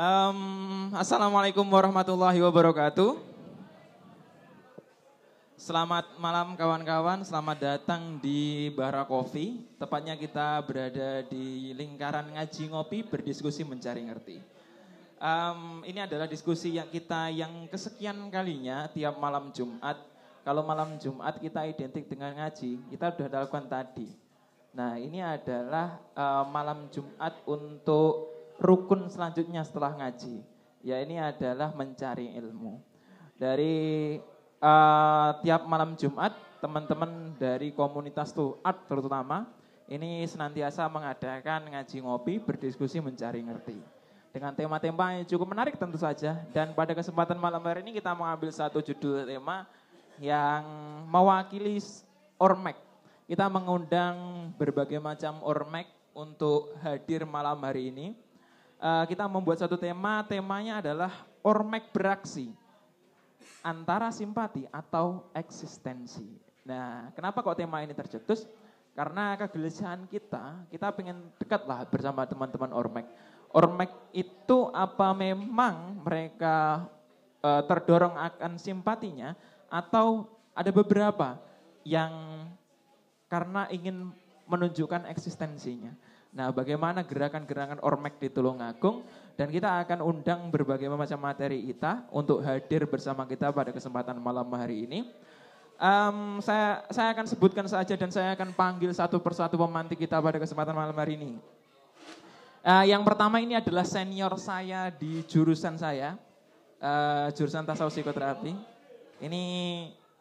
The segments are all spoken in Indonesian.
Um, Assalamualaikum warahmatullahi wabarakatuh. Selamat malam kawan-kawan, selamat datang di Bara Coffee. Tepatnya kita berada di lingkaran ngaji ngopi berdiskusi mencari ngerti. Um, ini adalah diskusi yang kita yang kesekian kalinya tiap malam Jumat. Kalau malam Jumat kita identik dengan ngaji, kita sudah lakukan tadi. Nah ini adalah uh, malam Jumat untuk rukun selanjutnya setelah ngaji. Ya ini adalah mencari ilmu. Dari uh, tiap malam Jumat teman-teman dari komunitas Tuat terutama ini senantiasa mengadakan ngaji ngopi, berdiskusi, mencari ngerti. Dengan tema-tema yang cukup menarik tentu saja. Dan pada kesempatan malam hari ini kita mengambil satu judul tema yang mewakili Ormek. Kita mengundang berbagai macam Ormek untuk hadir malam hari ini. Uh, kita membuat satu tema, temanya adalah Ormek beraksi antara simpati atau eksistensi. Nah, kenapa kok tema ini tercetus? Karena kegelisahan kita, kita pengen dekat lah bersama teman-teman Ormek. Ormek itu apa memang mereka uh, terdorong akan simpatinya atau ada beberapa yang karena ingin menunjukkan eksistensinya. Nah, bagaimana gerakan-gerakan Ormek di Tulungagung dan kita akan undang berbagai macam materi kita untuk hadir bersama kita pada kesempatan malam hari ini. Um, saya saya akan sebutkan saja dan saya akan panggil satu persatu pemantik kita pada kesempatan malam hari ini. Uh, yang pertama ini adalah senior saya di jurusan saya, uh, jurusan tasawuf psikoterapi. Ini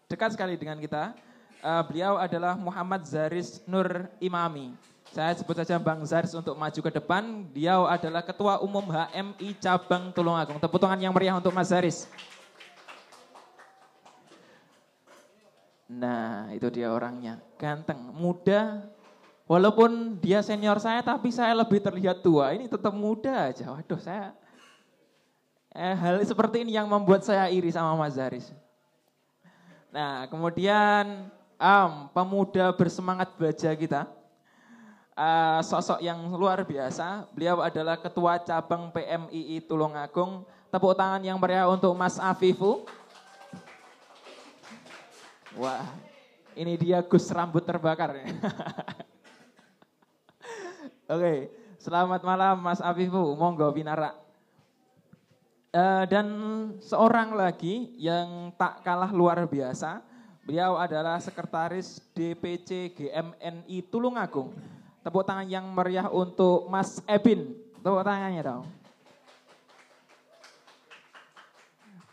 dekat sekali dengan kita. Uh, beliau adalah Muhammad Zaris Nur Imami. Saya sebut saja Bang Zaris untuk maju ke depan. Dia adalah Ketua Umum HMI Cabang Tulungagung. Tepuk tangan yang meriah untuk Mas Zaris. Nah, itu dia orangnya. Ganteng, muda. Walaupun dia senior saya, tapi saya lebih terlihat tua. Ini tetap muda aja. Waduh, saya... Eh, hal seperti ini yang membuat saya iri sama Mas Zaris. Nah, kemudian um, pemuda bersemangat baja kita uh, sosok yang luar biasa. Beliau adalah Ketua Cabang PMII Tulungagung. Tepuk tangan yang meriah untuk Mas Afifu. Wah, ini dia Gus rambut terbakar. Oke, selamat malam Mas Afifu. Monggo binara. Uh, dan seorang lagi yang tak kalah luar biasa, beliau adalah sekretaris DPC GMNI Tulungagung. Tepuk tangan yang meriah untuk Mas Ebin. Tepuk tangannya dong.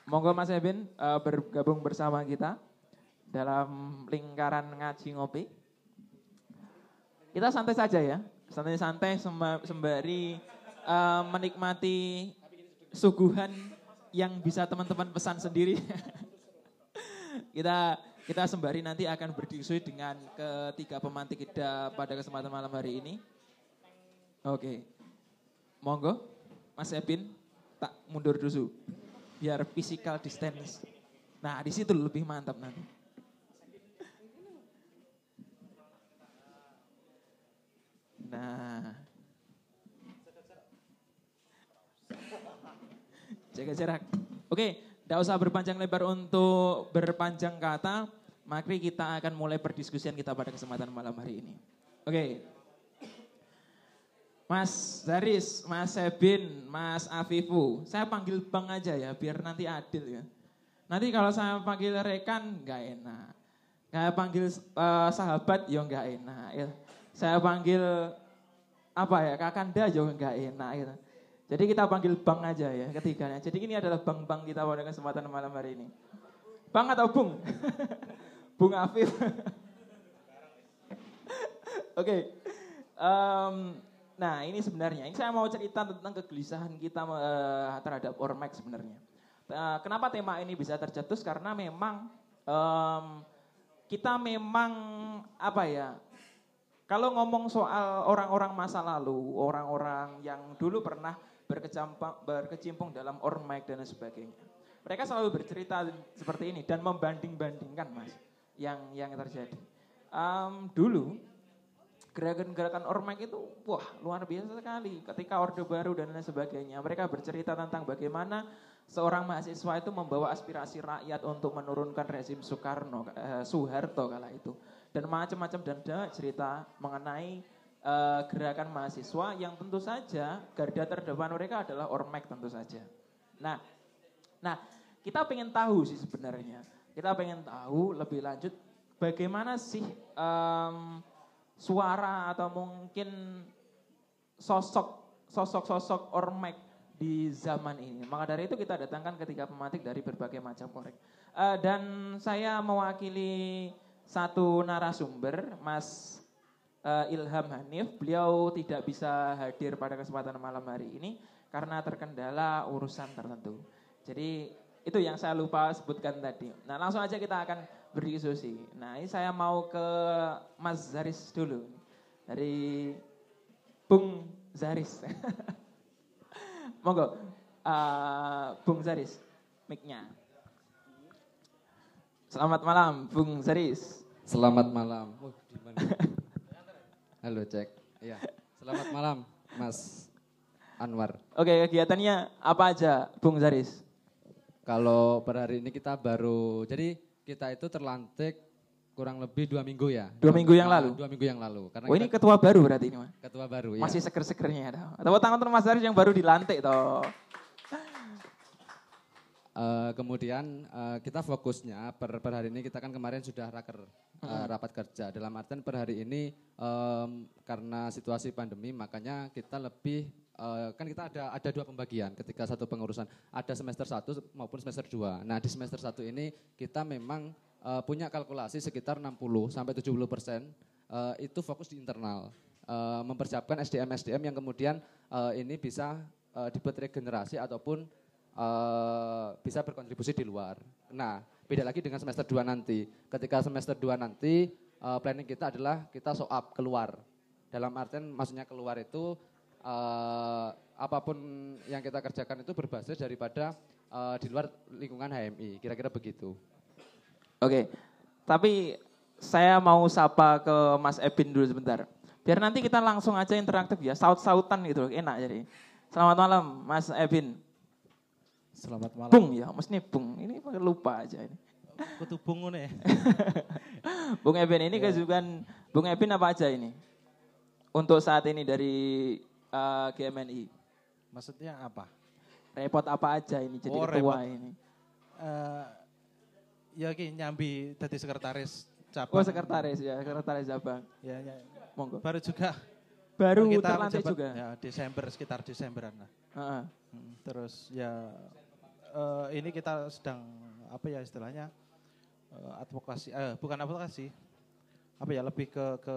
Monggo Mas Ebin uh, bergabung bersama kita dalam lingkaran ngaji ngopi. Kita santai saja ya, santai-santai sembari uh, menikmati suguhan yang bisa teman-teman pesan sendiri. kita kita sembari nanti akan berdiskusi dengan ketiga pemantik kita pada kesempatan malam hari ini. Oke. Monggo, Mas Epin, tak mundur dulu. Biar physical distance. Nah, di situ lebih mantap nanti. Nah. Jaga jarak. Oke, tidak usah berpanjang lebar untuk berpanjang kata, mari kita akan mulai perdiskusian kita pada kesempatan malam hari ini. Oke. Mas Zaris, Mas Sebin, Mas Afifu, saya panggil Bang aja ya, biar nanti adil ya. Nanti kalau saya panggil rekan, nggak enak. Saya panggil uh, sahabat, ya nggak enak. Ya. Saya panggil apa ya, kakanda, ya nggak enak. Ya. Jadi kita panggil Bang aja ya ketiganya. Jadi ini adalah Bang-Bang kita pada kesempatan malam hari ini. Bang atau Bung? Bung Afif. Oke. okay. Um, nah ini sebenarnya, ini saya mau cerita tentang kegelisahan kita uh, terhadap Ormex sebenarnya. Uh, kenapa tema ini bisa tercetus? Karena memang um, kita memang apa ya kalau ngomong soal orang-orang masa lalu, orang-orang yang dulu pernah berkecimpung dalam ormek dan sebagainya. Mereka selalu bercerita seperti ini dan membanding-bandingkan mas yang yang terjadi. Um, dulu gerakan-gerakan ormek itu wah luar biasa sekali. Ketika Orde Baru dan lain sebagainya, mereka bercerita tentang bagaimana seorang mahasiswa itu membawa aspirasi rakyat untuk menurunkan rezim Soekarno, eh, Soeharto kala itu. Dan macam-macam dan cerita mengenai eh, gerakan mahasiswa yang tentu saja garda terdepan mereka adalah ormek tentu saja. Nah, nah kita pengen tahu sih sebenarnya. Kita pengen tahu lebih lanjut bagaimana sih um, suara atau mungkin sosok sosok-sosok ormek di zaman ini. Maka dari itu kita datangkan ketiga pematik dari berbagai macam korek. Uh, dan saya mewakili satu narasumber, Mas uh, Ilham Hanif. Beliau tidak bisa hadir pada kesempatan malam hari ini karena terkendala urusan tertentu. Jadi itu yang saya lupa sebutkan tadi. Nah langsung aja kita akan berdiskusi. Nah ini saya mau ke Mas Zaris dulu. Dari Bung Zaris. Monggo, uh, Bung Zaris, mic-nya. Selamat malam, Bung Zaris. Selamat malam. Oh, Halo, cek. Iya. Selamat malam, Mas Anwar. Oke, kegiatannya apa aja, Bung Zaris? Kalau per hari ini kita baru, jadi kita itu terlantik kurang lebih dua minggu ya. Dua minggu yang lalu? Dua minggu yang lalu. Karena oh ini ketua baru berarti ini Mas? Ketua baru ya. Masih seger-segernya. Atau tangan Mas Haris yang baru dilantik toh. Uh, kemudian uh, kita fokusnya per, per hari ini kita kan kemarin sudah raker uh, rapat kerja. Dalam artian per hari ini um, karena situasi pandemi makanya kita lebih uh, kan kita ada ada dua pembagian ketika satu pengurusan. Ada semester satu maupun semester dua. Nah di semester satu ini kita memang uh, punya kalkulasi sekitar 60 sampai 70 persen uh, itu fokus di internal. Uh, mempersiapkan SDM SDM yang kemudian uh, ini bisa uh, dibuat regenerasi ataupun uh, bisa berkontribusi di luar. Nah, beda lagi dengan semester 2 nanti. Ketika semester 2 nanti uh, planning kita adalah kita show up keluar. Dalam artian maksudnya keluar itu uh, apa pun yang kita kerjakan itu berbasis daripada uh, di luar lingkungan HMI. Kira-kira begitu. Oke. Tapi saya mau sapa ke Mas Ebin dulu sebentar. Biar nanti kita langsung aja interaktif ya, saut-sautan gitu, enak jadi. Selamat malam Mas Ebin. Selamat malam. Bung ya, mesti Bung. Ini lupa aja ini. Kutu Bung nih. Bung Ebin ini yeah. kesukaan Bung Ebin apa aja ini? Untuk saat ini dari uh, eh, GMNI. Maksudnya apa? Repot apa aja ini jadi oh, ketua repot. ini? Uh, ya ki nyambi jadi sekretaris cabang. Oh sekretaris ya, sekretaris cabang. Ya, ya. Monggo. Baru juga. Baru kita terlantik juga. Ya, Desember sekitar Desemberan lah. Uh -huh. Terus ya uh, ini kita sedang apa ya istilahnya uh, advokasi, uh, bukan advokasi, apa ya lebih ke ke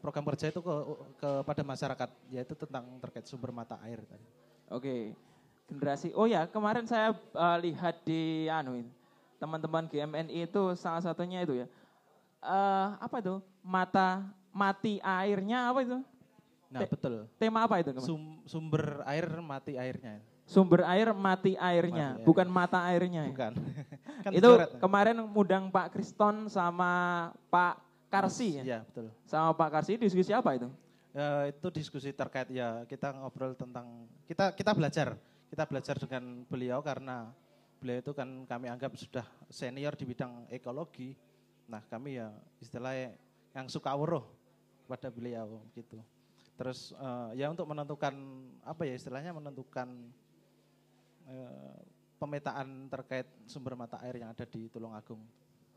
program kerja itu ke kepada masyarakat yaitu tentang terkait sumber mata air tadi. Oke. Generasi Oh ya, kemarin saya uh, lihat di anu teman-teman GMNI itu salah satunya itu ya. Uh, apa itu? Mata mati airnya apa itu? Nah, betul. Tema apa itu? Sum, sumber air mati airnya. Sumber air mati airnya, mati air. bukan mata airnya. Ya? Bukan. kan itu coret, kemarin mudang Pak Kriston sama Pak Karsi ya? Iya, betul. Sama Pak Karsi diskusi apa itu? Ya, itu diskusi terkait ya kita ngobrol tentang kita kita belajar kita belajar dengan beliau karena beliau itu kan kami anggap sudah senior di bidang ekologi. Nah kami ya istilahnya yang suka wuruh pada beliau gitu. Terus uh, ya untuk menentukan apa ya istilahnya menentukan pemetaan terkait sumber mata air yang ada di Tulungagung.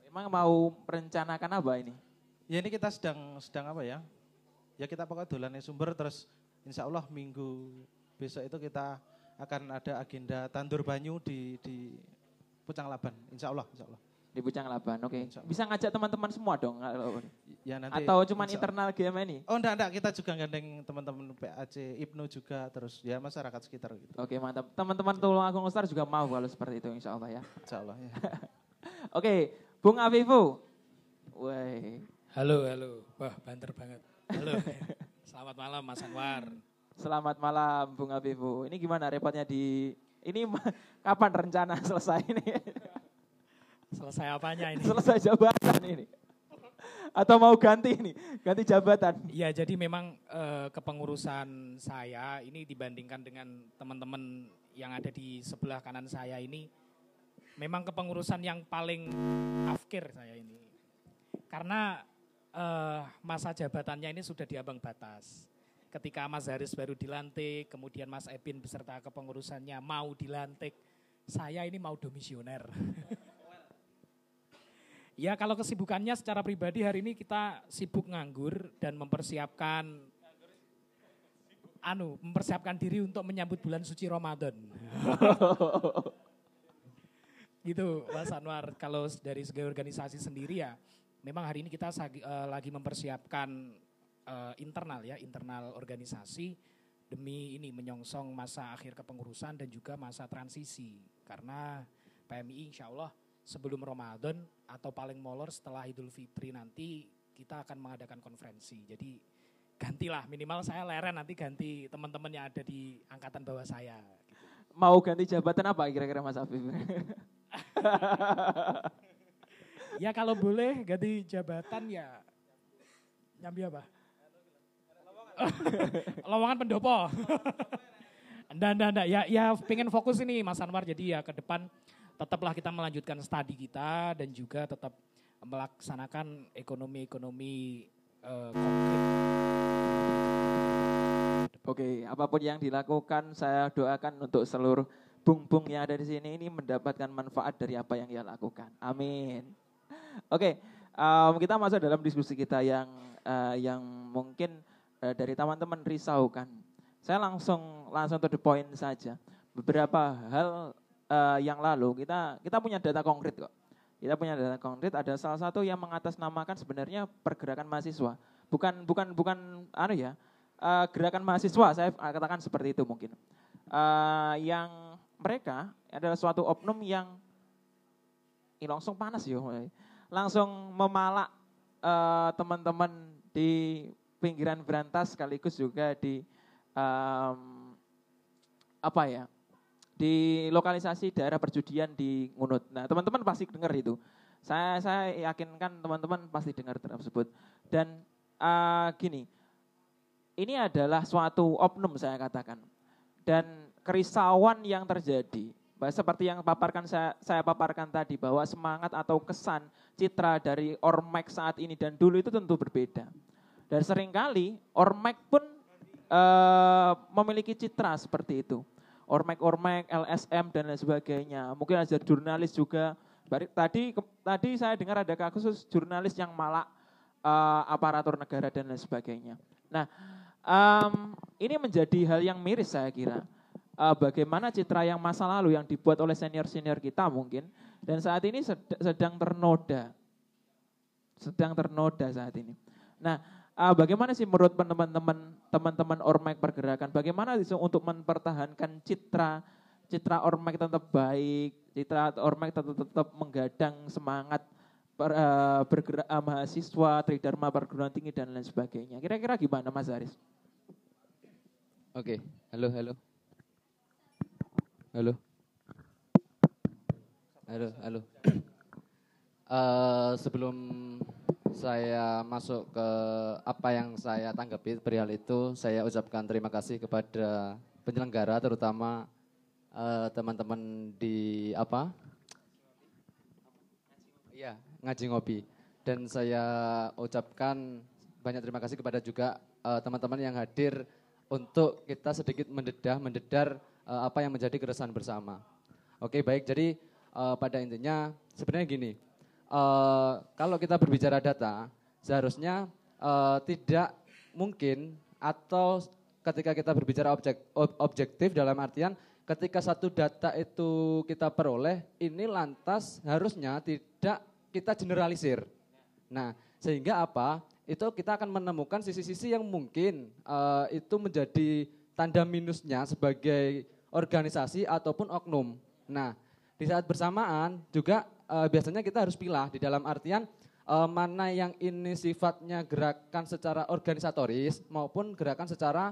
Emang mau merencanakan apa ini? Ya ini kita sedang sedang apa ya? Ya kita pokoknya dolannya sumber terus insya Allah minggu besok itu kita akan ada agenda tandur banyu di di Pucang Laban, insya Allah, insya Allah. Di Pucang Laban, oke. Okay. Bisa ngajak teman-teman semua dong? Ya, nanti, Atau cuma internal GM ini? Oh enggak, enggak, kita juga gandeng teman-teman PAC, Ibnu juga, terus ya masyarakat sekitar gitu. Oke okay, mantap. Teman-teman Tulung Agung Ustar juga mau kalau seperti itu insya Allah ya. Insya Allah ya. oke, okay, Bung Afifu. Woi. Halo, halo. Wah, banter banget. Halo. Selamat malam Mas Anwar. Selamat malam Bung Afifu. Ini gimana repotnya di ini kapan rencana selesai ini? Selesai apanya ini? Selesai jabatan ini. Atau mau ganti ini, ganti jabatan? Ya jadi memang eh, kepengurusan saya ini dibandingkan dengan teman-teman yang ada di sebelah kanan saya ini, memang kepengurusan yang paling afkir saya ini. Karena eh, masa jabatannya ini sudah diambang batas. Ketika Mas Haris baru dilantik, kemudian Mas Epin beserta kepengurusannya mau dilantik, saya ini mau domisioner. Ya kalau kesibukannya secara pribadi hari ini kita sibuk nganggur dan mempersiapkan anu mempersiapkan diri untuk menyambut bulan suci Ramadan. gitu Mas Anwar kalau dari segi organisasi sendiri ya memang hari ini kita sagi- eh, lagi mempersiapkan eh, internal ya internal organisasi demi ini menyongsong masa akhir kepengurusan dan juga masa transisi karena PMI insya Allah sebelum Ramadan atau paling molor setelah Idul Fitri nanti kita akan mengadakan konferensi. Jadi gantilah minimal saya leren nanti ganti teman-teman yang ada di angkatan bawah saya. gitu. Mau ganti jabatan apa kira-kira Mas Afif? Ya kalau boleh ganti jabatan ya nyambi apa? Lowongan pendopo. Enggak, enggak, enggak. Ya, ya pengen fokus ini Mas Anwar. Jadi ya ke depan tetaplah kita melanjutkan studi kita dan juga tetap melaksanakan ekonomi-ekonomi eh, konkret. Oke, apa pun yang dilakukan saya doakan untuk seluruh bung-bung yang ada di sini ini mendapatkan manfaat dari apa yang ia lakukan. Amin. Oke, em, kita masuk dalam diskusi kita yang eh, yang mungkin eh, dari teman-teman risaukan. Saya langsung langsung to the point saja. Beberapa hal eh, yang lalu kita kita punya data konkret kok. Kita punya data konkret. Ada salah satu yang mengatasnamakan sebenarnya pergerakan mahasiswa. Bukan bukan bukan anu ya eh, gerakan mahasiswa saya katakan seperti itu mungkin. Eh, yang mereka adalah suatu oknum yang ini langsung panas ya, langsung memalak eh, teman-teman di pinggiran berantas sekaligus juga di em, apa ya di lokalisasi daerah perjudian di Ngunut. Nah teman-teman pasti dengar itu. Saya saya yakinkan teman-teman pasti dengar tersebut. Dan eh, gini, ini adalah suatu oknum saya katakan. Dan kerisauan yang terjadi, seperti yang paparkan saya, saya paparkan tadi, bahwa semangat atau kesan citra dari Ormek saat ini dan dulu itu tentu berbeda. Dan sering kali Ormek pun eh, memiliki citra seperti itu. Ormek-ormek, LSM dan lain sebagainya. Mungkin ada jurnalis juga. Tadi tadi saya dengar ada kasus jurnalis yang malak eh, aparatur negara dan lain sebagainya. Nah, em, ini menjadi hal yang miris saya kira. Eh, bagaimana citra yang masa lalu yang dibuat oleh senior-senior kita mungkin dan saat ini sed- sedang ternoda, sedang ternoda saat ini. Nah, eh, bagaimana sih menurut teman-teman teman-teman ormek pergerakan? Bagaimana sih untuk mempertahankan citra citra ormek tetap baik, citra ormek tetap, tetap menggadang semangat per- eh, bergerak eh, mahasiswa, tridharma perguruan tinggi dan lain sebagainya. Kira-kira gimana Mas Haris? Oke, halo, halo. Halo. Halo, halo. Eh, sebelum saya masuk ke apa yang saya tanggapi perihal itu, saya ucapkan terima kasih kepada penyelenggara terutama eh, teman-teman di apa? Iya, ngaji ngopi. Dan saya ucapkan banyak terima kasih kepada juga eh, teman-teman yang hadir untuk kita sedikit mendedah, mendedar eh, apa yang menjadi keresahan bersama. Oke, baik. Jadi eh, pada intinya sebenarnya gini, eh, kalau kita berbicara data, seharusnya eh, tidak mungkin atau ketika kita berbicara objek, ob- objektif dalam artian ketika satu data itu kita peroleh, ini lantas harusnya tidak kita generalisir. Nah, sehingga apa? Itu kita akan menemukan sisi-sisi yang mungkin eh, itu menjadi tanda minusnya sebagai organisasi ataupun oknum. Nah, di saat bersamaan juga eh, biasanya kita harus pilah di dalam artian eh, mana yang ini sifatnya gerakan secara organisatoris maupun gerakan secara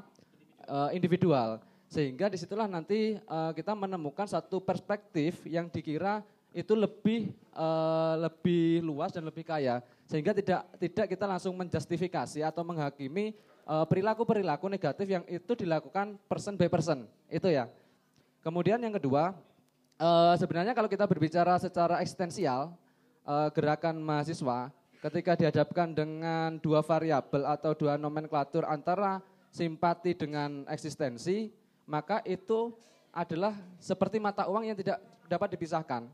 eh, individual. Sehingga di situlah nanti eh, kita menemukan satu perspektif yang dikira itu lebih eh, lebih luas dan lebih kaya Sehingga tidak tidak kita langsung menjustifikasi atau menghakimi perilaku-perilaku negatif yang itu dilakukan person by person. Itu ya. Kemudian yang kedua, eh, sebenarnya kalau kita berbicara secara eksistensial, eh, gerakan mahasiswa ketika dihadapkan dengan dua variabel atau dua nomenklatur antara simpati dengan eksistensi, maka itu adalah seperti mata uang yang tidak dapat dipisahkan.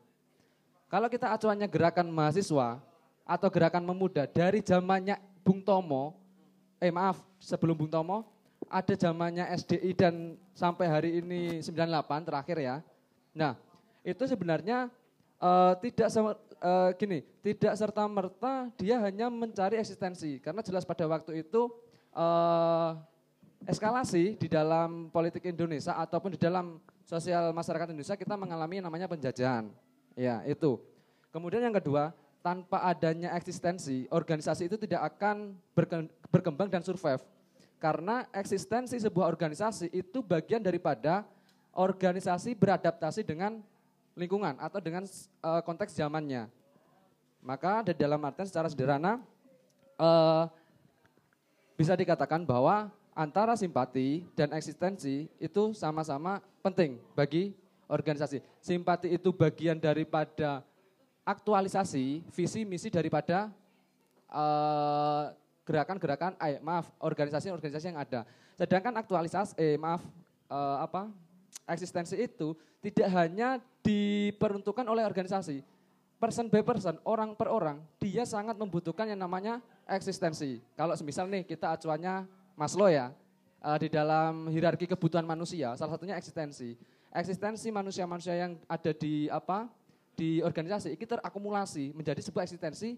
Kalau kita acuannya gerakan mahasiswa, atau gerakan memuda dari zamannya Bung Tomo, eh maaf sebelum Bung Tomo, ada zamannya SDI dan sampai hari ini 98 terakhir ya. Nah itu sebenarnya uh, tidak uh, gini, tidak serta merta dia hanya mencari eksistensi karena jelas pada waktu itu uh, eskalasi di dalam politik Indonesia ataupun di dalam sosial masyarakat Indonesia kita mengalami namanya penjajahan. Ya, itu. Kemudian yang kedua, tanpa adanya eksistensi, organisasi itu tidak akan berkembang dan survive. Karena eksistensi sebuah organisasi itu bagian daripada organisasi beradaptasi dengan lingkungan atau dengan uh, konteks zamannya. Maka di dalam artian secara sederhana uh, bisa dikatakan bahwa antara simpati dan eksistensi itu sama-sama penting bagi organisasi. Simpati itu bagian daripada aktualisasi visi misi daripada uh, gerakan-gerakan, eh, maaf, organisasi-organisasi yang ada. Sedangkan aktualisasi, eh maaf, uh, apa, eksistensi itu tidak hanya diperuntukkan oleh organisasi, person by person, orang per orang, dia sangat membutuhkan yang namanya eksistensi. Kalau semisal nih kita acuannya Maslow ya, uh, di dalam hierarki kebutuhan manusia, salah satunya eksistensi. Eksistensi manusia-manusia yang ada di apa di organisasi ini terakumulasi menjadi sebuah eksistensi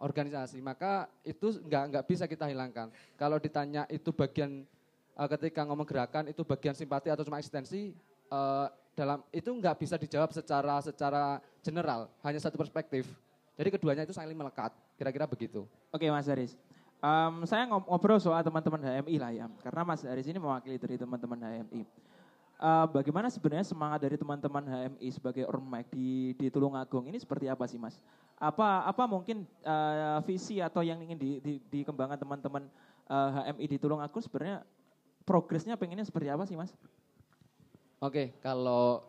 organisasi maka itu nggak nggak bisa kita hilangkan kalau ditanya itu bagian uh, ketika ngomong gerakan itu bagian simpati atau cuma eksistensi uh, dalam itu nggak bisa dijawab secara secara general hanya satu perspektif. Jadi keduanya itu saling melekat kira-kira begitu. Oke mas Haris. Um, saya ngobrol soal teman-teman HMI lah ya. Karena mas Haris ini mewakili dari teman-teman HMI uh, bagaimana sebenarnya semangat dari teman-teman HMI sebagai ormek di di Tulungagung? Ini seperti apa sih Mas? Apa apa mungkin uh, visi atau yang ingin di, di, dikembangkan teman-teman uh, eh, HMI di Tulungagung? Sebenarnya progresnya pengennya seperti apa sih Mas? Oke, kalau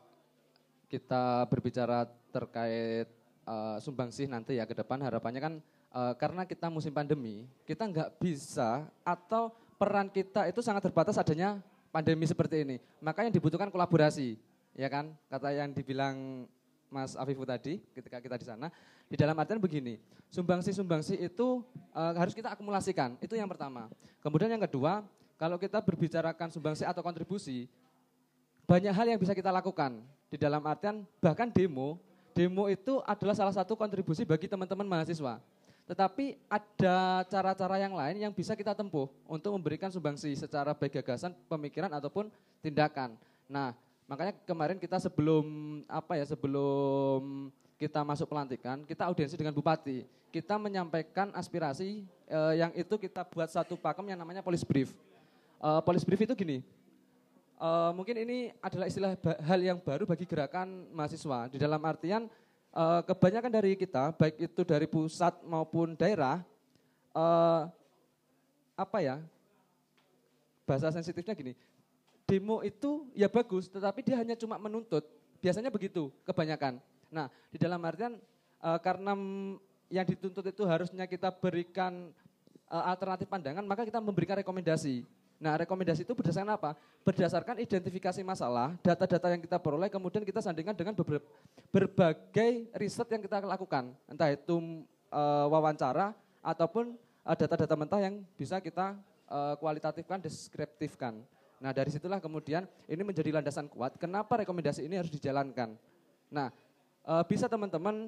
kita berbicara terkait uh, sumbangsih nanti ya ke depan harapannya kan uh, karena kita musim pandemi, kita nggak bisa atau peran kita itu sangat terbatas adanya pandemi seperti ini. Makanya dibutuhkan kolaborasi, ya kan? Kata yang dibilang Mas Afifu tadi ketika kita di sana, di dalam artian begini, sumbangsi-sumbangsi itu uh, harus kita akumulasikan, itu yang pertama. Kemudian yang kedua, kalau kita berbicarakan sumbangsi atau kontribusi, banyak hal yang bisa kita lakukan. Di dalam artian bahkan demo, demo itu adalah salah satu kontribusi bagi teman-teman mahasiswa. Tetapi ada cara-cara yang lain yang bisa kita tempuh untuk memberikan sumbangsi secara baik gagasan, pemikiran ataupun tindakan. Nah, makanya kemarin kita sebelum apa ya, sebelum kita masuk pelantikan, kita audiensi dengan bupati. Kita menyampaikan aspirasi eh, yang itu kita buat satu pakem yang namanya polis brief. Eh, polis brief itu gini, eh, mungkin ini adalah istilah hal yang baru bagi gerakan mahasiswa. Di dalam artian uh, kebanyakan dari kita, baik itu dari pusat maupun daerah, uh, apa ya, bahasa sensitifnya gini, demo itu ya bagus, tetapi dia hanya cuma menuntut, biasanya begitu kebanyakan. Nah, di dalam artian uh, karena yang dituntut itu harusnya kita berikan uh, alternatif pandangan, maka kita memberikan rekomendasi. Nah, rekomendasi itu berdasarkan apa? Berdasarkan identifikasi masalah, data-data yang kita peroleh, kemudian kita sandingkan dengan berbagai riset yang kita lakukan. Entah itu e, wawancara ataupun eh, data-data mentah yang bisa kita e, kualitatifkan, deskriptifkan. Nah, dari situlah kemudian ini menjadi landasan kuat kenapa rekomendasi ini harus dijalankan. Nah, e, bisa teman-teman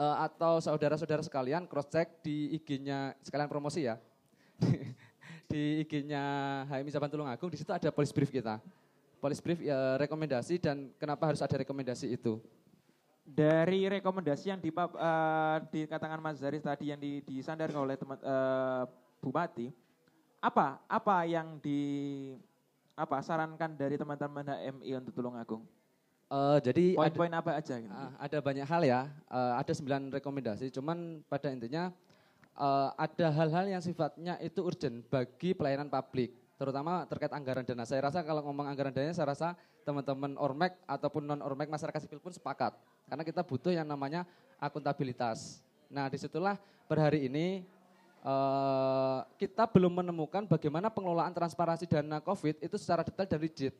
e, atau saudara-saudara sekalian cross check di IG-nya sekalian promosi ya. Di IG-nya HMI Jaban Tulungagung, di situ ada polis brief kita. Polis brief ya, rekomendasi dan kenapa harus ada rekomendasi itu. Dari rekomendasi yang di, uh, dikatakan Mas Zaris tadi yang di, disandarkan oleh teman uh, Bupati, apa apa yang di apa sarankan dari teman-teman HMI untuk Tulungagung? Uh, jadi poin-poin apa aja? Gitu? Uh, ada banyak hal ya, uh, ada sembilan rekomendasi. Cuman pada intinya uh, ada hal-hal yang sifatnya itu urgent bagi pelayanan publik, terutama terkait anggaran dana. Saya rasa kalau ngomong anggaran dana, saya rasa teman-teman Ormek ataupun non Ormek masyarakat sipil pun sepakat, karena kita butuh yang namanya akuntabilitas. Nah, di situlah per hari ini uh, kita belum menemukan bagaimana pengelolaan transparansi dana COVID itu secara detail dan rigid,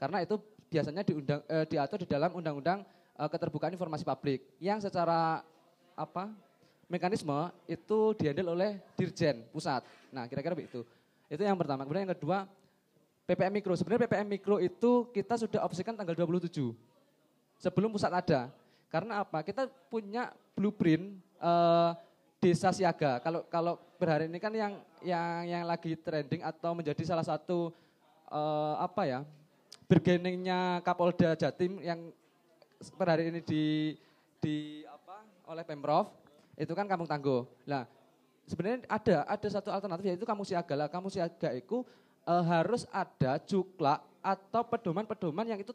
karena itu biasanya diundang, uh, diatur di dalam undang-undang uh, keterbukaan informasi publik yang secara apa mekanisme itu dihandle oleh Dirjen Pusat. Nah, kira-kira begitu. Itu yang pertama. Kemudian yang kedua, PPM Mikro. Sebenarnya PPM Mikro itu kita sudah opsikan tanggal 27. Sebelum pusat ada. Karena apa? Kita punya blueprint uh, desa siaga. Kalau kalau per hari ini kan yang yang yang lagi trending atau menjadi salah satu uh, apa ya? bergeningnya Kapolda Jatim yang per hari ini di di apa oleh Pemprov itu kan kampung tangguh. Nah, sebenarnya ada ada satu alternatif yaitu kampung siaga. Lah kampung siaga itu e, harus ada juklak atau pedoman-pedoman yang itu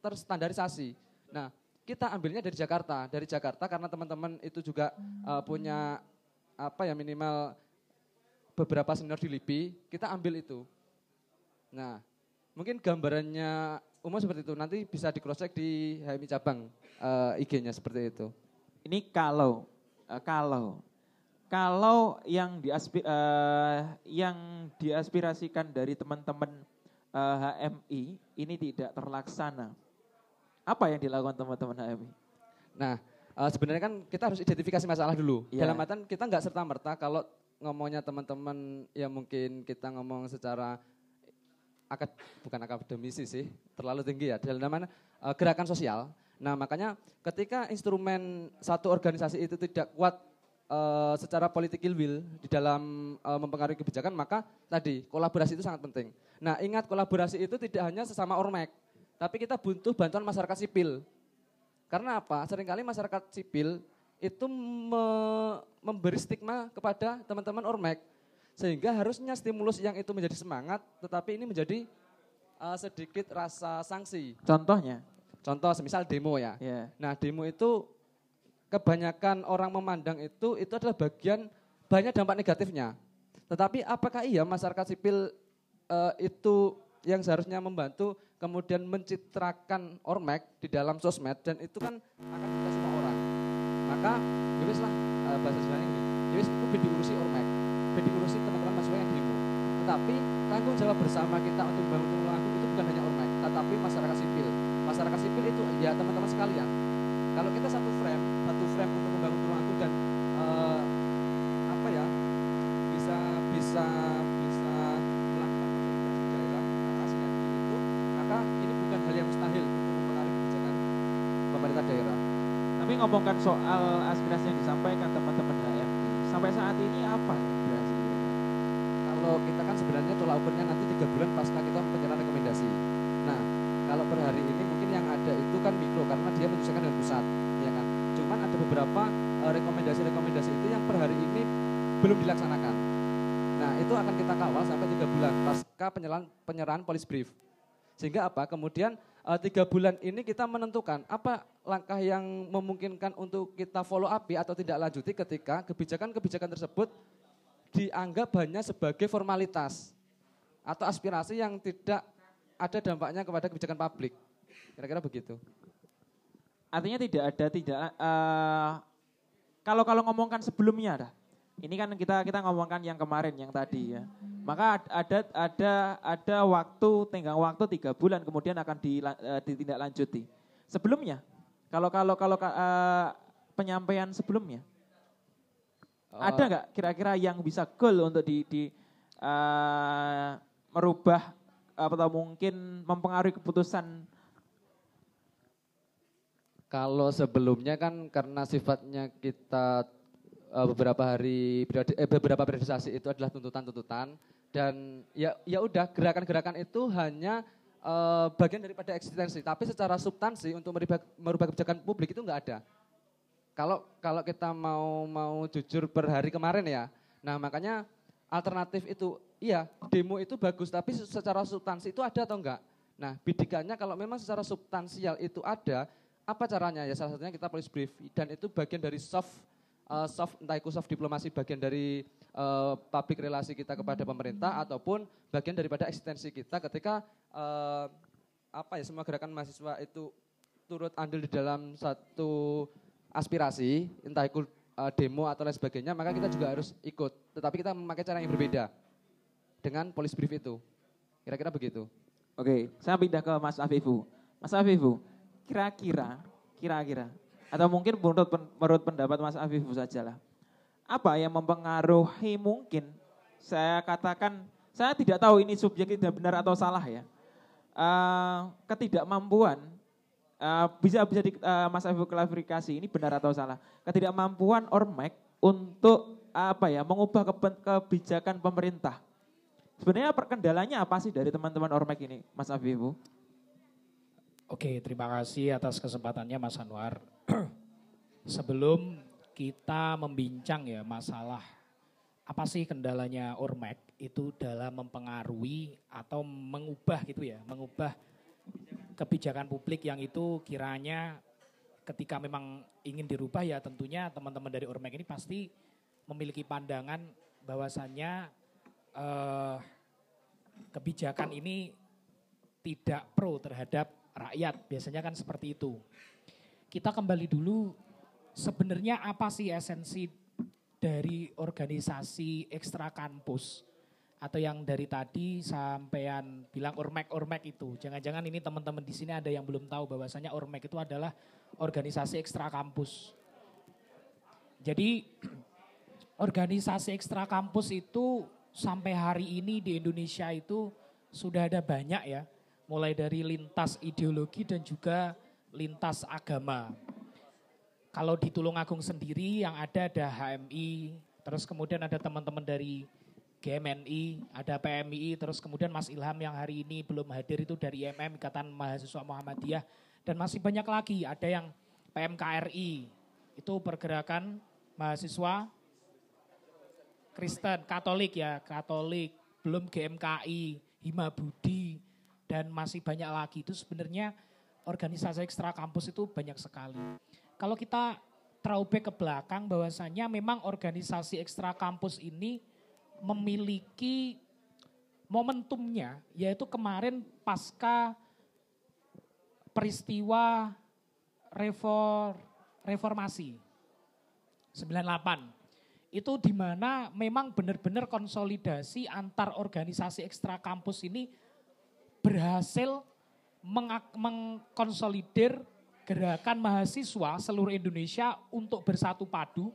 terstandarisasi. Nah, kita ambilnya dari Jakarta. Dari Jakarta karena teman-teman itu juga e, punya apa ya minimal beberapa senior di LIPI, kita ambil itu. Nah, mungkin gambarannya umum seperti itu. Nanti bisa di cross di HMI cabang uh, IG-nya seperti itu. Ini kalau uh, kalau kalau yang diaspi, uh, yang diaspirasikan dari teman-teman uh, eh, HMI ini tidak terlaksana, apa yang dilakukan teman-teman HMI? Nah, uh, sebenarnya kan kita harus identifikasi masalah dulu. Yeah. Dalam artian kita nggak serta merta kalau ngomongnya teman-teman ya mungkin kita ngomong secara akad bukan akademisi sih, terlalu tinggi ya. Dalam mana uh, gerakan sosial Nah makanya ketika instrumen satu organisasi itu tidak kuat uh, secara political will di dalam uh, mempengaruhi kebijakan, maka tadi kolaborasi itu sangat penting. Nah ingat kolaborasi itu tidak hanya sesama ormek, tapi kita butuh bantuan masyarakat sipil. Karena apa? Seringkali masyarakat sipil itu me memberi stigma kepada teman-teman ormek. Sehingga harusnya stimulus yang itu menjadi semangat, tetapi ini menjadi uh, sedikit rasa sanksi. Contohnya? Contoh semisal demo ya. Yeah. Nah demo itu kebanyakan orang memandang itu itu adalah bagian banyak dampak negatifnya. Tetapi apakah iya masyarakat sipil uh, itu yang seharusnya membantu kemudian mencitrakan ormek di dalam sosmed dan itu kan akan kita semua orang. Maka yowis ya lah uh, bahasa sebenarnya ini. Yowis ya itu diurusi ormek, diurusi teman-teman mahasiswa yang demo. Tetapi tanggung jawab bersama kita untuk membangun aku itu bukan hanya ormek, tetapi masyarakat sipil masyarakat sipil itu ya teman-teman sekalian kalau kita satu frame satu frame untuk membangun rumahku dan uh, apa ya bisa bisa bisa melakukan daerah itu maka ini bukan hal yang mustahil untuk mempengaruhi kebijakan pemerintah daerah. Tapi ngomongkan soal aspirasi yang disampaikan teman-teman HMI sampai saat ini apa kalau kita kan sebenarnya tolak ukurnya nanti tiga bulan pasca kita penyerahan rekomendasi. Nah kalau per hari ini ada itu kan mikro karena dia menyesuaikan dengan pusat, ya kan. Cuman ada beberapa eh, rekomendasi-rekomendasi itu yang per hari ini belum dilaksanakan. Nah itu akan kita kawal sampai tiga bulan pasca penyerahan, penyerahan polis brief. Sehingga apa? Kemudian uh, tiga bulan ini kita menentukan apa langkah yang memungkinkan untuk kita follow up atau tidak lanjuti ketika kebijakan-kebijakan tersebut dianggap hanya sebagai formalitas atau aspirasi yang tidak ada dampaknya kepada kebijakan publik. Kira-kira begitu. Artinya tidak ada tidak uh, kalau kalau ngomongkan sebelumnya ada. Ini kan kita kita ngomongkan yang kemarin yang tadi ya. Maka ada ada ada waktu tenggang waktu tiga bulan kemudian akan uh, ditindaklanjuti. Sebelumnya kalau kalau kalau uh, penyampaian sebelumnya oh. ada nggak kira-kira yang bisa goal untuk di, di uh, merubah atau mungkin mempengaruhi keputusan kalau sebelumnya kan karena sifatnya kita uh, beberapa hari eh, beberapa periodisasi itu adalah tuntutan-tuntutan dan ya ya udah gerakan-gerakan itu hanya uh, bagian daripada eksistensi tapi secara substansi untuk merubah, merubah kebijakan publik itu enggak ada. Kalau kalau kita mau mau jujur per hari kemarin ya. Nah, makanya alternatif itu iya demo itu bagus tapi secara substansi itu ada atau enggak? Nah bidikannya kalau memang secara substansial itu ada, apa caranya? Ya salah satunya kita polis brief dan itu bagian dari soft uh, soft entah itu soft diplomasi bagian dari uh, public relasi kita kepada pemerintah ataupun bagian daripada eksistensi kita ketika uh, apa ya semua gerakan mahasiswa itu turut andil di dalam satu aspirasi entah itu uh, demo atau lain sebagainya maka kita juga harus ikut tetapi kita memakai cara yang berbeda dengan polis brief itu kira-kira begitu Oke, saya pindah ke Mas Afifu. Mas Afifu, kira-kira, kira-kira, atau mungkin menurut, menurut pendapat Mas Afifu saja lah. Apa yang mempengaruhi mungkin, saya katakan, saya tidak tahu ini subjek tidak benar atau salah ya. Uh, ketidakmampuan, uh, bisa bisa di, uh, Mas Afifu klarifikasi ini benar atau salah. Ketidakmampuan Ormek untuk apa ya mengubah kebijakan pemerintah Sebenarnya perkendalanya apa sih dari teman-teman Ormek ini, Mas Afifu? Oke, terima kasih atas kesempatannya Mas Anwar. Sebelum kita membincang ya masalah apa sih kendalanya Ormek itu dalam mempengaruhi atau mengubah gitu ya, mengubah kebijakan publik yang itu kiranya ketika memang ingin dirubah ya tentunya teman-teman dari Ormek ini pasti memiliki pandangan bahwasannya uh, kebijakan ini tidak pro terhadap rakyat. Biasanya kan seperti itu. Kita kembali dulu sebenarnya apa sih esensi dari organisasi ekstra kampus atau yang dari tadi sampean bilang ormek ormek itu jangan-jangan ini teman-teman di sini ada yang belum tahu bahwasanya ormek itu adalah organisasi ekstra kampus jadi organisasi ekstra kampus itu sampai hari ini di Indonesia itu sudah ada banyak ya, mulai dari lintas ideologi dan juga lintas agama. Kalau di Tulungagung sendiri yang ada ada HMI, terus kemudian ada teman-teman dari GMNI, ada PMI, terus kemudian Mas Ilham yang hari ini belum hadir itu dari MM, Ikatan Mahasiswa Muhammadiyah, dan masih banyak lagi, ada yang PMKRI, itu pergerakan mahasiswa Kristen, Katolik ya, Katolik, belum GMKI, Hima Budi, dan masih banyak lagi. Itu sebenarnya organisasi ekstra kampus itu banyak sekali. Kalau kita throwback ke belakang bahwasanya memang organisasi ekstra kampus ini memiliki momentumnya yaitu kemarin pasca peristiwa refor, reformasi 98 itu di mana memang benar-benar konsolidasi antar organisasi ekstra kampus ini berhasil mengkonsolidir gerakan mahasiswa seluruh Indonesia untuk bersatu padu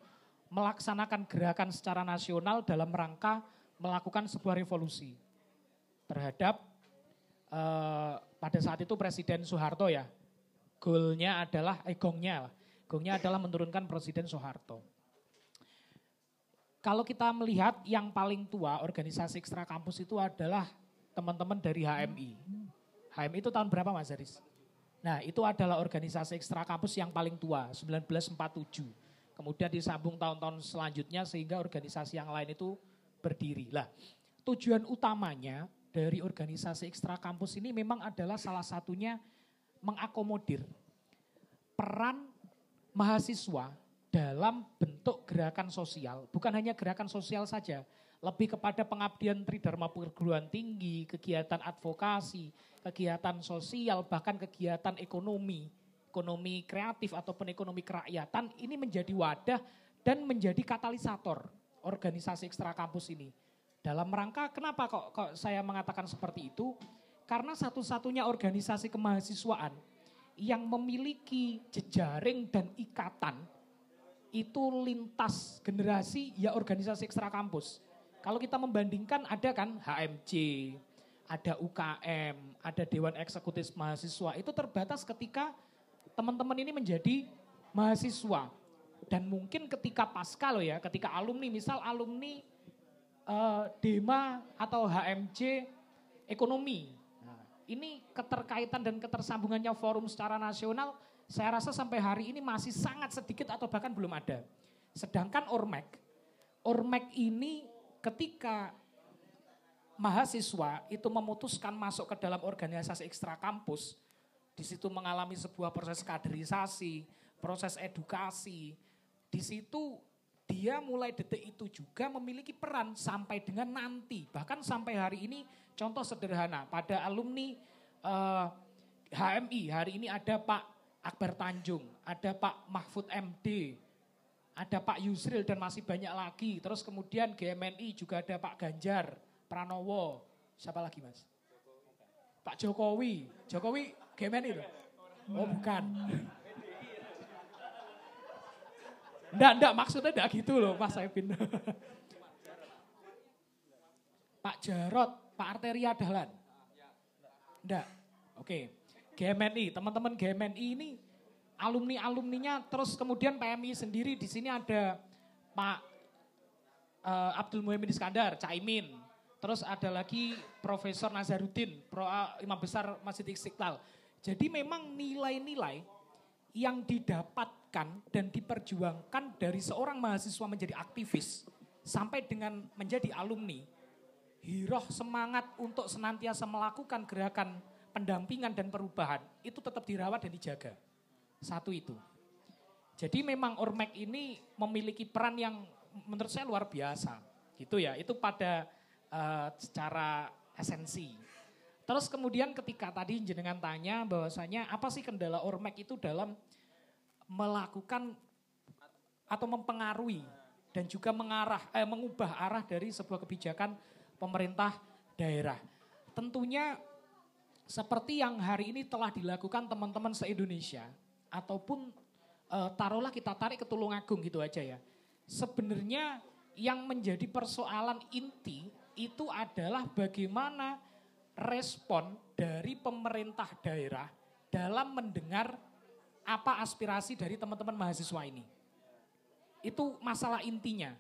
melaksanakan gerakan secara nasional dalam rangka melakukan sebuah revolusi. Terhadap eh, pada saat itu Presiden Soeharto ya goalnya adalah eh gongnya gongnya adalah menurunkan Presiden Soeharto. Kalau kita melihat yang paling tua organisasi ekstra kampus itu adalah teman-teman dari HMI. HMI itu tahun berapa Mas Haris? Nah itu adalah organisasi ekstra kampus yang paling tua, 1947. Kemudian disambung tahun-tahun selanjutnya sehingga organisasi yang lain itu berdiri. Lah tujuan utamanya dari organisasi ekstra kampus ini memang adalah salah satunya mengakomodir peran mahasiswa dalam bentuk gerakan sosial, bukan hanya gerakan sosial saja, lebih kepada pengabdian tridharma perguruan tinggi, kegiatan advokasi, kegiatan sosial, bahkan kegiatan ekonomi, ekonomi kreatif ataupun ekonomi kerakyatan ini menjadi wadah dan menjadi katalisator organisasi ekstra kampus ini. Dalam rangka kenapa kok, kok saya mengatakan seperti itu? Karena satu-satunya organisasi kemahasiswaan yang memiliki jejaring dan ikatan itu lintas generasi ya organisasi ekstra kampus. Kalau kita membandingkan ada kan HMC, ada UKM, ada Dewan Eksekutif Mahasiswa. Itu terbatas ketika teman-teman ini menjadi mahasiswa. Dan mungkin ketika pasca loh ya, ketika alumni, misal alumni uh, DEMA atau HMC ekonomi. Ini keterkaitan dan ketersambungannya forum secara nasional saya rasa sampai hari ini masih sangat sedikit atau bahkan belum ada. Sedangkan Ormek, Ormek ini ketika mahasiswa itu memutuskan masuk ke dalam organisasi ekstra kampus, di situ mengalami sebuah proses kaderisasi, proses edukasi, di situ dia mulai detik itu juga memiliki peran sampai dengan nanti. Bahkan sampai hari ini contoh sederhana pada alumni eh, HMI hari ini ada Pak Akbar Tanjung, ada Pak Mahfud MD, ada Pak Yusril dan masih banyak lagi. Terus kemudian GMNI juga ada Pak Ganjar, Pranowo, siapa lagi mas? Pak Jokowi, Jokowi GMNI itu? Oh bukan. Enggak, enggak maksudnya enggak gitu loh Mas Epin. Pak Jarot, Pak Arteria Dahlan. Enggak. Oke. GMNI, teman-teman GMNI ini alumni-alumninya terus kemudian PMI sendiri di sini ada Pak uh, Abdul Muhammad Iskandar, Caimin. Terus ada lagi Profesor Nazarudin, Pro, uh, Imam Besar Masjid Istiqlal. Jadi memang nilai-nilai yang didapatkan dan diperjuangkan dari seorang mahasiswa menjadi aktivis sampai dengan menjadi alumni, hiroh semangat untuk senantiasa melakukan gerakan pendampingan dan perubahan itu tetap dirawat dan dijaga. Satu itu. Jadi memang Ormek ini memiliki peran yang menurut saya luar biasa. Gitu ya, itu pada uh, secara esensi. Terus kemudian ketika tadi jenengan tanya bahwasanya apa sih kendala Ormek itu dalam melakukan atau mempengaruhi dan juga mengarah eh, mengubah arah dari sebuah kebijakan pemerintah daerah. Tentunya seperti yang hari ini telah dilakukan teman-teman se-Indonesia ataupun eh, taruhlah kita tarik ke Tulungagung gitu aja ya. Sebenarnya yang menjadi persoalan inti itu adalah bagaimana respon dari pemerintah daerah dalam mendengar apa aspirasi dari teman-teman mahasiswa ini. Itu masalah intinya.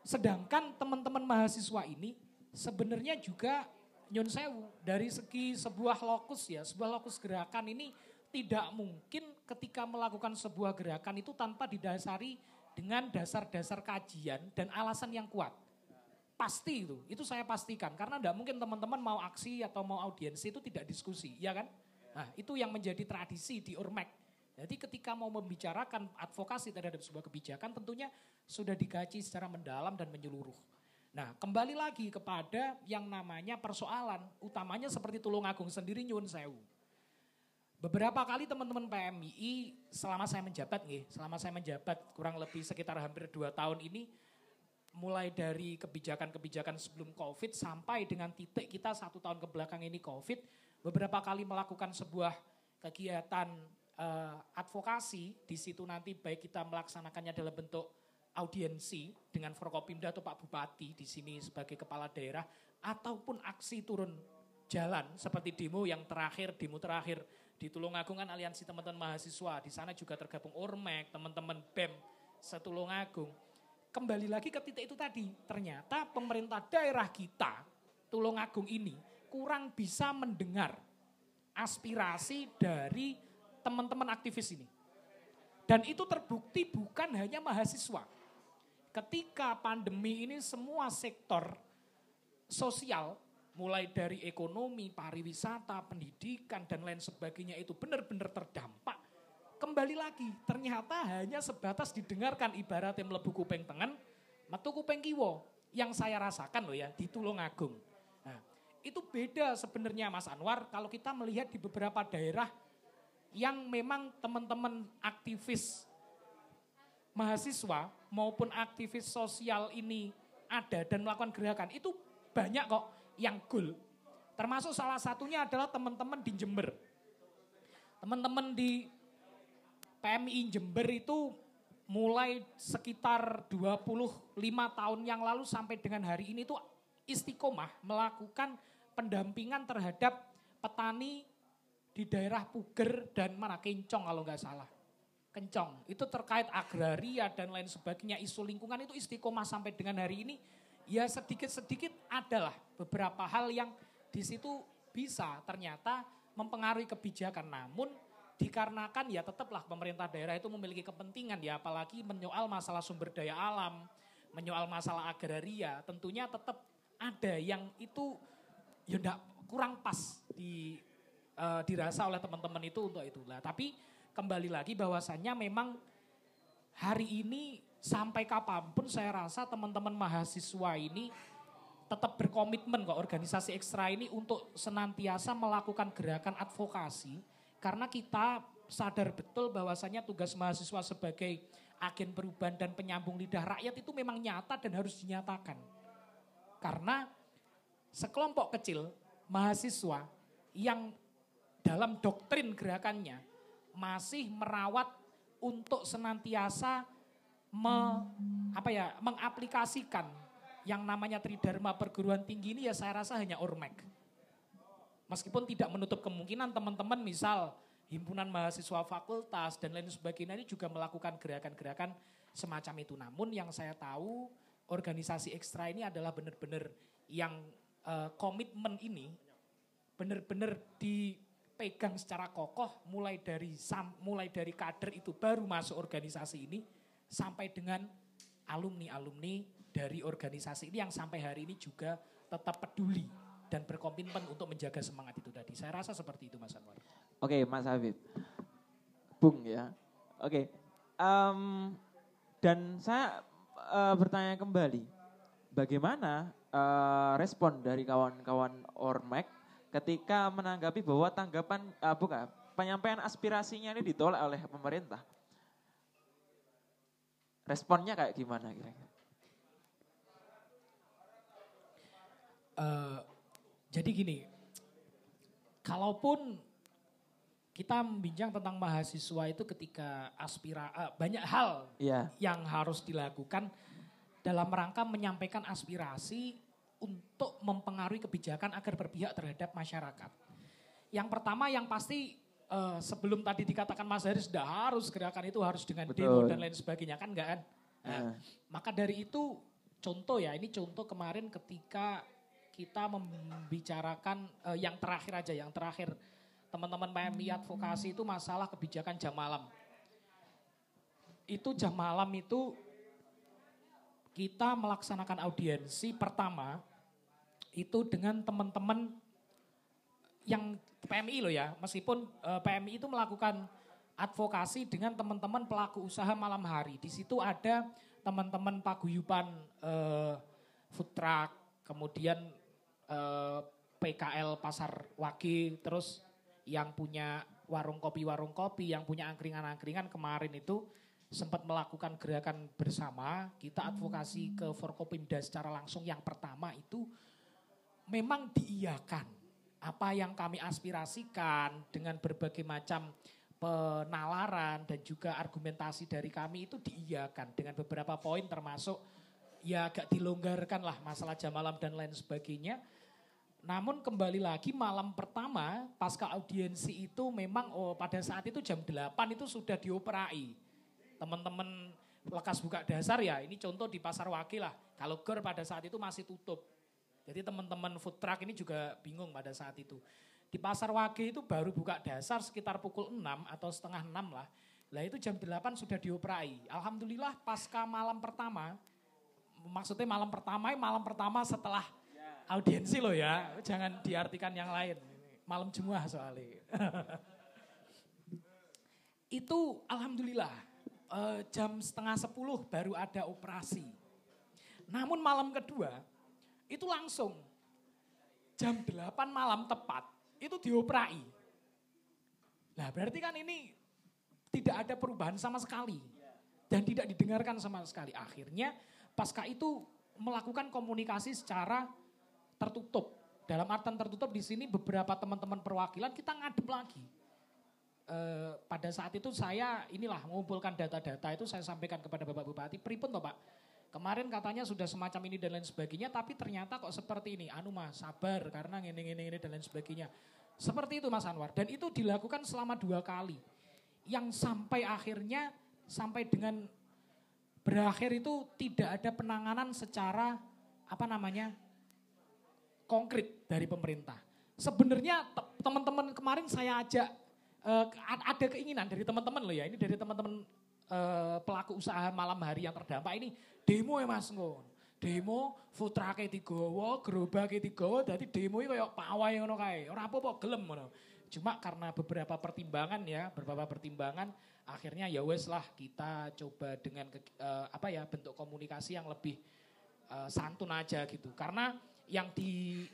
Sedangkan teman-teman mahasiswa ini sebenarnya juga nyun sewu dari segi sebuah lokus ya, sebuah lokus gerakan ini tidak mungkin ketika melakukan sebuah gerakan itu tanpa didasari dengan dasar-dasar kajian dan alasan yang kuat. Pasti itu, itu saya pastikan. Karena tidak mungkin teman-teman mau aksi atau mau audiensi itu tidak diskusi, ya kan? Nah itu yang menjadi tradisi di Urmek. Jadi ketika mau membicarakan advokasi terhadap sebuah kebijakan tentunya sudah dikaji secara mendalam dan menyeluruh. Nah kembali lagi kepada yang namanya persoalan utamanya seperti Tulungagung sendiri nyun sewu. Beberapa kali teman-teman PMI selama saya menjabat nih, selama saya menjabat kurang lebih sekitar hampir dua tahun ini mulai dari kebijakan-kebijakan sebelum COVID sampai dengan titik kita satu tahun ke belakang ini COVID, beberapa kali melakukan sebuah kegiatan uh, advokasi, di situ nanti baik kita melaksanakannya dalam bentuk audiensi dengan Forkopimda atau Pak Bupati di sini sebagai kepala daerah, ataupun aksi turun jalan seperti demo yang terakhir, demo terakhir di Tulungagung kan aliansi teman-teman mahasiswa, di sana juga tergabung Ormek, teman-teman BEM setulungagung kembali lagi ke titik itu tadi. Ternyata pemerintah daerah kita, Tulungagung ini, kurang bisa mendengar aspirasi dari teman-teman aktivis ini. Dan itu terbukti bukan hanya mahasiswa. Ketika pandemi ini semua sektor sosial, mulai dari ekonomi, pariwisata, pendidikan, dan lain sebagainya itu benar-benar terdampak kembali lagi ternyata hanya sebatas didengarkan ibaratnya melebu kupeng tengen, metu kupeng kiwo yang saya rasakan loh ya di Tulungagung. Nah, itu beda sebenarnya Mas Anwar kalau kita melihat di beberapa daerah yang memang teman-teman aktivis mahasiswa maupun aktivis sosial ini ada dan melakukan gerakan itu banyak kok yang goal. Termasuk salah satunya adalah teman-teman di Jember. Teman-teman di PMI Jember itu mulai sekitar 25 tahun yang lalu sampai dengan hari ini itu istiqomah melakukan pendampingan terhadap petani di daerah Puger dan mana Kencong kalau nggak salah. Kencong itu terkait agraria dan lain sebagainya isu lingkungan itu istiqomah sampai dengan hari ini ya sedikit-sedikit adalah beberapa hal yang di situ bisa ternyata mempengaruhi kebijakan namun dikarenakan ya tetaplah pemerintah daerah itu memiliki kepentingan ya apalagi menyoal masalah sumber daya alam, menyoal masalah agraria, tentunya tetap ada yang itu ya enggak kurang pas di uh, dirasa oleh teman-teman itu untuk itulah. Tapi kembali lagi bahwasannya memang hari ini sampai kapan pun saya rasa teman-teman mahasiswa ini tetap berkomitmen kok organisasi ekstra ini untuk senantiasa melakukan gerakan advokasi karena kita sadar betul bahwasanya tugas mahasiswa sebagai agen perubahan dan penyambung lidah rakyat itu memang nyata dan harus dinyatakan. Karena sekelompok kecil mahasiswa yang dalam doktrin gerakannya masih merawat untuk senantiasa me, apa ya, mengaplikasikan yang namanya Tridharma perguruan tinggi ini ya saya rasa hanya ormek. Meskipun tidak menutup kemungkinan teman-teman misal himpunan mahasiswa fakultas dan lain sebagainya ini juga melakukan gerakan-gerakan semacam itu. Namun yang saya tahu organisasi ekstra ini adalah benar-benar yang uh, komitmen ini benar-benar dipegang secara kokoh mulai dari sam, mulai dari kader itu baru masuk organisasi ini sampai dengan alumni-alumni dari organisasi ini yang sampai hari ini juga tetap peduli dan berkomitmen untuk menjaga semangat itu tadi. Saya rasa seperti itu Mas Anwar. Oke Mas Habib. Bung ya. Oke. Um, dan saya uh, bertanya kembali. Bagaimana uh, respon dari kawan-kawan Ormek ketika menanggapi bahwa tanggapan uh, bukan penyampaian aspirasinya ini ditolak oleh pemerintah? Responnya kayak gimana kira-kira? Uh, jadi gini, kalaupun kita membincang tentang mahasiswa itu ketika aspira uh, banyak hal yeah. yang harus dilakukan dalam rangka menyampaikan aspirasi untuk mempengaruhi kebijakan agar berpihak terhadap masyarakat. Yang pertama yang pasti uh, sebelum tadi dikatakan Mas Haris sudah harus gerakan itu harus dengan Betul. demo dan lain sebagainya kan enggak kan? Nah, uh. Maka dari itu contoh ya, ini contoh kemarin ketika kita membicarakan uh, yang terakhir aja, yang terakhir teman-teman PMI advokasi itu masalah kebijakan jam malam. Itu jam malam itu kita melaksanakan audiensi pertama itu dengan teman-teman yang PMI loh ya, meskipun uh, eh, PMI itu melakukan advokasi dengan teman-teman pelaku usaha malam hari. Di situ ada teman-teman paguyuban uh, food truck, kemudian uh, eh, PKL Pasar Wagi, terus yang punya warung kopi warung kopi, yang punya angkringan-angkringan kemarin itu sempat melakukan gerakan bersama. Kita advokasi ke Forkopimda secara langsung. Yang pertama itu memang diiyakan apa yang kami aspirasikan dengan berbagai macam penalaran dan juga argumentasi dari kami itu diiyakan dengan beberapa poin termasuk ya agak dilonggarkan lah masalah jam malam dan lain sebagainya. Namun kembali lagi malam pertama pasca audiensi itu memang oh pada saat itu jam 8 itu sudah dioperai. Teman-teman lekas buka dasar ya ini contoh di Pasar Wakil lah. Kalau GER pada saat itu masih tutup. Jadi teman-teman food truck ini juga bingung pada saat itu. Di pasar Wage itu baru buka dasar sekitar pukul 6 atau setengah 6 lah. Lah itu jam 8 sudah dioperai. Alhamdulillah pasca malam pertama, maksudnya malam pertama, malam pertama setelah audiensi loh ya. Jangan diartikan yang lain. Malam Jumat soalnya. itu alhamdulillah uh, jam setengah sepuluh baru ada operasi. Namun malam kedua itu langsung jam 8 malam tepat itu dioperai. Nah berarti kan ini tidak ada perubahan sama sekali. Dan tidak didengarkan sama sekali. Akhirnya pasca itu melakukan komunikasi secara tertutup. Dalam artian tertutup di sini beberapa teman-teman perwakilan kita ngadep lagi. E, pada saat itu saya inilah mengumpulkan data-data itu saya sampaikan kepada Bapak Bupati. Pripun toh Pak? Kemarin katanya sudah semacam ini dan lain sebagainya, tapi ternyata kok seperti ini. Anu mas, sabar karena ini, ini, ini dan lain sebagainya. Seperti itu Mas Anwar. Dan itu dilakukan selama dua kali. Yang sampai akhirnya, sampai dengan berakhir itu tidak ada penanganan secara, apa namanya, konkret dari pemerintah. Sebenarnya teman-teman kemarin saya ajak, uh, ada keinginan dari teman-teman loh ya, ini dari teman-teman uh, pelaku usaha malam hari yang terdampak ini demo ya Mas ngon. Demo truck digawa, gerobake digawa, dadi demo iki kaya pawai ngono kae. Ora apa-apa gelem ngono. Cuma karena beberapa pertimbangan ya, beberapa pertimbangan akhirnya ya wes lah kita coba dengan ke, uh, apa ya bentuk komunikasi yang lebih uh, santun aja gitu. Karena yang di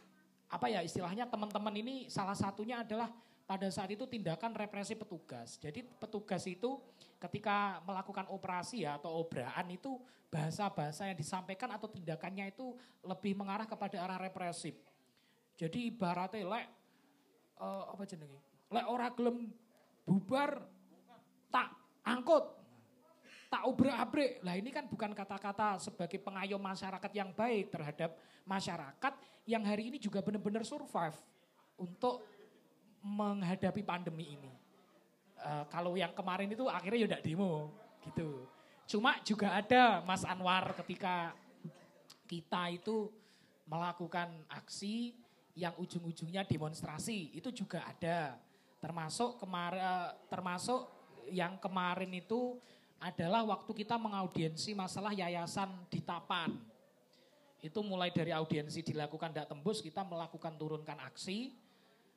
apa ya istilahnya teman-teman ini salah satunya adalah pada saat itu tindakan represi petugas. Jadi petugas itu ketika melakukan operasi ya atau obraan itu bahasa-bahasa yang disampaikan atau tindakannya itu lebih mengarah kepada arah represif. Jadi ibaratnya lek uh, apa jenenge? Lek ora gelem bubar tak angkut tak ubrak-abrik. Lah ini kan bukan kata-kata sebagai pengayom masyarakat yang baik terhadap masyarakat yang hari ini juga benar-benar survive untuk menghadapi pandemi ini. Uh, kalau yang kemarin itu akhirnya ya udah demo gitu. Cuma juga ada Mas Anwar ketika kita itu melakukan aksi yang ujung-ujungnya demonstrasi itu juga ada. Termasuk kemarin uh, termasuk yang kemarin itu adalah waktu kita mengaudiensi masalah yayasan di Tapan. Itu mulai dari audiensi dilakukan tidak tembus, kita melakukan turunkan aksi,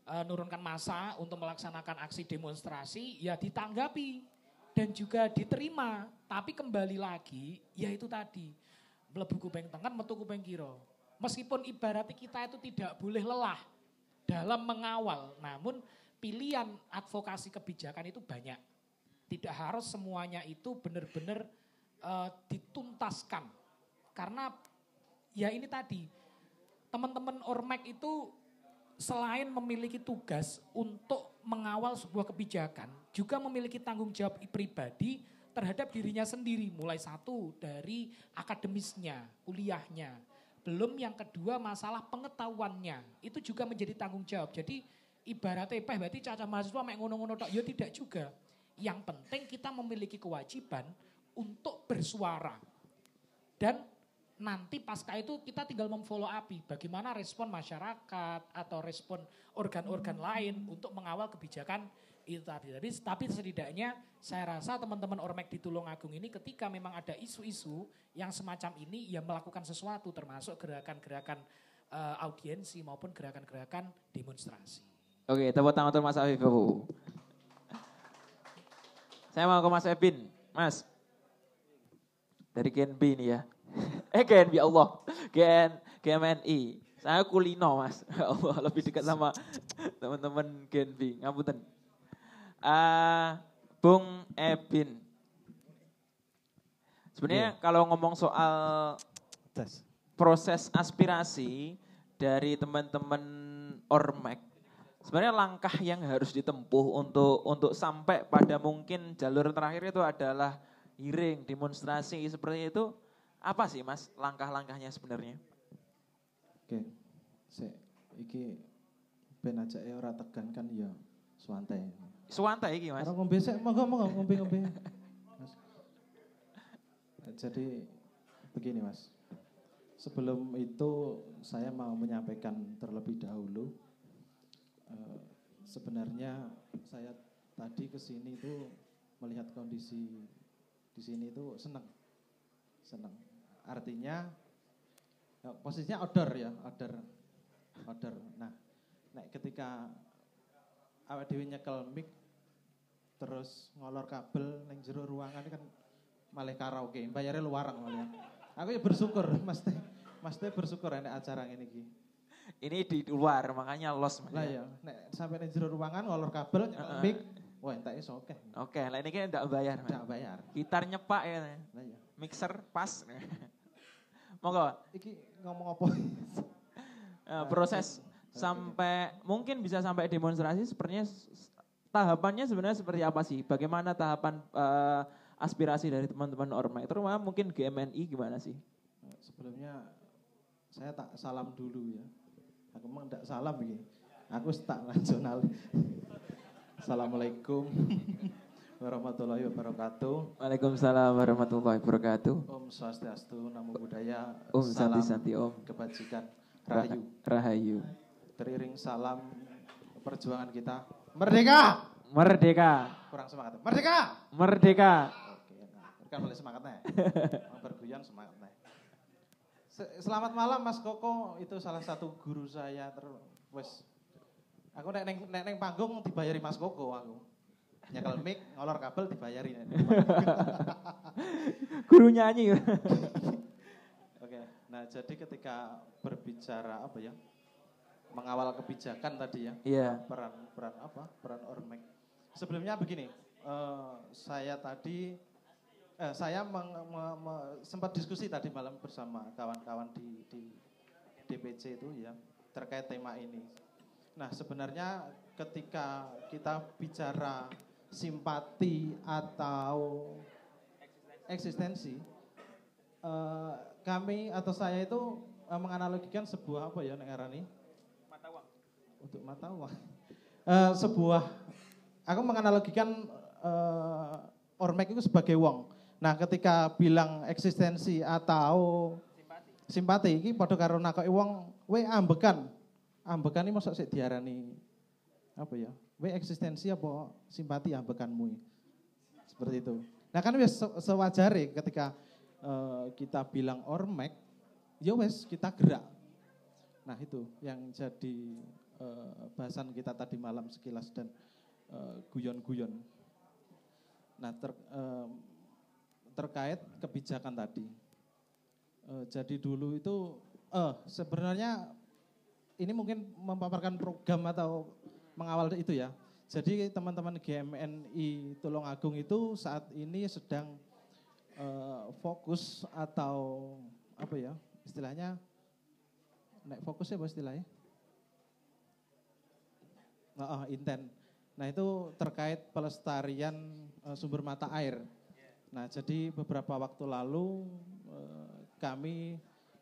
uh, nurunkan masa untuk melaksanakan aksi demonstrasi, ya ditanggapi dan juga diterima. Tapi kembali lagi, ya itu tadi, melebu kupeng tengah, metu kupeng kiro. Meskipun ibaratnya kita itu tidak boleh lelah dalam mengawal, namun pilihan advokasi kebijakan itu banyak. Tidak harus semuanya itu benar-benar uh, dituntaskan. Karena ya ini tadi, teman-teman Ormek itu selain memiliki tugas untuk mengawal sebuah kebijakan, juga memiliki tanggung jawab pribadi terhadap dirinya sendiri. Mulai satu dari akademisnya, kuliahnya. Belum yang kedua masalah pengetahuannya. Itu juga menjadi tanggung jawab. Jadi ibaratnya peh berarti caca mahasiswa mek ngono-ngono tok. Ya tidak juga. Yang penting kita memiliki kewajiban untuk bersuara. Dan nanti pasca itu kita tinggal memfollow api bagaimana respon masyarakat atau respon organ-organ hmm. lain untuk mengawal kebijakan itu tadi. Tapi, tapi setidaknya saya rasa teman-teman Ormek di Tulungagung ini ketika memang ada isu-isu yang semacam ini ya melakukan sesuatu termasuk gerakan-gerakan uh, audiensi maupun gerakan-gerakan demonstrasi. Oke, tepuk tangan untuk Mas Afif. Saya mau ke Mas Ebin. Mas, dari Genb ini ya. Eh GNB Allah, GN, GMNI. Saya kulino mas, Allah lebih dekat sama teman-teman GNB. Ngapunten. Uh, Bung Ebin. Sebenarnya yeah. kalau ngomong soal proses aspirasi dari teman-teman Ormek, sebenarnya langkah yang harus ditempuh untuk untuk sampai pada mungkin jalur terakhir itu adalah hearing, demonstrasi seperti itu apa sih Mas langkah-langkahnya sebenarnya? Oke. Se iki ben aja ya ora tegan kan ya suwantai. Suwantai iki Mas. Ora ngombe sik monggo monggo ngombe-ngombe. Mas. Jadi begini Mas. Sebelum itu saya mau menyampaikan terlebih dahulu uh, sebenarnya saya tadi ke sini itu melihat kondisi di sini itu senang. Senang Artinya ya, posisinya outdoor ya, outdoor. Outdoor. Nah, nek ketika awak dhewe nyekel mic terus ngolor kabel ning jero ruangan kan malah karaoke, bayarnya luar malah. Aku ya bersyukur, Mas Teh. Mas Teh bersyukur enak acara ini iki. Ini di luar, makanya los. Lah ya, nek sampai ning jero ruangan ngolor kabel, nyekel uh, mic, wah entak iso oke. Oke, lah ini kan enggak bayar. Enggak bayar. Gitar nyepak ya. Lah ya. Mixer pas. Monggo. Iki ngomong apa? uh, proses okay. sampai mungkin bisa sampai demonstrasi sepertinya tahapannya sebenarnya seperti apa sih? Bagaimana tahapan uh, aspirasi dari teman-teman Orma? Terutama mungkin GMNI gimana sih? Sebelumnya saya tak salam dulu ya. Aku memang tidak salam ini. Aku tak nasional. Assalamualaikum warahmatullahi wabarakatuh. Waalaikumsalam warahmatullahi wabarakatuh. Om Swastiastu, Namo Buddhaya. Om Santi Santi Om. Kebajikan. Rahayu. Rahayu. Teriring salam perjuangan kita. Merdeka! Merdeka. Kurang semangat. Merdeka! Merdeka. Oke, nah, kan boleh semangatnya. berguyon semangatnya. Selamat malam Mas Koko, itu salah satu guru saya terus Aku nek neng, nek neng panggung dibayari Mas Koko aku. Nyekel mic, ngolor kabel dibayari. Guru nyanyi. Oke. Nah, jadi ketika berbicara apa ya? Mengawal kebijakan tadi ya. Iya. Peran peran apa? Peran Ormek. Sebelumnya begini, eh, saya tadi eh, saya meng- me- me- sempat diskusi tadi malam bersama kawan-kawan di, di DPC itu ya terkait tema ini. Nah sebenarnya ketika kita bicara simpati atau eksistensi, eh, kami atau saya itu eh, menganalogikan sebuah apa ya Nek Arani? Untuk mata uang. Eh, sebuah, aku menganalogikan eh, ormek itu sebagai wong. Nah ketika bilang eksistensi atau simpati, ini pada karo nakoki wong, we ambekan. Ambekan ini masuk sik diarani apa ya? We eksistensi apa simpati ambekanmu? Seperti itu. Nah kan wes se- sewajare ketika eh, kita bilang ormek, ya wes kita gerak. Nah itu yang jadi eh, bahasan kita tadi malam sekilas dan eh, guyon-guyon. Nah ter, terkait kebijakan tadi. Jadi dulu itu eh sebenarnya ini mungkin memaparkan program atau mengawal itu ya. Jadi teman-teman GMNI Tulungagung itu saat ini sedang eh, fokus atau apa ya istilahnya naik fokus ya apa istilahnya? Nah, inten. Nah itu terkait pelestarian eh, sumber mata air. Nah jadi beberapa waktu lalu eh, kami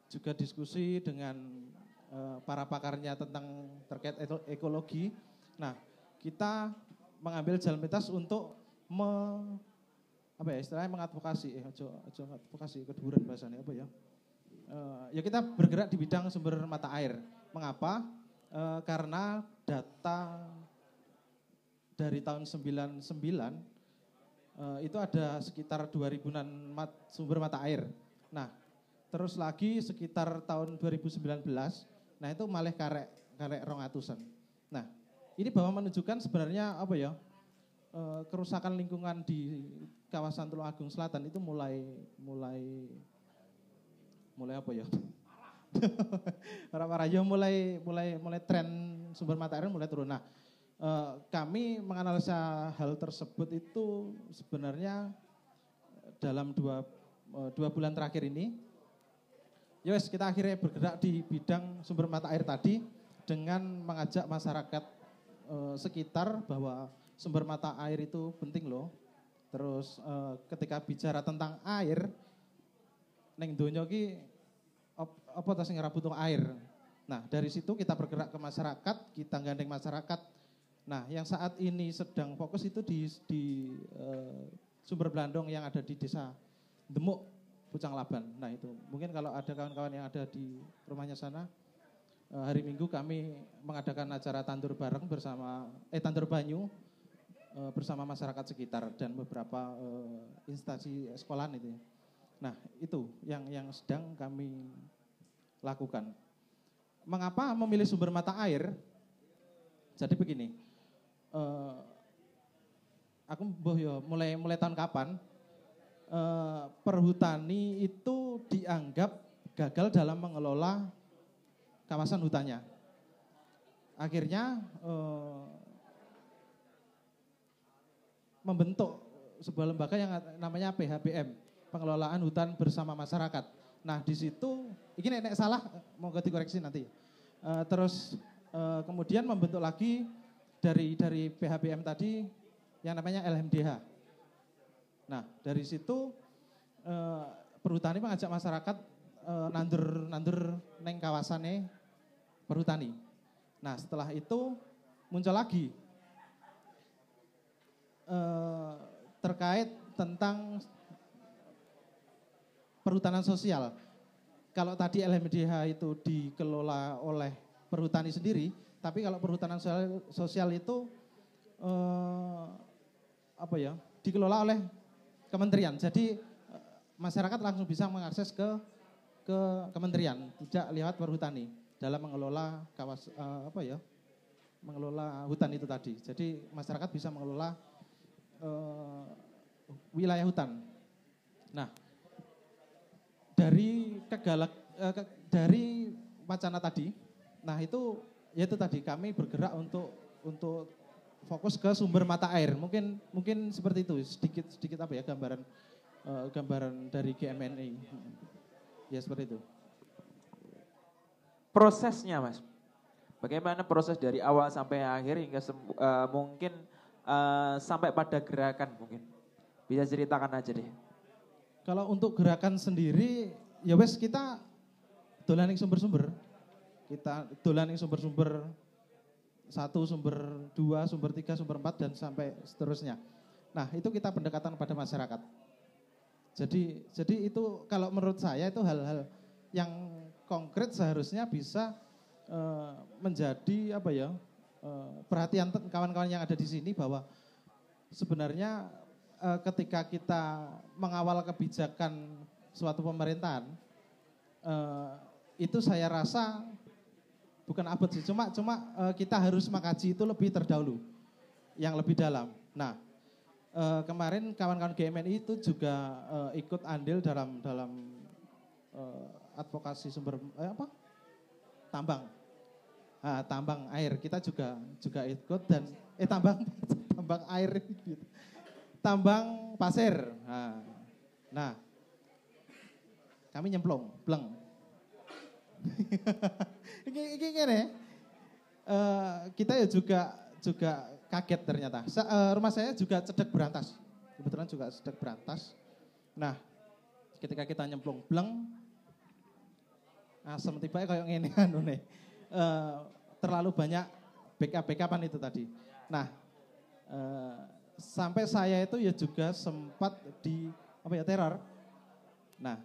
juga diskusi dengan eh, para pakarnya tentang terkait eko- ekologi. Nah kita mengambil jalan pintas untuk me, apa ya istilahnya mengadvokasi, eh ojo, ojo advokasi keduburan bahasanya apa ya? Eh, ya kita bergerak di bidang sumber mata air. Mengapa? Eh, karena data dari tahun 99 eh, itu ada sekitar 2000-an mat, sumber mata air. Nah, terus lagi sekitar tahun 2019, nah itu malah karek karek rongatusan. Ini bahwa menunjukkan sebenarnya apa ya eh, kerusakan lingkungan di kawasan Tulungagung Selatan itu mulai mulai mulai apa ya? Para ya mulai mulai mulai tren sumber mata air mulai turun. Nah, eh, kami menganalisa hal tersebut itu sebenarnya dalam dua eh, dua bulan terakhir ini. Yes, kita akhirnya bergerak di bidang sumber mata air tadi dengan mengajak masyarakat eh, sekitar bahwa sumber mata air itu penting loh. Terus eh, ketika bicara tentang air, neng donya op- apa tas ngerap butuh air. Nah, dari situ kita bergerak ke masyarakat, kita gandeng masyarakat. Nah, yang saat ini sedang fokus itu di, di eh, sumber Blandong yang ada di desa Demuk, Pucang Laban. Nah, itu mungkin kalau ada kawan-kawan yang ada di rumahnya sana, hari Minggu kami mengadakan acara tandur bareng bersama, eh tandur banyu eh, bersama masyarakat sekitar dan beberapa eh, instansi sekolahan itu ya. Nah, itu yang yang sedang kami lakukan. Mengapa memilih sumber mata air? Jadi begini, eh, aku mbah ya mulai mulai tahun kapan eh, perhutani itu dianggap gagal dalam mengelola kawasan hutannya. Akhirnya eh, membentuk sebuah lembaga yang namanya PHBM, Pengelolaan Hutan Bersama Masyarakat. Nah di situ, ini nek salah mau dikoreksi nanti. Eh, terus eh, kemudian membentuk lagi dari dari PHBM tadi yang namanya LMDH. Nah dari situ eh, perhutani mengajak masyarakat eh, nandur nandur neng kawasannya perhutani. Nah setelah itu muncul lagi eh, terkait tentang perhutanan sosial. Kalau tadi LMDH itu dikelola oleh perhutani sendiri, tapi kalau perhutanan sosial, itu eh, apa ya dikelola oleh kementerian. Jadi eh, masyarakat langsung bisa mengakses ke ke kementerian, tidak lewat perhutani dalam mengelola kawas eh, apa ya mengelola hutan itu tadi. Jadi masyarakat bisa mengelola uh, wilayah hutan. Nah, dari kegalak uh, ke, dari wacana tadi, nah itu yaitu tadi kami bergerak untuk untuk fokus ke sumber mata air. Mungkin mungkin seperti itu sedikit sedikit apa ya gambaran uh, gambaran dari GMNI. Ya seperti itu. Prosesnya, Mas. Bagaimana proses dari awal sampai akhir hingga uh, mungkin uh, sampai pada gerakan mungkin. Bisa ceritakan aja deh. Kalau untuk gerakan sendiri, ya wes kita dolaning sumber-sumber. Kita dolaning sumber-sumber satu, sumber dua, sumber tiga, sumber empat, dan sampai seterusnya. Nah, itu kita pendekatan pada masyarakat. Jadi, jadi itu kalau menurut saya itu hal-hal yang konkret seharusnya bisa uh, menjadi apa ya uh, perhatian kawan-kawan yang ada di sini bahwa sebenarnya uh, ketika kita mengawal kebijakan suatu pemerintahan uh, itu saya rasa bukan abad sih, cuma cuma uh, kita harus mengkaji itu lebih terdahulu, yang lebih dalam. Nah, uh, kemarin kawan-kawan GMNI itu juga uh, ikut andil dalam dalam advokasi sumber eh, apa? Tambang. Nah, tambang air kita juga juga ikut dan eh tambang tambang air gitu. Tambang pasir. Nah, nah kami nyemplung, bleng. ini ini gini, uh, kita ya juga juga kaget ternyata. Sa, uh, rumah saya juga cedek berantas, kebetulan juga cedek berantas. Nah, ketika kita nyemplung bleng, asem tiba kayak ngene anu nih. Uh, terlalu banyak backup backupan itu tadi. Nah, uh, sampai saya itu ya juga sempat di apa ya teror. Nah,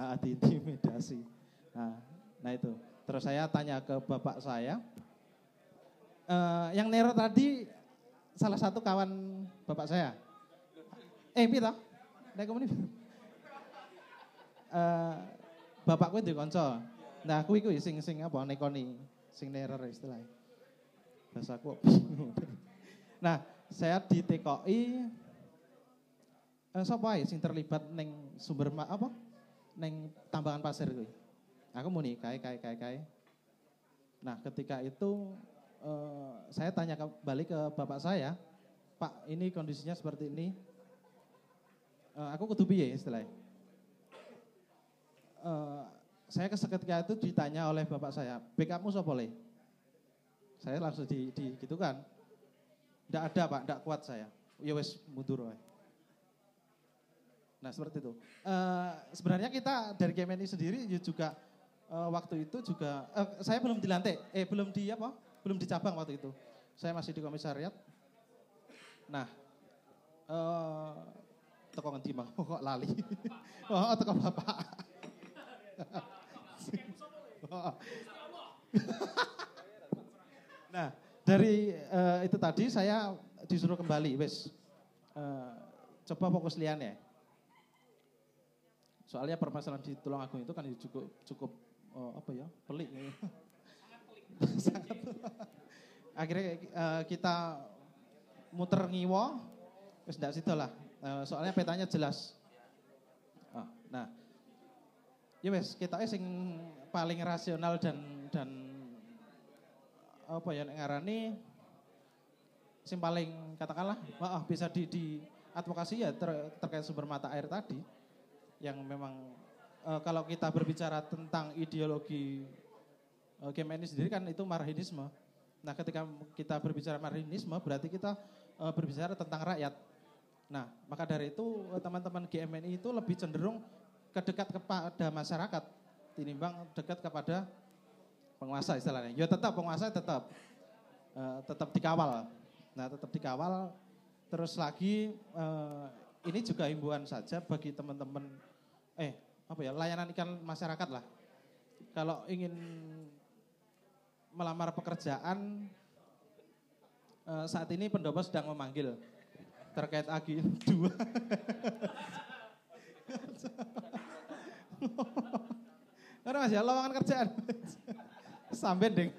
uh, diintimidasi. Nah, nah itu. Terus saya tanya ke bapak saya, uh, yang neror tadi salah satu kawan bapak saya. Eh, pita? Nek ini. Uh, bapakku itu konco. Nah, aku itu sing sing apa nekoni, sing neror istilahnya. Bahasaku. nah, saya di TKI eh, sapa sing terlibat neng sumber apa? Neng tambangan pasir kuwi. Aku muni kai kai kai kai. Nah ketika itu uh, saya tanya kembali ke bapak saya, Pak ini kondisinya seperti ini. Uh, aku kudu piye istilahnya. Uh, saya ketika itu ditanya oleh bapak saya, backupmu siapa le? Saya langsung di, di gitu kan. Tidak ada pak, tidak kuat saya. Ya wes mundur. Woy. Nah seperti itu. Uh, sebenarnya kita dari KMNI sendiri juga uh, waktu itu juga uh, saya belum di lantai, eh belum di apa? Belum di cabang waktu itu. Saya masih di komisariat. Nah, uh, toko ngendi lali. oh, toko bapak. Nah, dari uh, itu tadi saya disuruh kembali, wes. Uh, coba fokus lian ya. Soalnya permasalahan di Tulungagung itu kan cukup cukup oh, apa ya pelik ya. sangat akhirnya uh, kita muter ngiwo terus tidak situ lah uh, soalnya petanya jelas oh, nah ya wes kita sing paling rasional dan dan apa ya ngarani sing paling katakanlah oh, bisa di, di advokasi ya ter, terkait sumber mata air tadi yang memang uh, kalau kita berbicara tentang ideologi uh, GMNI sendiri kan itu marhinisme. Nah, ketika kita berbicara marhinisme berarti kita uh, berbicara tentang rakyat. Nah, maka dari itu teman-teman GMNI itu lebih cenderung kedekat kepada masyarakat tinimbang dekat kepada penguasa istilahnya. Ya tetap penguasa tetap uh, tetap dikawal. Nah, tetap dikawal. Terus lagi uh, ini juga himbauan saja bagi teman-teman eh apa ya layanan ikan masyarakat lah. Kalau ingin melamar pekerjaan eh, saat ini pendopo sedang memanggil terkait agi dua. Karena mas ya lowongan kerjaan. Sampai.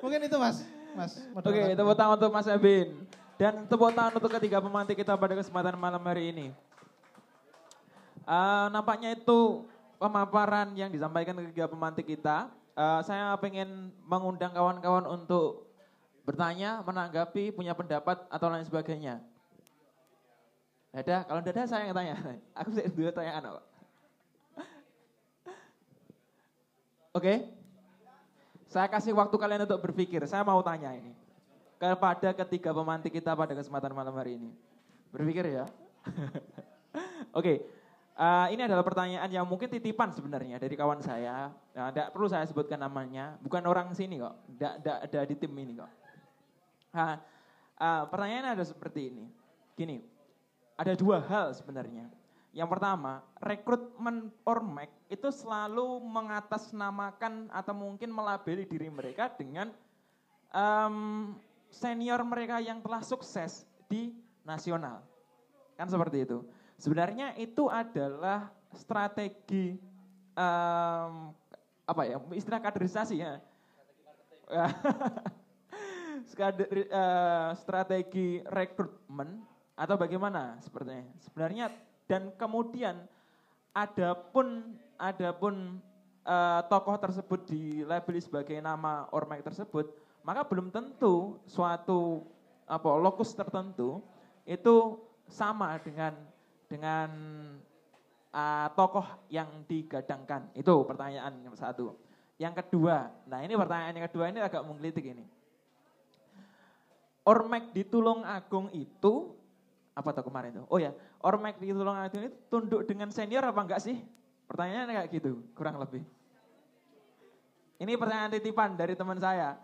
Mungkin itu mas. Mas. Oke, tepuk tangan untuk Mas Ebin. Dan tepuk tangan untuk ketiga pemantik kita pada kesempatan malam hari ini. Uh, nampaknya itu pemaparan yang disampaikan ketiga pemantik kita. Uh, saya ingin mengundang kawan-kawan untuk bertanya, menanggapi, punya pendapat atau lain sebagainya. Ada, kalau ada saya yang tanya. Aku saya dua tanya anak. Oke, saya kasih waktu kalian untuk berpikir. Saya mau tanya ini kepada ketiga pemantik kita pada kesempatan malam hari ini. Berpikir ya. Oke, uh, ini adalah pertanyaan yang mungkin titipan sebenarnya dari kawan saya. Nah, tidak perlu saya sebutkan namanya, bukan orang sini kok, tidak ada di tim ini kok. Nah, uh, pertanyaannya ada seperti ini. Gini, ada dua hal sebenarnya. Yang pertama, rekrutmen Ormek itu selalu mengatasnamakan atau mungkin melabeli diri mereka dengan um, senior mereka yang telah sukses di nasional. Kan seperti itu. Sebenarnya itu adalah strategi um, apa ya istilah kaderisasi ya. Eh, strategi rekrutmen atau bagaimana sepertinya. Sebenarnya dan kemudian adapun adapun uh, tokoh tersebut di label sebagai nama ormek tersebut maka belum tentu suatu apa lokus tertentu itu sama dengan dengan uh, tokoh yang digadangkan. Itu pertanyaan yang satu. Yang kedua, nah ini pertanyaan yang kedua ini agak menggelitik ini. Ormek di Tulung Agung itu apa tuh kemarin tuh? Oh ya, Ormek di Tulung Agung itu tunduk dengan senior apa enggak sih? Pertanyaannya kayak gitu, kurang lebih. Ini pertanyaan titipan dari teman saya.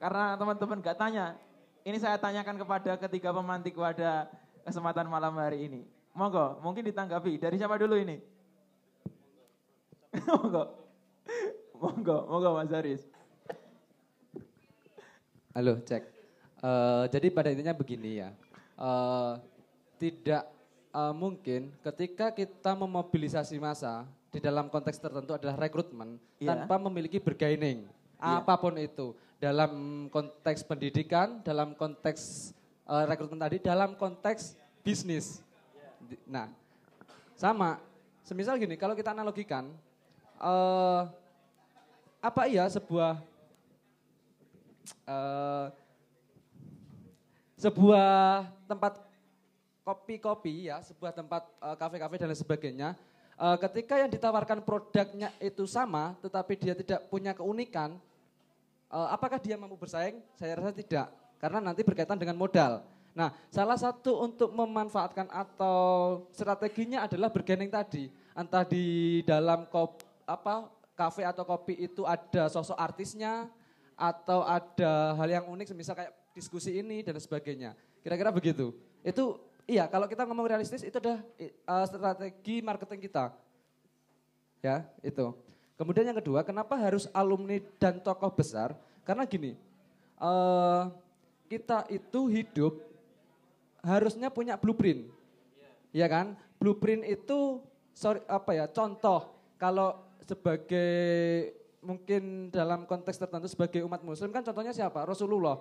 Karena teman-teman gak tanya, ini saya tanyakan kepada ketiga pemantik pada kesempatan malam hari ini. Monggo, mungkin ditanggapi. Dari siapa dulu ini? monggo. Monggo, monggo Mas Haris. Halo, cek. Uh, jadi pada intinya begini ya. Uh, tidak uh, mungkin ketika kita memobilisasi massa di dalam konteks tertentu adalah rekrutmen yeah. tanpa memiliki bergaining yeah. apa pun itu dalam konteks pendidikan, dalam konteks uh, rekrutmen tadi, dalam konteks bisnis. Nah, sama. Semisal gini, kalau kita analogikan, uh, apa iya sebuah uh, sebuah tempat kopi-kopi ya, sebuah tempat kafe-kafe uh, dan lain sebagainya, uh, ketika yang ditawarkan produknya itu sama, tetapi dia tidak punya keunikan, uh, apakah dia mampu bersaing? Saya rasa tidak, karena nanti berkaitan dengan modal. Nah, salah satu untuk memanfaatkan atau strateginya adalah bergening tadi, entah di dalam kop, apa kafe atau kopi itu ada sosok artisnya atau ada hal yang unik, misal kayak diskusi ini dan sebagainya. Kira-kira begitu. Itu iya, kalau kita ngomong realistis itu adalah uh, strategi marketing kita. Ya, itu. Kemudian yang kedua, kenapa harus alumni dan tokoh besar? Karena gini, uh, kita itu hidup harusnya punya blueprint, ya kan? Blueprint itu sorry, apa ya? Contoh kalau sebagai mungkin dalam konteks tertentu sebagai umat muslim kan contohnya siapa? Rasulullah.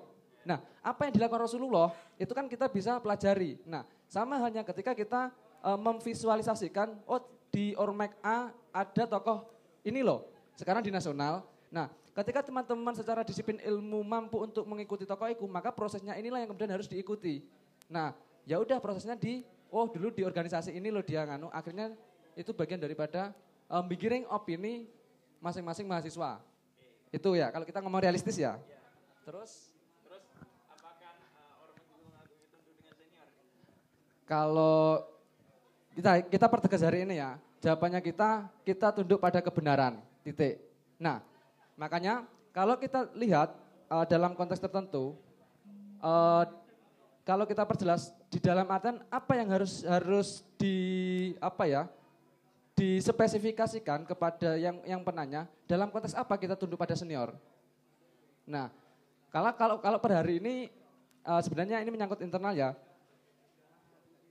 Nah, apa yang dilakukan Rasulullah itu kan kita bisa pelajari. Nah, sama hanya ketika kita uh, memvisualisasikan, oh di Ormek A ada tokoh ini loh, sekarang di nasional. Nah, ketika teman-teman secara disiplin ilmu mampu untuk mengikuti tokoh itu, maka prosesnya inilah yang kemudian harus diikuti. Nah, ya udah prosesnya di, oh dulu di organisasi ini loh dia nganu, akhirnya itu bagian daripada um, mikiring opini masing-masing mahasiswa. Itu ya, kalau kita ngomong realistis ya. Terus Terus apakah uh, itu dengan senior? Kalau kita kita pertegas hari ini ya, Jawabannya kita, kita tunduk pada kebenaran, titik. Nah, makanya kalau kita lihat uh, dalam konteks tertentu, uh, kalau kita perjelas di dalam artian apa yang harus harus di apa ya dispesifikasikan kepada yang yang penanya dalam konteks apa kita tunduk pada senior. Nah, kalau kalau kalau per hari ini uh, sebenarnya ini menyangkut internal ya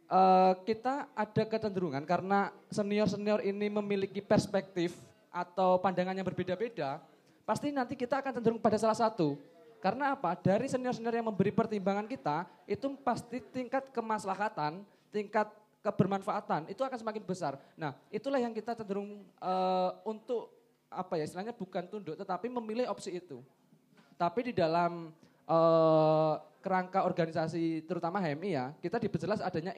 uh, kita ada kecenderungan karena senior-senior ini memiliki perspektif atau pandangan yang berbeda-beda, pasti nanti kita akan cenderung pada salah satu. Karena apa? Dari senior-senior yang memberi pertimbangan kita, itu pasti tingkat kemaslahatan, tingkat kebermanfaatan itu akan semakin besar. Nah, itulah yang kita cenderung uh, untuk apa ya istilahnya bukan tunduk, tetapi memilih opsi itu. Tapi di dalam uh, kerangka organisasi terutama HMI ya, kita diperjelas adanya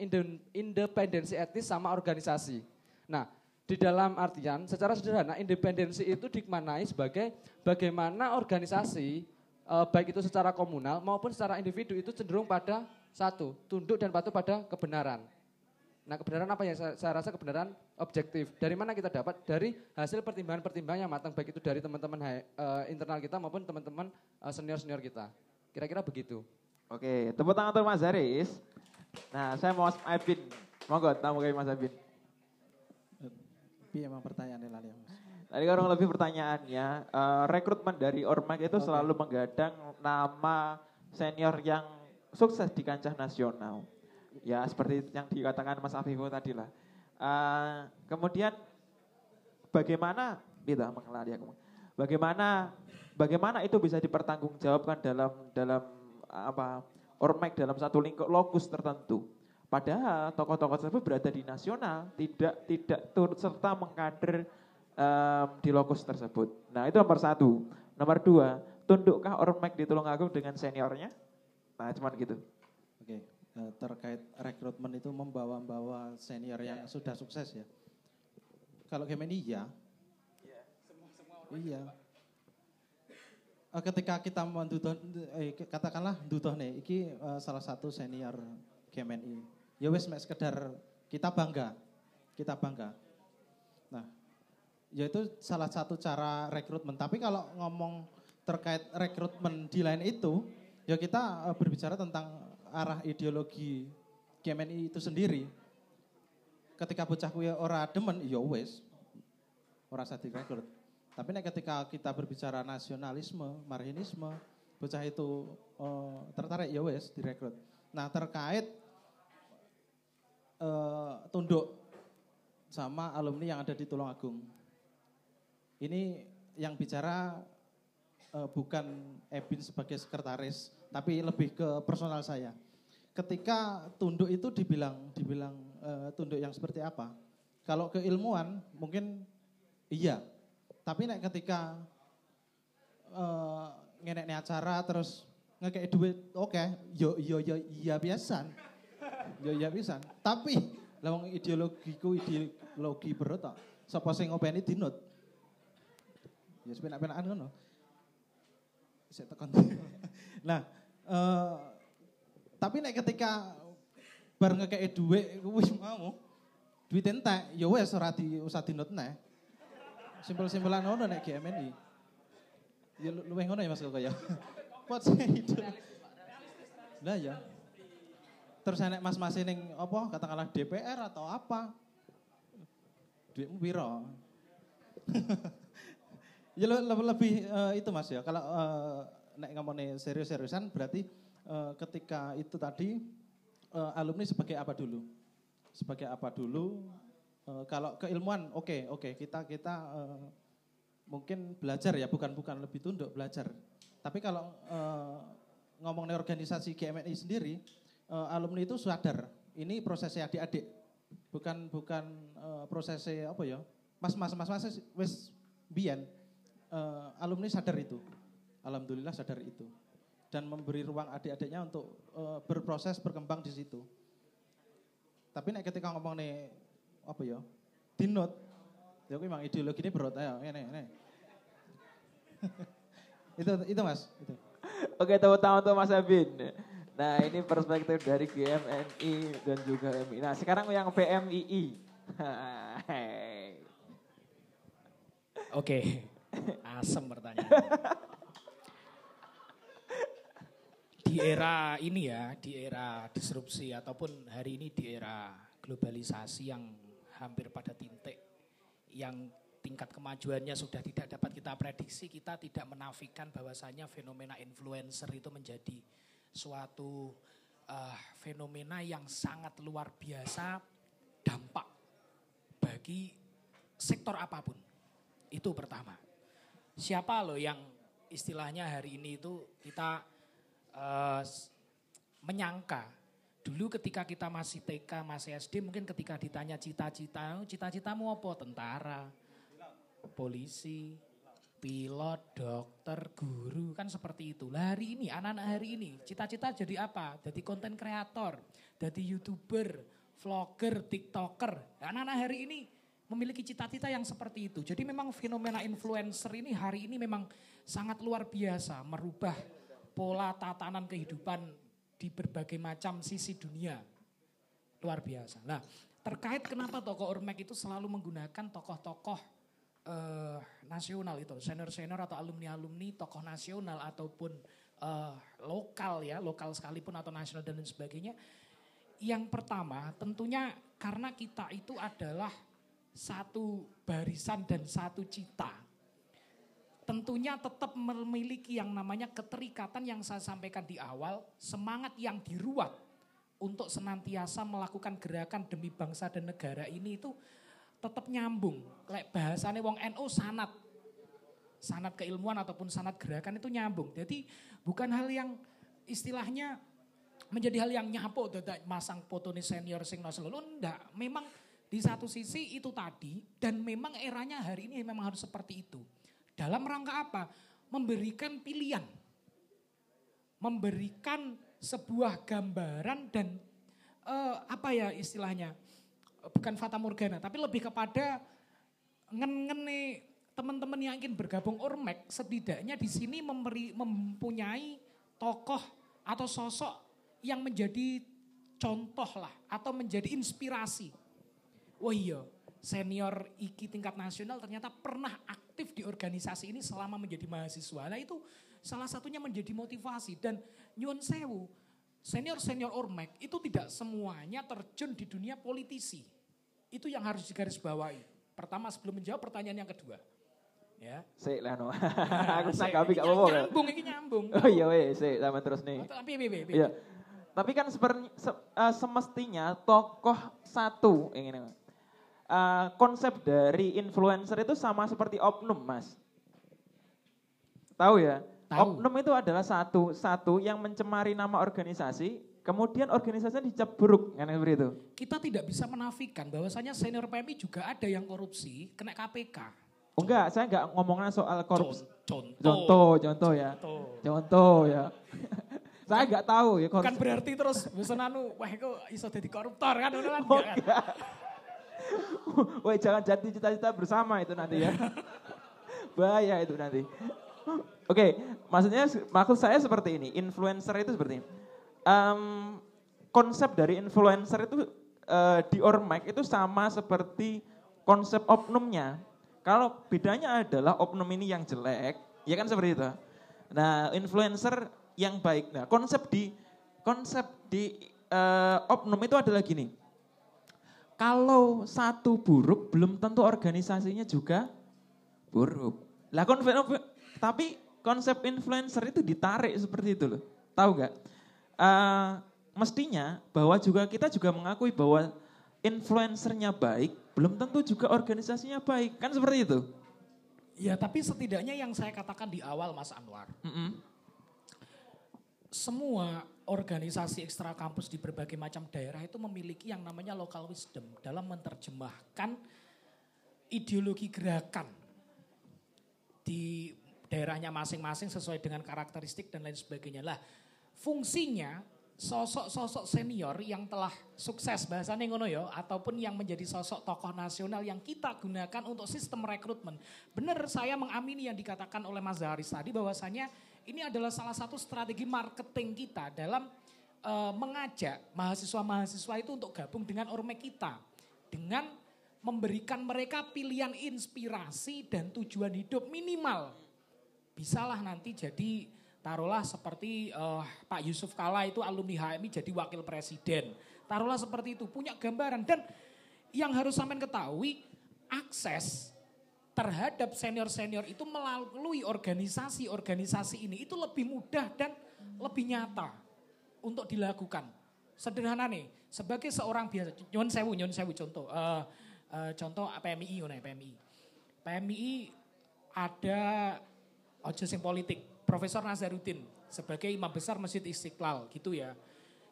independensi etis sama organisasi. Nah, di dalam artian secara sederhana independensi itu dimaknai sebagai bagaimana organisasi uh, baik itu secara komunal maupun secara individu itu cenderung pada satu, tunduk dan patuh pada kebenaran. Nah kebenaran apa ya? Saya, saya rasa kebenaran objektif. Dari mana kita dapat? Dari hasil pertimbangan-pertimbangan yang matang, baik itu dari teman-teman uh, internal kita maupun teman-teman uh, senior-senior kita. Kira-kira begitu. Oke, tepuk tangan untuk Mas Haris. Nah, saya mau Mas Abin. Monggo, tamu kayak Mas Abin. Tapi emang pertanyaannya lali Mas. Tadi kurang lebih pertanyaannya, uh, rekrutmen dari Ormak itu okay. selalu menggadang nama senior yang sukses di kancah nasional. Ya seperti yang dikatakan Mas Afifu tadi lah. Uh, kemudian bagaimana, tidak mengelari aku. Bagaimana bagaimana itu bisa dipertanggungjawabkan dalam dalam apa Ormek dalam satu lingkup lokus tertentu. Padahal tokoh-tokoh tersebut berada di nasional, tidak tidak turut serta mengkader um, di lokus tersebut. Nah itu nomor satu. Nomor dua, tundukkah Ormek di Tulungagung dengan seniornya? Nah cuman gitu. Oke, eh, terkait rekrutmen itu membawa-bawa senior yang sudah sukses ya. Kalau Gemini iya. Iya, semua semua Iya. Eh, ketika kita menduduh, eh, katakanlah duduh nih, iki uh, salah satu senior GMNI. Ya wes sekedar kita bangga, kita bangga. Nah, yaitu salah satu cara rekrutmen. Tapi kalau ngomong terkait rekrutmen di lain itu, ya kita uh, berbicara tentang arah ideologi GMNI itu sendiri. Ketika bocah kuya ora demen, ya wes, ora usah direkrut. Tapi nek ketika kita berbicara nasionalisme, marhinisme, bocah itu uh, tertarik ya wes direkrut. Nah terkait uh, tunduk sama alumni yang ada di Tulungagung. Ini yang bicara uh, bukan Ebin sebagai sekretaris, tapi lebih ke personal saya. Ketika tunduk itu dibilang dibilang uh, tunduk yang seperti apa? Kalau keilmuan mungkin iya, tapi nek ketika uh, ngenek acara terus ngekek duit, oke, okay, yo yo yo iya biasa, yo iya bisa. Tapi lawang ideologiku ideologi berotak, sapa sing ngopeni dinut, Ya sepenak-penakan ngono. Saya tekan. nah, uh, tapi nek ketika bareng ngekek dhuwit wis mau duit entek ya wis ora di usah dinut neh. Simpel-simpelan ngono nek GMNI. Ya luwih ngono ya Mas Koko ya. Pot itu. Lah ya. Terus enek mas-mas ning apa katakanlah DPR atau apa. Duitmu piro? Ya lebih, lebih itu mas ya. Kalau uh, nek ngomongnya serius-seriusan berarti uh, ketika itu tadi uh, alumni sebagai apa dulu? Sebagai apa dulu? Uh, kalau keilmuan oke okay, oke okay, kita kita uh, mungkin belajar ya bukan bukan lebih tunduk belajar. Tapi kalau uh, organisasi GMNI sendiri uh, alumni itu sadar ini prosesnya adik-adik bukan bukan uh, prosesnya apa ya mas mas mas mas wes bian uh, alumni sadar itu. Alhamdulillah sadar itu. Dan memberi ruang adik-adiknya untuk uh, berproses berkembang di situ. Tapi nek ketika ngomong nih apa ya? Dinot. Ya memang ideologi ini berat ya, ini ini. itu itu Mas, itu. Oke, tepuk tangan untuk Mas Abin. Nah, ini perspektif dari GMNI dan juga MI. Nah, sekarang yang PMII. Oke. Asem pertanyaan. di era ini ya, di era disrupsi ataupun hari ini di era globalisasi yang hampir pada titik yang tingkat kemajuannya sudah tidak dapat kita prediksi, kita tidak menafikan bahwasanya fenomena influencer itu menjadi suatu uh, fenomena yang sangat luar biasa dampak bagi sektor apa pun. Itu pertama siapa loh yang istilahnya hari ini itu kita uh, menyangka dulu ketika kita masih TK, masih SD mungkin ketika ditanya cita-cita, oh, cita-citamu apa? Tentara, polisi, pilot, dokter, guru kan seperti itu. Lah hari ini anak-anak hari ini cita-cita jadi apa? Jadi konten kreator, jadi youtuber, vlogger, tiktoker. Anak-anak hari ini memiliki cita-cita yang seperti itu. Jadi memang fenomena influencer ini hari ini memang sangat luar biasa merubah pola tatanan kehidupan di berbagai macam sisi dunia. Luar biasa. Nah, terkait kenapa tokoh Ormek itu selalu menggunakan tokoh-tokoh uh, nasional itu, senior-senior atau alumni-alumni tokoh nasional ataupun uh, lokal ya, lokal sekalipun atau nasional dan lain sebagainya. Yang pertama tentunya karena kita itu adalah satu barisan dan satu cita tentunya tetap memiliki yang namanya keterikatan yang saya sampaikan di awal, semangat yang diruat untuk senantiasa melakukan gerakan demi bangsa dan negara ini itu tetap nyambung. Lek bahasanya wong NU sanat. Sanat keilmuan ataupun sanat gerakan itu nyambung. Jadi bukan hal yang istilahnya menjadi hal yang nyapo dadak masang foto nih senior sing nasional. Enggak, memang di satu sisi itu tadi dan memang eranya hari ini memang harus seperti itu. Dalam rangka apa? Memberikan pilihan. Memberikan sebuah gambaran dan uh, apa ya istilahnya? Bukan fata morgana, tapi lebih kepada ngen-ngene teman-teman yang ingin bergabung Ormek setidaknya di sini memberi, mempunyai tokoh atau sosok yang menjadi contoh lah atau menjadi inspirasi. Wah iya, senior IKI tingkat nasional ternyata pernah aktif di organisasi ini selama menjadi mahasiswa. Nah itu salah satunya menjadi motivasi dan nyuwun sewu senior-senior Ormek itu tidak semuanya terjun di dunia politisi. Itu yang harus digarisbawahi. Pertama sebelum menjawab pertanyaan yang kedua. Ya. Sik lah no. Nah, Aku nanggapi gak apa-apa. Nyambung ini nyambung. Oh iya weh, sik sama terus nih. Oh, Tapi? Iya. Tapi kan seperti se, eh, semestinya tokoh satu ini eh, konsep dari influencer itu sama seperti oknum, Mas. Tahu ya? Tahu. Oknum itu adalah satu satu yang mencemari nama organisasi, kemudian organisasinya dicap buruk, kan seperti itu. Kita tidak bisa menafikan bahwasanya senior PMI juga ada yang korupsi, kena KPK. Oh, enggak, saya enggak ngomongnya soal korupsi. Contoh. Contoh, contoh ya. Contoh. Contoh ya. saya enggak tahu ya korupsi. berarti terus bosan anu, wah itu iso jadi koruptor kan, kan? Oh, Enggak kan? Woi jangan jadi cita-cita bersama itu nanti ya. Bahaya itu nanti. Oke, maksudnya maksud saya seperti ini. Influencer itu seperti ini. Em, konsep dari influencer itu eh, di Ormac itu sama seperti konsep oknumnya. Kalau bedanya adalah oknum ini yang jelek, ya kan seperti itu. Nah, influencer yang baik. Nah, konsep di konsep di eh, oknum itu adalah gini. Kalau satu buruk, belum tentu organisasinya juga buruk. Lah tapi konsep influencer itu ditarik seperti itu loh. Tahu nggak? Eh, mestinya bahwa juga kita juga mengakui bahwa influencernya baik, belum tentu juga organisasinya baik. Kan seperti itu. Ya tapi setidaknya yang saya katakan di awal Mas Anwar, Mm-mm. Semua organisasi ekstra kampus di berbagai macam daerah itu memiliki yang namanya local wisdom dalam menerjemahkan ideologi gerakan di daerahnya masing-masing sesuai dengan karakteristik dan lain sebagainya. Lah, fungsinya sosok-sosok senior yang telah sukses bahasanya ngono ya ataupun yang menjadi sosok tokoh nasional yang kita gunakan untuk sistem rekrutmen. Benar saya mengamini yang dikatakan oleh Mas Zaharis tadi bahwasanya ini adalah salah satu strategi marketing kita dalam eh, mengajak mahasiswa-mahasiswa itu untuk gabung dengan orme kita dengan memberikan mereka pilihan inspirasi dan tujuan hidup minimal bisalah nanti jadi taruhlah seperti eh, Pak Yusuf Kala itu alumni HMI jadi wakil presiden. Taruhlah seperti itu, punya gambaran. Dan yang harus sampean ketahui, akses terhadap senior-senior itu melalui organisasi-organisasi ini itu lebih mudah dan lebih nyata untuk dilakukan. Sederhana nih, sebagai seorang biasa, nyon sewu, nyon sewu contoh. eh, eh, contoh PMI, ngono ya, PMI. PMI ada ojo sing politik. Profesor Nazarudin sebagai imam besar Masjid Istiqlal gitu ya.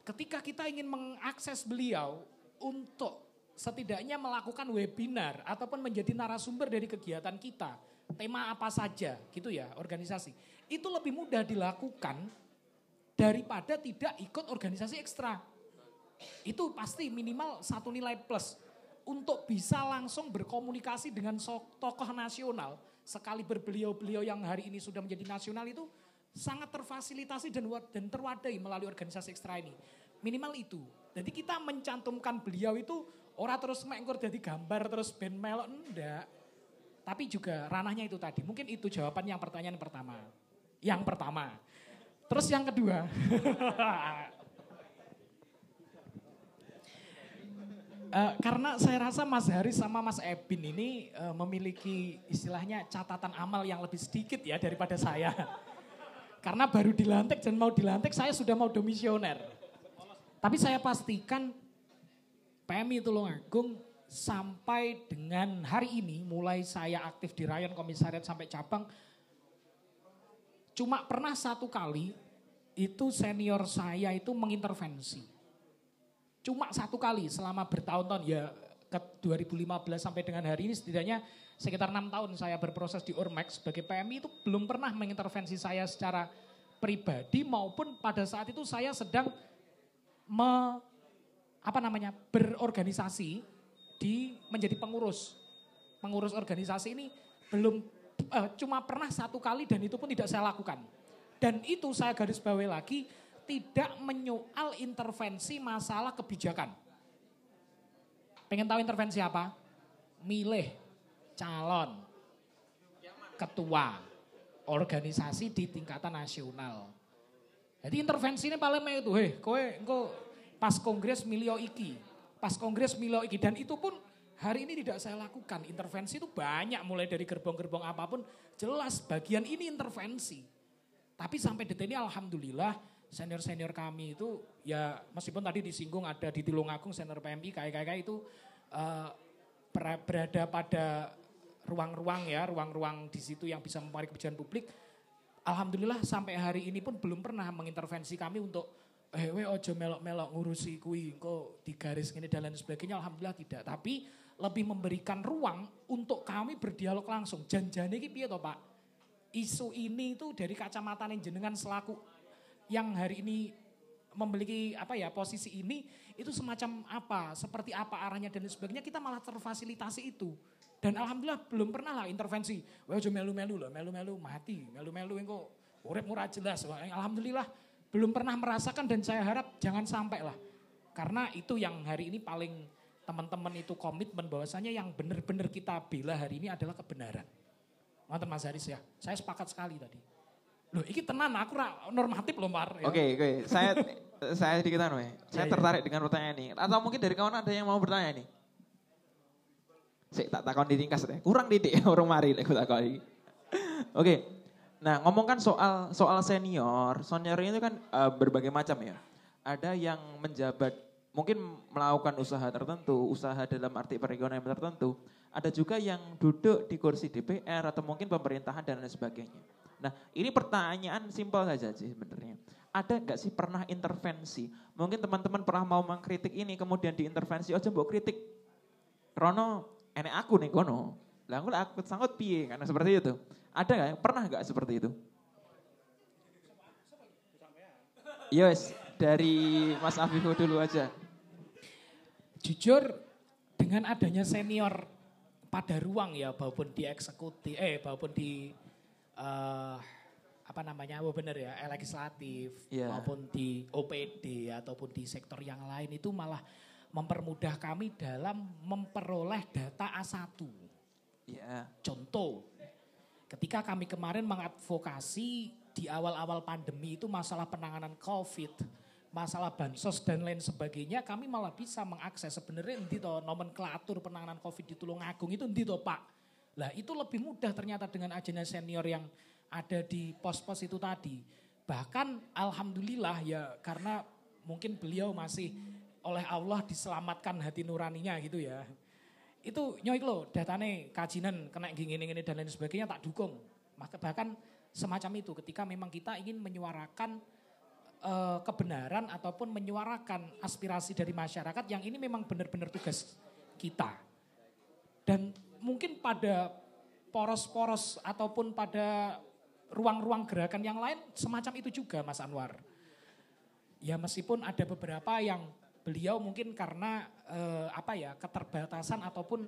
Ketika kita ingin mengakses beliau untuk setidaknya melakukan webinar ataupun menjadi narasumber dari kegiatan kita, tema apa saja gitu ya, organisasi. Itu lebih mudah dilakukan daripada tidak ikut organisasi ekstra. Itu pasti minimal satu nilai plus untuk bisa langsung berkomunikasi dengan tokoh nasional sekali berbeliau-beliau yang hari ini sudah menjadi nasional itu sangat terfasilitasi dan dan terwadai melalui organisasi ekstra ini. Minimal itu. Jadi kita mencantumkan beliau itu orang terus mengkur jadi gambar terus ben melok enggak. Tapi juga ranahnya itu tadi. Mungkin itu jawaban yang pertanyaan pertama. Yang pertama. Terus yang kedua. Uh, karena saya rasa Mas Haris sama Mas Ebin ini uh, memiliki istilahnya catatan amal yang lebih sedikit ya daripada saya. Karena baru dilantik dan mau dilantik saya sudah mau domisioner. Tapi saya pastikan PMI Tulungagung sampai dengan hari ini mulai saya aktif di Rayon Komisariat sampai cabang cuma pernah satu kali itu senior saya itu mengintervensi. Cuma satu kali selama bertahun-tahun ya ke 2015 sampai dengan hari ini setidaknya sekitar enam tahun saya berproses di Ormex sebagai PMI itu belum pernah mengintervensi saya secara pribadi maupun pada saat itu saya sedang me, apa namanya berorganisasi di menjadi pengurus pengurus organisasi ini belum uh, cuma pernah satu kali dan itu pun tidak saya lakukan dan itu saya garis bawahi lagi tidak menyoal intervensi masalah kebijakan. Pengen tahu intervensi apa? Milih calon ketua organisasi di tingkatan nasional. Jadi intervensi ini paling itu, heh, kowe engko pas kongres milio iki, pas kongres milio iki dan itu pun hari ini tidak saya lakukan. Intervensi itu banyak mulai dari gerbong-gerbong apa pun, jelas bagian ini intervensi. Tapi sampai detik ini alhamdulillah senior-senior kami itu ya meskipun tadi disinggung ada di Tulungagung senior PMI KKK itu uh, berada pada ruang-ruang ya, ruang-ruang di situ yang bisa mempengaruhi kebijakan publik. Alhamdulillah sampai hari ini pun belum pernah mengintervensi kami untuk eh we ojo melok-melok ngurusi kui kok di garis ini dan lain sebagainya alhamdulillah tidak tapi lebih memberikan ruang untuk kami berdialog langsung janjane iki piye to Pak isu ini itu dari kacamata jenengan selaku yang hari ini memiliki apa ya posisi ini itu semacam apa, seperti apa arahnya dan sebagainya kita malah terfasilitasi itu. Dan alhamdulillah belum pernah lah intervensi. Wah melu-melu loh, melu-melu mati, melu-melu engko urip murah jelas. Alhamdulillah belum pernah merasakan dan saya harap jangan sampai lah. Karena itu yang hari ini paling teman-teman itu komitmen bahwasanya yang benar-benar kita bela hari ini adalah kebenaran. Mantan Mas Haris ya, saya sepakat sekali tadi. Loh, ini tenan aku normatif loh Mar. Ya. Oke, oke. Saya saya sedikit anu ya. Saya ya, tertarik ya. dengan pertanyaan ini. Atau mungkin dari kawan ada yang mau bertanya nih? Saya tak takon ditingkas deh. Kurang didik orang mari aku takon Oke. Nah, ngomongkan soal soal senior, senior itu kan uh, berbagai macam ya. Ada yang menjabat mungkin melakukan usaha tertentu, usaha dalam arti perekonomian tertentu. Ada juga yang duduk di kursi DPR atau mungkin pemerintahan dan lain sebagainya. Nah ini pertanyaan simpel saja sih sebenarnya. Ada nggak sih pernah intervensi? Mungkin teman-teman pernah mau mengkritik ini kemudian diintervensi, oh coba kritik. Rono, enek aku nih kono. Lah aku sangat piye karena seperti itu. Ada nggak? Pernah nggak seperti itu? Yes, dari Mas Afifu dulu aja. Jujur dengan adanya senior pada ruang ya, maupun di eksekutif, eh maupun di uh, apa namanya, oh benar ya, legislatif yeah. maupun di OPD ataupun di sektor yang lain itu malah mempermudah kami dalam memperoleh data A1. Yeah. Contoh, ketika kami kemarin mengadvokasi di awal-awal pandemi itu masalah penanganan COVID, masalah bansos dan lain sebagainya, kami malah bisa mengakses sebenarnya nanti toh nomenklatur penanganan COVID di Tulungagung itu nanti toh Pak lah itu lebih mudah ternyata dengan agenda senior yang ada di pos-pos itu tadi. Bahkan alhamdulillah ya karena mungkin beliau masih oleh Allah diselamatkan hati nuraninya gitu ya. Itu nyoik lo datane kajinan kena gini-gini dan lain sebagainya tak dukung. Maka bahkan semacam itu ketika memang kita ingin menyuarakan uh, kebenaran ataupun menyuarakan aspirasi dari masyarakat yang ini memang benar-benar tugas kita. Dan mungkin pada poros-poros ataupun pada ruang-ruang gerakan yang lain semacam itu juga Mas Anwar. Ya meskipun ada beberapa yang beliau mungkin karena uh, apa ya keterbatasan ataupun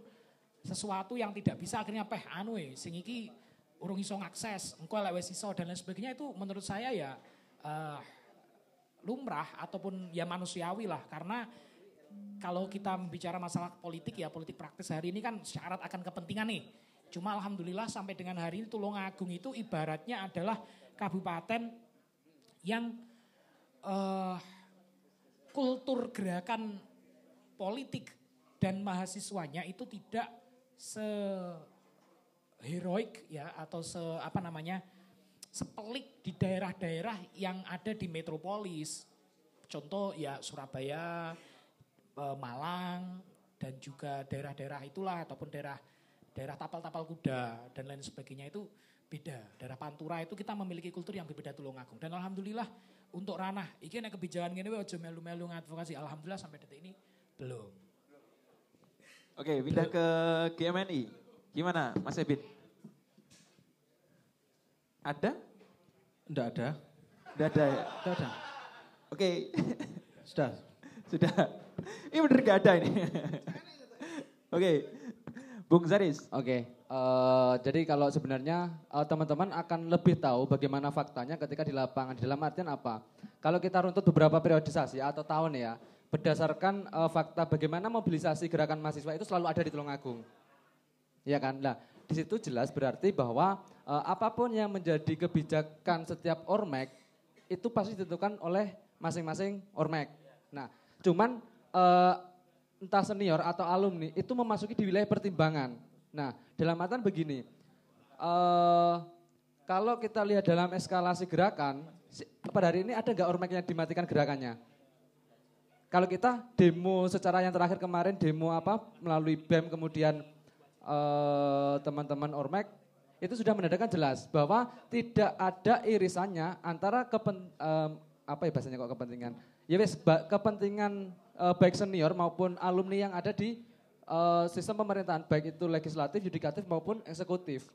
sesuatu yang tidak bisa akhirnya peh anu e sing iki urung iso ngakses, engko lek wis iso dan lain sebagainya itu menurut saya ya uh, lumrah ataupun ya manusiawi lah karena kalau kita bicara masalah politik ya politik praktis hari ini kan syarat akan kepentingan nih. Cuma alhamdulillah sampai dengan hari ini Tulungagung itu ibaratnya adalah kabupaten yang uh, kultur gerakan politik dan mahasiswanya itu tidak se heroik ya atau se apa namanya sepelik di daerah-daerah yang ada di metropolis. Contoh ya Surabaya, eh, Malang dan juga daerah-daerah itulah ataupun daerah daerah tapal-tapal kuda dan lain sebagainya itu beda. Daerah Pantura itu kita memiliki kultur yang berbeda Tulungagung. Dan alhamdulillah untuk ranah iki nek kebijakan gini aja melu-melu ngadvokasi. Alhamdulillah sampai detik ini belum. Oke, pindah ke GMNI. Gimana, Mas Ebit? Ada? Enggak ada. Enggak ada ya? Enggak ada. Oke. Sudah. Sudah. Ini bener gak ada ini. Oke. Bung Zaris. Oke. Uh, jadi kalau sebenarnya uh, teman-teman akan lebih tahu bagaimana faktanya ketika di lapangan. Di dalam artian apa? Kalau kita runtut beberapa periodisasi atau tahun ya, berdasarkan uh, fakta bagaimana mobilisasi gerakan mahasiswa itu selalu ada di Tulungagung. Ya kan? Nah, di situ jelas berarti bahwa uh, apa pun yang menjadi kebijakan setiap ormek itu pasti ditentukan oleh masing-masing ormek. Nah, cuman uh, entah senior atau alumni itu memasuki di wilayah pertimbangan. Nah, dalam artian begini, uh, kalau kita lihat dalam eskalasi gerakan, pada hari ini ada nggak yang dimatikan gerakannya? Kalau kita demo secara yang terakhir kemarin demo apa melalui BEM kemudian eh, teman-teman uh, Ormek itu sudah menandakan jelas bahwa tidak ada irisannya antara kepen, um, apa ya bahasanya kok kepentingan ya wes kepentingan uh, baik senior maupun alumni yang ada di uh, sistem pemerintahan baik itu legislatif, yudikatif maupun eksekutif.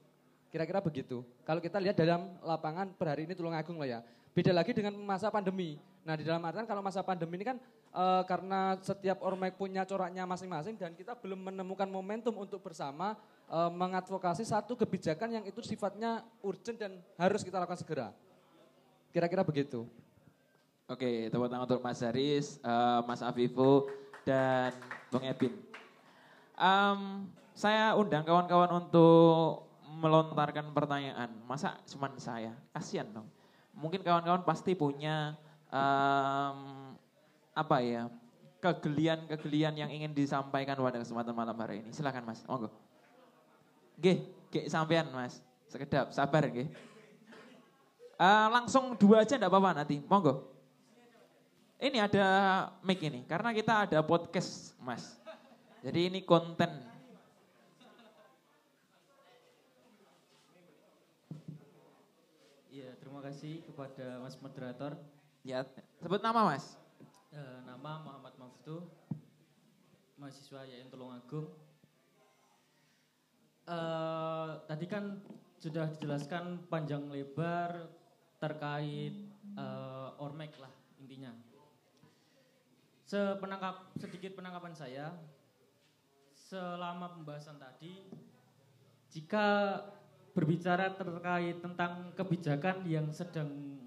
Kira-kira begitu. Kalau kita lihat dalam lapangan per hari ini Tulungagung lah ya. Beda lagi dengan masa pandemi. Nah di dalam artian kalau masa pandemi ini kan e, karena setiap ormek punya coraknya masing-masing dan kita belum menemukan momentum untuk bersama e, mengadvokasi satu kebijakan yang itu sifatnya urgent dan harus kita lakukan segera. Kira-kira begitu. Oke, tepuk tangan untuk Mas Haris, uh, Mas Afifu, dan Bung Ebin. Um, saya undang kawan-kawan untuk melontarkan pertanyaan. Masa cuma saya? Kasihan dong mungkin kawan-kawan pasti punya um, apa ya kegelian-kegelian yang ingin disampaikan pada kesempatan malam hari ini. Silakan Mas, monggo. Oke, oke sampean Mas. Sekedap, sabar nggih. Uh, langsung dua aja enggak apa-apa nanti, monggo. Ini ada mic ini, karena kita ada podcast Mas. Jadi ini konten kasih kepada Mas Moderator. Ya, sebut nama Mas. E, nama Muhammad Maftu, mahasiswa YN Tulungagung. E, tadi kan sudah dijelaskan panjang lebar terkait e, Ormek lah intinya. Sepenangkap sedikit penangkapan saya, selama pembahasan tadi, jika berbicara terkait tentang kebijakan yang sedang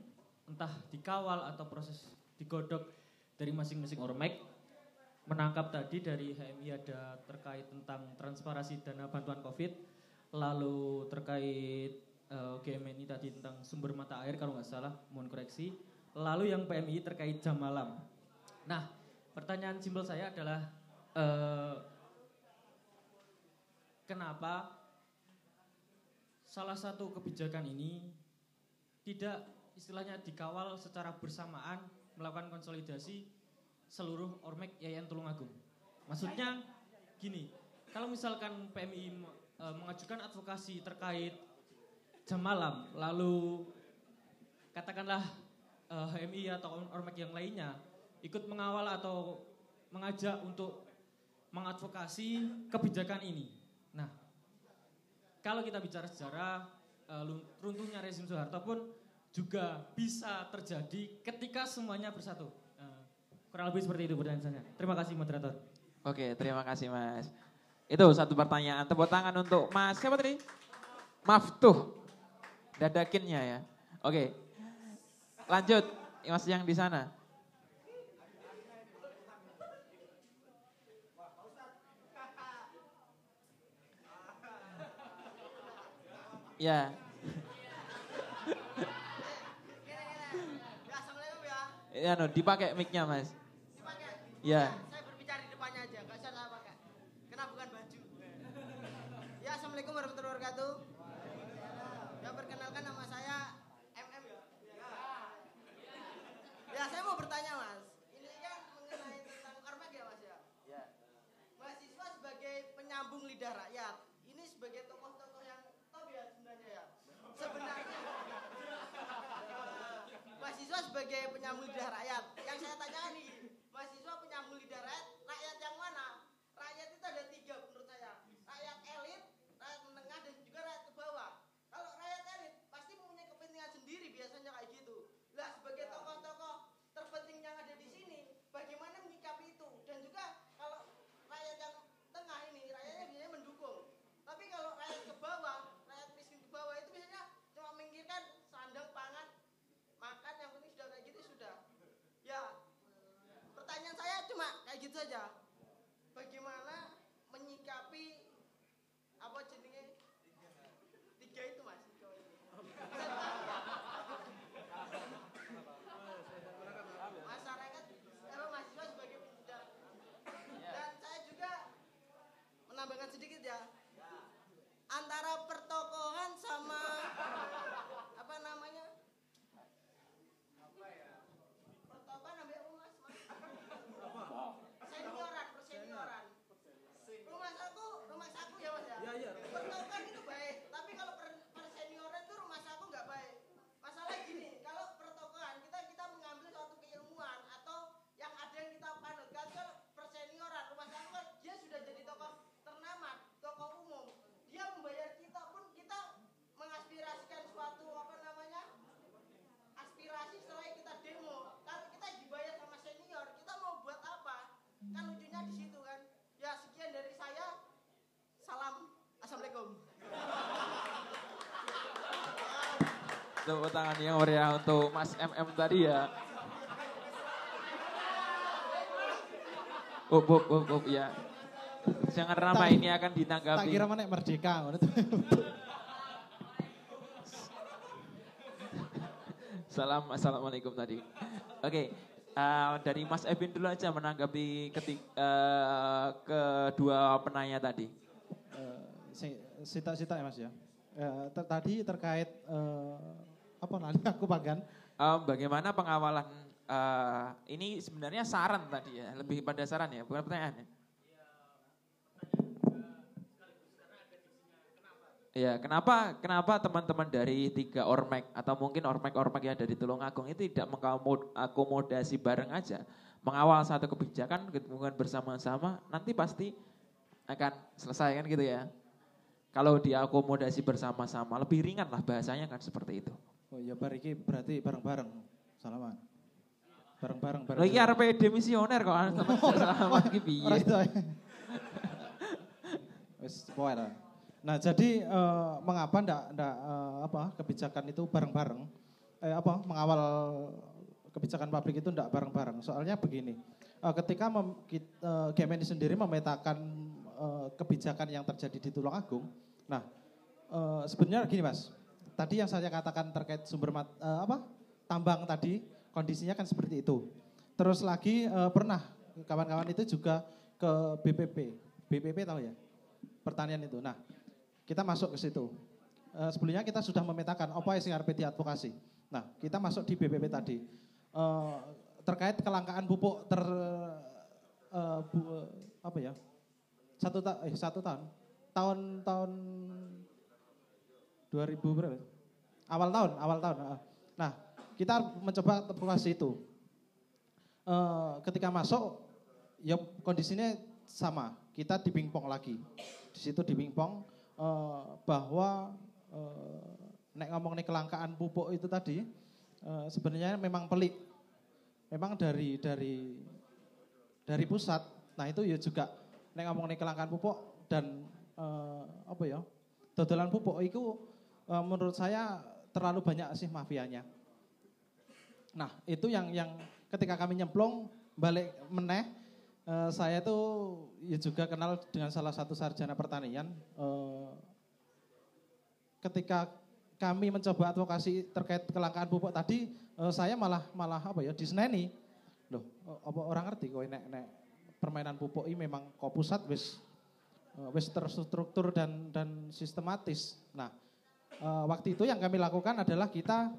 entah dikawal atau proses digodok dari masing-masing ormek menangkap tadi dari HMI ada terkait tentang transparansi dana bantuan COVID lalu terkait uh, eh, GMNI tadi tentang sumber mata air kalau nggak salah mohon koreksi lalu yang PMI terkait jam malam. Nah pertanyaan simpel saya adalah uh, kenapa salah satu kebijakan ini tidak istilahnya dikawal secara bersamaan melakukan konsolidasi seluruh ormek Yayan Tulungagung. Maksudnya gini, kalau misalkan PMI e, mengajukan advokasi terkait jam malam, lalu katakanlah eh, HMI atau ormek yang lainnya ikut mengawal atau mengajak untuk mengadvokasi kebijakan ini. Nah, kalau kita bicara sejarah uh, runtuhnya rezim Soeharto pun juga bisa terjadi ketika semuanya bersatu. Uh, kurang lebih seperti itu pertanyaan saya. Terima kasih moderator. Oke, terima kasih Mas. Itu satu pertanyaan. Tepuk tangan untuk Mas siapa tadi? Maftuh. Dadakinnya ya. Oke. Lanjut, Mas yang di sana. Ya. Ya, no, dipakai mic-nya, Mas. Dipakai. Ya. Saya berbicara di depannya aja, enggak usah saya pakai. Kenapa bukan baju? Ya, Assalamualaikum warahmatullahi wabarakatuh. Ya, perkenalkan nama saya MM ya. Ya, saya mau bertanya, Mas. Ini kan mengenai tentang ormek ya, Mas ya? Ya. Mahasiswa sebagai penyambung lidah rakyat. Ini sebagai tokoh-tokoh yang sebenarnya mahasiswa sebagai penyambung lidah rakyat. Yang saya tanyakan nih mahasiswa penyambung lidah rakyat rakyat yang mana rakyat itu ada tiga menurut saya rakyat elit rakyat menengah dan juga rakyat ke bawah kalau rakyat elit pasti mempunyai kepentingan sendiri biasanya kayak gitu lah sebagai tokoh-tokoh terpenting yang ada di sini bagaimana menyikapi itu dan juga kalau rakyat yang tengah ini rakyatnya biasanya mendukung tapi kalau rakyat ke bawah bawah itu biasanya cuma memikirkan sandang pangan makan yang penting sudah kayak gitu sudah ya pertanyaan saya cuma kayak gitu aja bagaimana menyikapi apa jenisnya tiga itu mas masyarakat apa mahasiswa sebagai pendidik dan saya juga menambahkan sedikit ya antara pertokohan sama apa namanya pertokohan ambil apa mas, senioran persenioran rumah saku rumah saku ya mas ya, ya, ya. pertokohan itu baik tapi kalau per, persenioran itu rumah saku nggak baik masalah gini kalau pertokohan kita kita mengambil suatu keilmuan atau yang ada yang kita panutkan kalau persenioran rumah saku kan dia sudah jadi tokoh ternama tokoh umum dia membayar kita pun kita mengaspirasikan suatu apa namanya aspirasi setelah kita demo kalau kita dibayar sama senior kita mau buat apa kan lucunya di situ kan ya sekian dari saya salam assalamualaikum Tepuk tangan yang meriah untuk Mas MM tadi ya. Up, up, up, up, ya. Jangan ramai ini akan ditanggapi. Tak kira mana merdeka Salam assalamualaikum tadi. Oke, okay, uh, eh, dari Mas Evin dulu aja menanggapi ketik, uh, kedua penanya tadi. Uh, Sita-sita ya Mas ya. Uh, tadi terkait uh, apa nanti aku pagan? Uh, bagaimana pengawalan uh, ini sebenarnya saran tadi ya, lebih pada saran ya, bukan pertanyaan ya. Ya, kenapa kenapa teman-teman dari tiga ormek atau mungkin ormek-ormek yang ada di Tulungagung itu tidak mengakomodasi bareng aja, mengawal satu kebijakan kemudian bersama-sama, nanti pasti akan selesai kan gitu ya. Kalau diakomodasi bersama-sama lebih ringan lah bahasanya kan seperti itu. Oh ya bariki berarti bareng-bareng, salaman. Bareng-bareng. Bareng Lagi RPD misioner kok, teman salaman iki piye. Wis Nah, jadi uh, mengapa ndak ndak uh, apa kebijakan itu bareng-bareng? Eh apa mengawal kebijakan pabrik itu ndak bareng-bareng? Soalnya begini, uh, ketika mem, uh, Gemini sendiri memetakan uh, kebijakan yang terjadi di Tulungagung, nah uh, sebenarnya gini mas, tadi yang saya katakan terkait sumber mat, uh, apa tambang tadi kondisinya kan seperti itu. Terus lagi uh, pernah kawan-kawan itu juga ke BPP, BPP tahu ya pertanian itu. Nah kita masuk ke situ. Uh, sebelumnya kita sudah memetakan apa yang RPT advokasi. Nah, kita masuk di BPP tadi. Uh, terkait kelangkaan pupuk ter uh, bu, apa ya? Satu ta eh satu tahun. Tahun tahun 2000 berapa? awal tahun, awal tahun. Nah, kita mencoba evaluasi itu. Eh, ketika masuk, ya kondisinya sama. Kita di pingpong lagi. Di situ di pingpong eh, bahwa eh, nek ngomong nih kelangkaan pupuk itu tadi eh, sebenarnya memang pelik. Memang dari dari dari pusat. Nah itu ya juga nek ngomong nih kelangkaan pupuk dan eh, apa ya dodolan pupuk itu eh, menurut saya terlalu banyak sih mafianya. Nah itu yang yang ketika kami nyemplung balik meneh eh, saya tuh ya juga kenal dengan salah satu sarjana pertanian. eh, ketika kami mencoba advokasi terkait kelangkaan pupuk tadi, eh, saya malah malah apa ya diseneni. Loh, apa orang ngerti kok nek nek permainan pupuk ini memang kok pusat wis wis terstruktur dan dan sistematis. Nah, eh, waktu itu yang kami lakukan adalah kita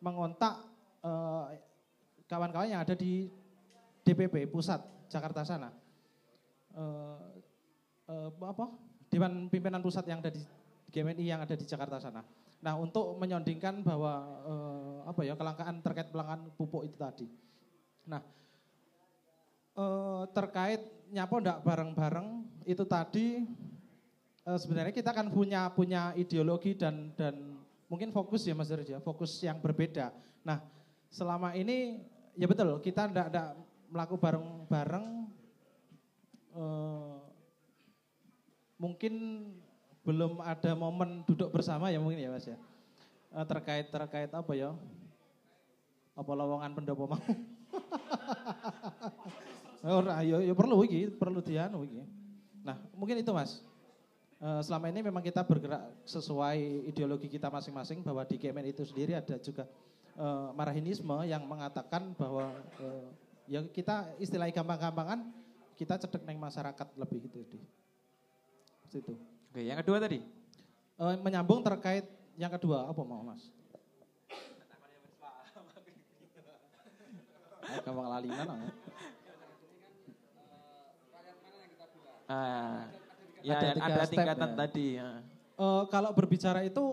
mengontak eh, kawan-kawan yang ada di DPP pusat Jakarta sana. Eh, eh, apa? Dewan Pimpinan Pusat yang ada di GMNI yang ada di Jakarta sana. Nah, untuk menyondingkan bahwa eh, apa ya kelangkaan terkait pelanggan pupuk itu tadi. Nah, eh, terkait nyapo ndak bareng-bareng itu tadi eh, sebenarnya kita kan punya punya ideologi dan dan mungkin fokus ya Mas Derja, fokus yang berbeda. Nah, selama ini ya betul kita ndak ndak melakukan bareng-bareng eh, mungkin belum ada momen duduk bersama ya mungkin ya Mas ya. Eh, terkait terkait apa ya? Apa lowongan pendopo mau? Ora, ya, ya perlu iki, perlu dianu iki. Nah, mungkin itu Mas. Eh, selama ini memang kita bergerak sesuai ideologi kita masing-masing bahwa di Kemen itu sendiri ada juga eh, marahinisme yang mengatakan bahwa eh, ya kita istilahnya gampang-gampangan kita cedek neng masyarakat lebih gitu di situ. Oke, yang kedua tadi. Eh, menyambung terkait yang kedua apa mau Mas? Gampang lalinan ah. Ya, Ada yang tiga ada step tingkatan ya. tadi. ya. Eh, kalau berbicara itu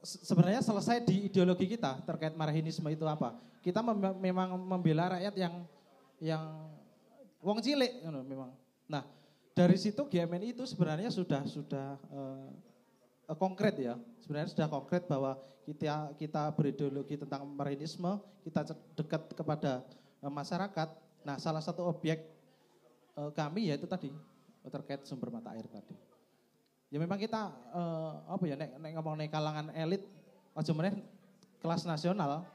se- sebenarnya selesai di ideologi kita terkait marahinisme itu apa? Kita mem- memang membela rakyat yang yang wong cilik you memang. Nah, dari situ GMNI itu sebenarnya sudah sudah eh, konkret ya. Sebenarnya sudah konkret bahwa kita kita berideologi tentang marahinisme, kita dekat kepada eh, masyarakat. Nah, salah satu objek eh, kami yaitu tadi terkait sumber mata air tadi. Ya memang kita eh, apa ya nek, nek ngomong nek kalangan elit aja meneh kelas nasional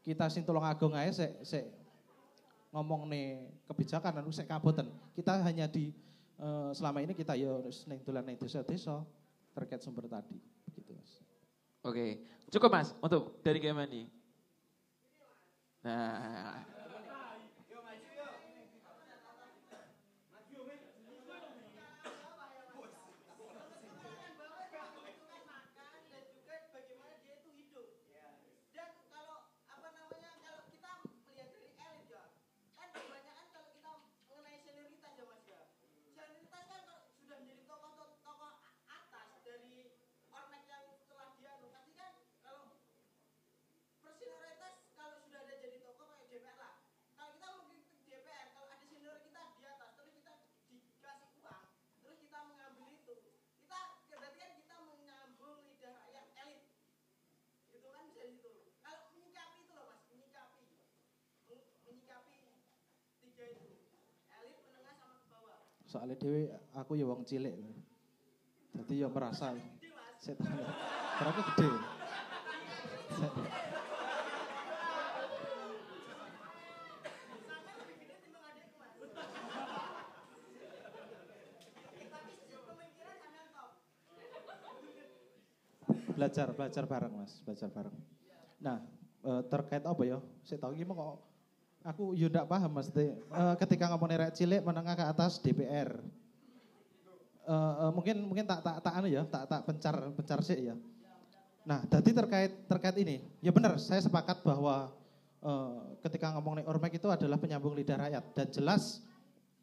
kita sing tulung agung ae sik sik ngomong nih kebijakan anu sik kaboten. Kita hanya di eh, selama ini kita ya ning dolan ning desa-desa terkait sumber tadi begitu Mas. Oke, cukup Mas untuk dari Kemani. Nah, makan dan juga bagaimana dia itu hidup. Dan kalau apa namanya kalau kita melihat dari elit ya, kan kebanyakan kalau kita mengenai senioritas ya mas ya, senioritas kan kalau sudah menjadi tokoh tokoh atas dari ormek yang telah dianu, pasti kan kalau bersenioritas kalau sudah ada jadi tokoh kayak DPR lah. Kalau kita mengkritik DPR, kalau ada senior kita di atas, terus kita dikasih uang, terus kita mengambil itu, kita ya berarti kan kita menyambung lidah rakyat elit. Gitu kan bisa gitu. Kalau menyikapi itu loh mas, menyikapi, Men- menyikapi tiga itu, elit, menengah sama ke bawah. Soalnya dewe aku ya wong cilik. Jadi ya merasa setan. Karena gede. belajar belajar bareng mas belajar bareng nah eh, terkait apa ya saya tahu gimana kok aku yo ndak paham mas Teh. Eh, ketika ngomong rek cilik menengah ke atas DPR Eh, eh, mungkin mungkin tak tak tak anu ya tak tak pencar pencar sih ya. Nah tadi terkait terkait ini ya benar saya sepakat bahwa eh, ketika ngomong ormek itu adalah penyambung lidah rakyat. Dan jelas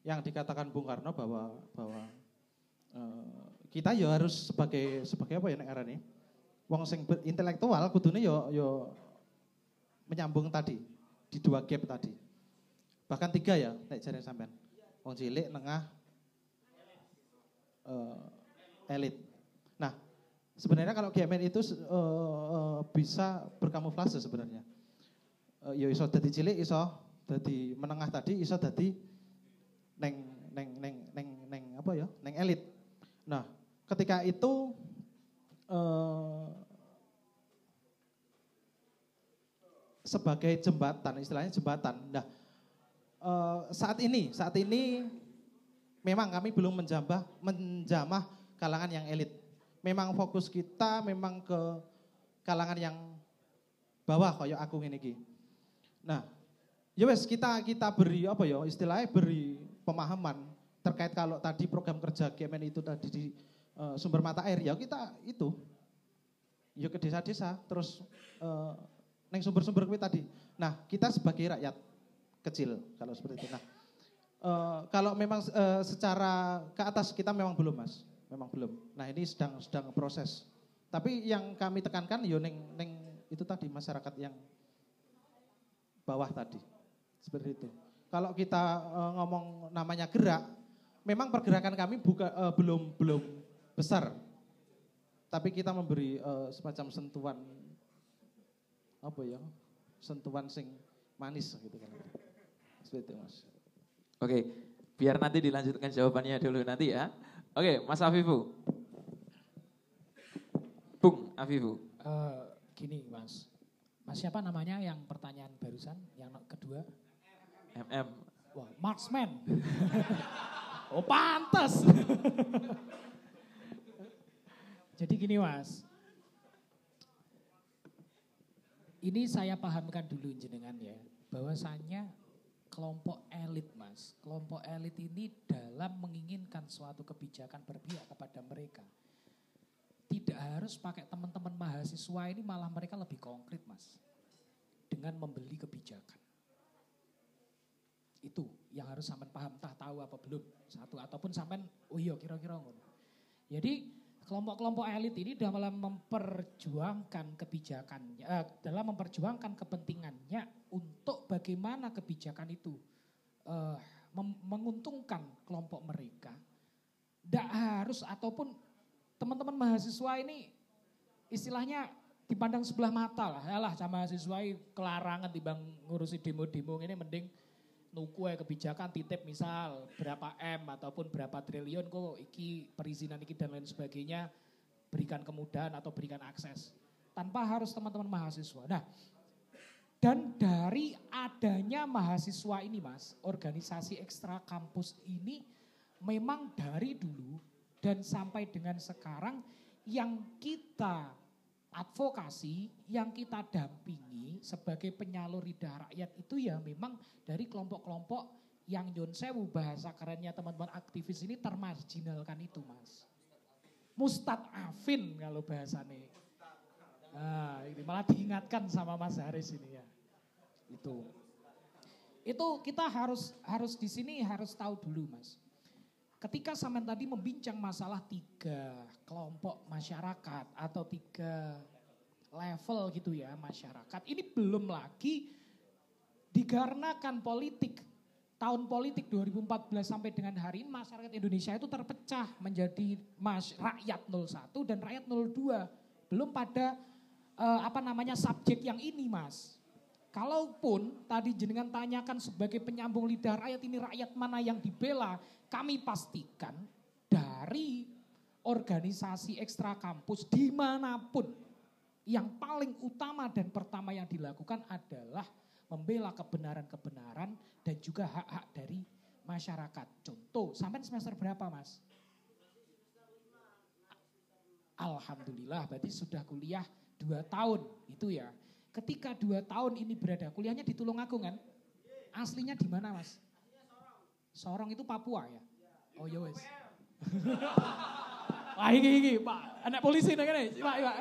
yang dikatakan Bung Karno bahwa bahwa eh, kita ya harus sebagai sebagai apa ya nek nih wong sing intelektual kudune yo yo menyambung tadi di dua gap tadi. Bahkan tiga ya, nek jare sampean. Wong cilik, nengah, eh, elit. Nah, sebenarnya kalau GMN itu eh, eh, bisa berkamuflase sebenarnya. Eh, ya iso dadi cilik, iso dadi menengah tadi, iso dadi neng neng neng neng neng apa ya? Neng elit. Nah, ketika itu eh, sebagai jembatan, istilahnya jembatan. Nah, eh, saat ini, saat ini memang kami belum menjambah, menjamah kalangan yang elit. Memang fokus kita memang ke kalangan yang bawah kayak aku ini ki. Nah, ya wes kita kita beri apa ya istilahnya beri pemahaman terkait kalau tadi program kerja Kemen itu tadi di eh, sumber mata air ya kita itu ya ke desa-desa terus eh, neng sumber-sumber kuwi tadi. Nah, kita sebagai rakyat kecil kalau seperti itu. Nah, eh, kalau memang eh, secara ke atas kita memang belum, Mas. Memang belum. Nah, ini sedang sedang proses. Tapi yang kami tekankan yo neng neng itu tadi masyarakat yang bawah tadi. Seperti itu. Kalau kita eh, ngomong namanya gerak, memang pergerakan kami buka, eh, belum belum besar. Tapi kita memberi eh, semacam sentuhan apa ya? Sentuhan sing manis gitu kan. Seperti itu, Mas. Oke, biar nanti dilanjutkan jawabannya dulu nanti ya. Oke, Mas Afifu. Bung Afifu. Eh, gini mas, mas siapa namanya yang pertanyaan barusan, yang kedua? MM. Wah, marksman. oh pantas. Jadi gini mas, ini saya pahamkan dulu jenengan ya, bahwasannya kelompok elit mas, kelompok elit ini dalam menginginkan suatu kebijakan berpihak kepada mereka. Tidak harus pakai teman-teman mahasiswa ini malah mereka lebih konkret mas, dengan membeli kebijakan. Itu yang harus sampean paham, entah tahu apa belum. Satu ataupun sampean oh iya kira-kira ngono. Jadi kelompok-kelompok elit ini dalam memperjuangkan kebijakannya, eh, dalam memperjuangkan kepentingannya untuk bagaimana kebijakan itu eh, menguntungkan kelompok mereka. Tidak harus ataupun teman-teman mahasiswa ini istilahnya dipandang sebelah mata lah. Yalah sama mahasiswa kelarangan dibang ngurusi demo-demo ini mending nuku kebijakan titip misal berapa M ataupun berapa triliun kok iki perizinan iki dan lain sebagainya berikan kemudahan atau berikan akses tanpa harus teman-teman mahasiswa. Nah, dan dari adanya mahasiswa ini Mas, organisasi ekstra kampus ini memang dari dulu dan sampai dengan sekarang yang kita advokasi yang kita dampingi sebagai penyalur lidah rakyat itu ya memang dari kelompok-kelompok yang Yon Sewu bahasa kerennya teman-teman aktivis ini termarginalkan itu mas. Mustad Afin kalau bahasanya. Nah, ini malah diingatkan sama Mas Haris ini ya. Itu. Itu kita harus harus di sini harus tahu dulu mas. Ketika Samen tadi membincang masalah tiga kelompok masyarakat atau tiga level gitu ya masyarakat. Ini belum lagi dikarenakan politik tahun politik 2014 sampai dengan hari ini masyarakat Indonesia itu terpecah menjadi mas, rakyat 01 dan rakyat 02. Belum pada eh, apa namanya subjek yang ini mas. Kalaupun tadi jenengan tanyakan sebagai penyambung lidah rakyat ini rakyat mana yang dibela, kami pastikan dari organisasi ekstra kampus di mana pun yang paling utama dan pertama yang dilakukan adalah membela kebenaran-kebenaran dan juga hak-hak dari masyarakat. Contoh, sampai semester berapa mas? Alhamdulillah, berarti sudah kuliah dua tahun itu ya. Ketika dua tahun ini berada, kuliahnya di Tulungagung kan? Aslinya di mana mas? Sorong itu Papua ya? Oh ya wes. Wah iki iki Pak, anak polisi nih kene, Pak, Pak.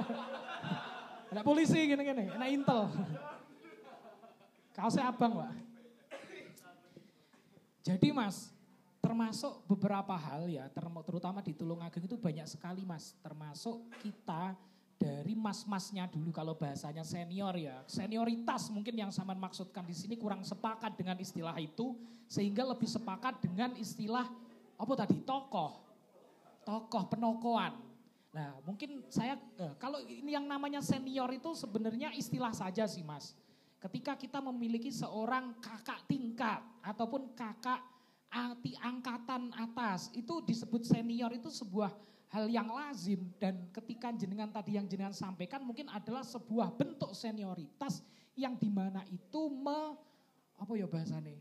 Anak polisi gini gini, anak intel. Kaosnya abang Pak. Jadi Mas, termasuk beberapa hal ya, terutama di Tulungagung itu banyak sekali Mas, termasuk kita dari mas-masnya dulu kalau bahasanya senior ya. Senioritas mungkin yang sama maksudkan di sini kurang sepakat dengan istilah itu sehingga lebih sepakat dengan istilah apa tadi tokoh. Tokoh penokohan. Nah, mungkin saya eh, kalau ini yang namanya senior itu sebenarnya istilah saja sih, Mas. Ketika kita memiliki seorang kakak tingkat ataupun kakak anti angkatan atas, itu disebut senior itu sebuah hal yang lazim dan ketika jenengan tadi yang jenengan sampaikan mungkin adalah sebuah bentuk senioritas yang di mana itu me, apa ya bahasanya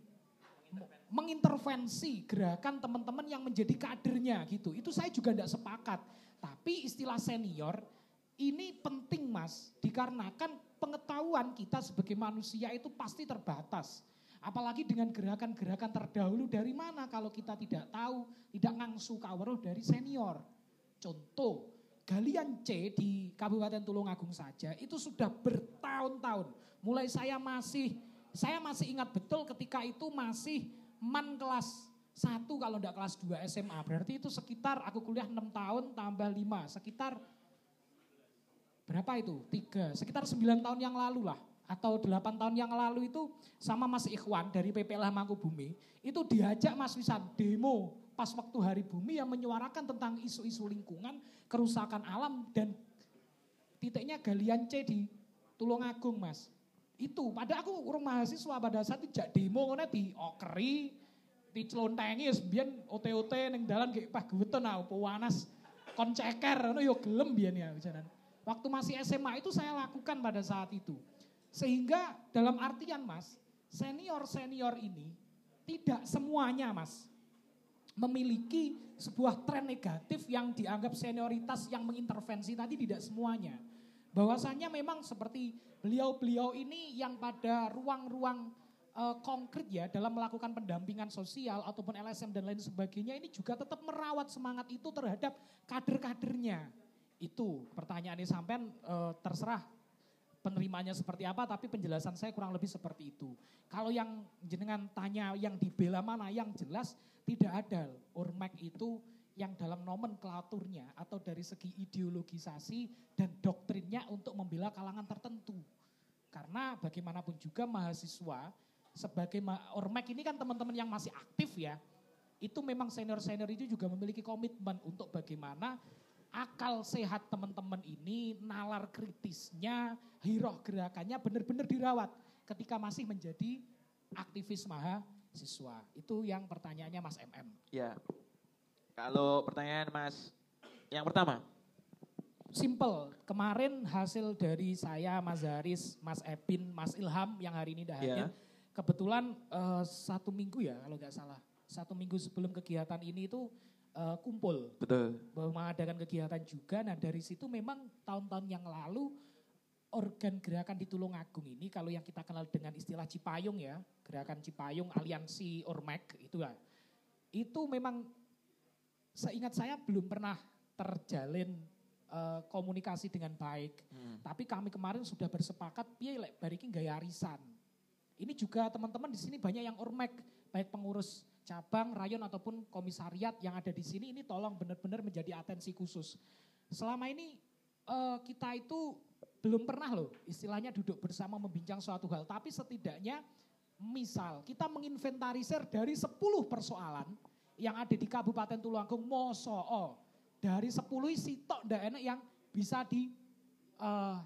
mengintervensi gerakan teman-teman yang menjadi kadernya gitu. Itu saya juga tidak sepakat. Tapi istilah senior ini penting mas, dikarenakan pengetahuan kita sebagai manusia itu pasti terbatas. Apalagi dengan gerakan-gerakan terdahulu dari mana kalau kita tidak tahu, tidak ngangsu kaweruh dari senior. Contoh, galian C di Kabupaten Tulungagung saja itu sudah bertahun-tahun. Mulai saya masih saya masih ingat betul ketika itu masih man kelas 1 kalau enggak kelas 2 SMA. Berarti itu sekitar aku kuliah 6 tahun tambah 5, sekitar berapa itu? 3, sekitar 9 tahun yang lalu lah atau 8 tahun yang lalu itu sama Mas Ikhwan dari PPLH Mangkubumi itu diajak Mas Wisan demo pas waktu hari bumi yang menyuarakan tentang isu-isu lingkungan, kerusakan alam dan titiknya galian C di Tulungagung mas. Itu, pada aku urung mahasiswa pada saat itu jak demo ngono di okeri, di celontengi biyen OT-OT ning dalan kayak pah geweton ah panas kon ceker ngono gelem ya jalan. Waktu masih SMA itu saya lakukan pada saat itu. Sehingga dalam artian mas, senior-senior ini tidak semuanya mas memiliki sebuah tren negatif yang dianggap senioritas yang mengintervensi tadi tidak semuanya. Bahwasanya memang seperti beliau-beliau ini yang pada ruang-ruang uh, konkret ya dalam melakukan pendampingan sosial ataupun LSM dan lain sebagainya ini juga tetap merawat semangat itu terhadap kader-kadernya. Itu pertanyaannya sampean uh, terserah penerimanya seperti apa tapi penjelasan saya kurang lebih seperti itu. Kalau yang jenengan tanya yang dibela mana yang jelas tidak ada Ormek itu yang dalam nomenklaturnya atau dari segi ideologisasi dan doktrinnya untuk membela kalangan tertentu. Karena bagaimanapun juga mahasiswa sebagai Ormek ini kan teman-teman yang masih aktif ya. Itu memang senior-senior itu juga memiliki komitmen untuk bagaimana akal sehat teman-teman ini, nalar kritisnya, hiroh gerakannya benar-benar dirawat ketika masih menjadi aktivis mahasiswa siswa. Itu yang pertanyaannya Mas MM. Ya. Kalau pertanyaan Mas yang pertama. Simple. Kemarin hasil dari saya, Mas Haris, Mas Epin, Mas Ilham yang hari ini dah hadir. Ya. Kebetulan uh, satu minggu ya kalau nggak salah. Satu minggu sebelum kegiatan ini itu uh, kumpul. Betul. Mengadakan kegiatan juga. Nah dari situ memang tahun-tahun yang lalu organ gerakan di Tulungagung ini kalau yang kita kenal dengan istilah Cipayung ya, gerakan Cipayung aliansi Ormek itu ya. Itu memang seingat saya belum pernah terjalin uh, komunikasi dengan baik. Hmm. Tapi kami kemarin sudah bersepakat piye lek bariki gaya arisan. Ini juga teman-teman di sini banyak yang Ormek, baik pengurus cabang, rayon ataupun komisariat yang ada di sini ini tolong benar-benar menjadi atensi khusus. Selama ini uh, kita itu belum pernah loh istilahnya duduk bersama membincang suatu hal. Tapi setidaknya misal kita menginventarisir dari 10 persoalan yang ada di Kabupaten Tulungagung Moso'o. Dari 10 isi tok ndak enak yang bisa di uh,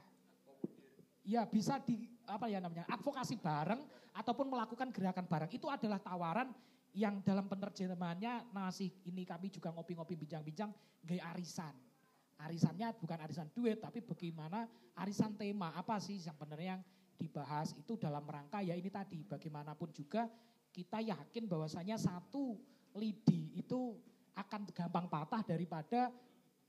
ya bisa di apa ya namanya advokasi bareng ataupun melakukan gerakan bareng itu adalah tawaran yang dalam penerjemahannya nasi ini kami juga ngopi-ngopi bincang-bincang gaya arisan arisannya bukan arisan duit tapi bagaimana arisan tema apa sih yang sebenarnya yang dibahas itu dalam rangka ya ini tadi bagaimanapun juga kita yakin bahwasanya satu lidi itu akan gampang patah daripada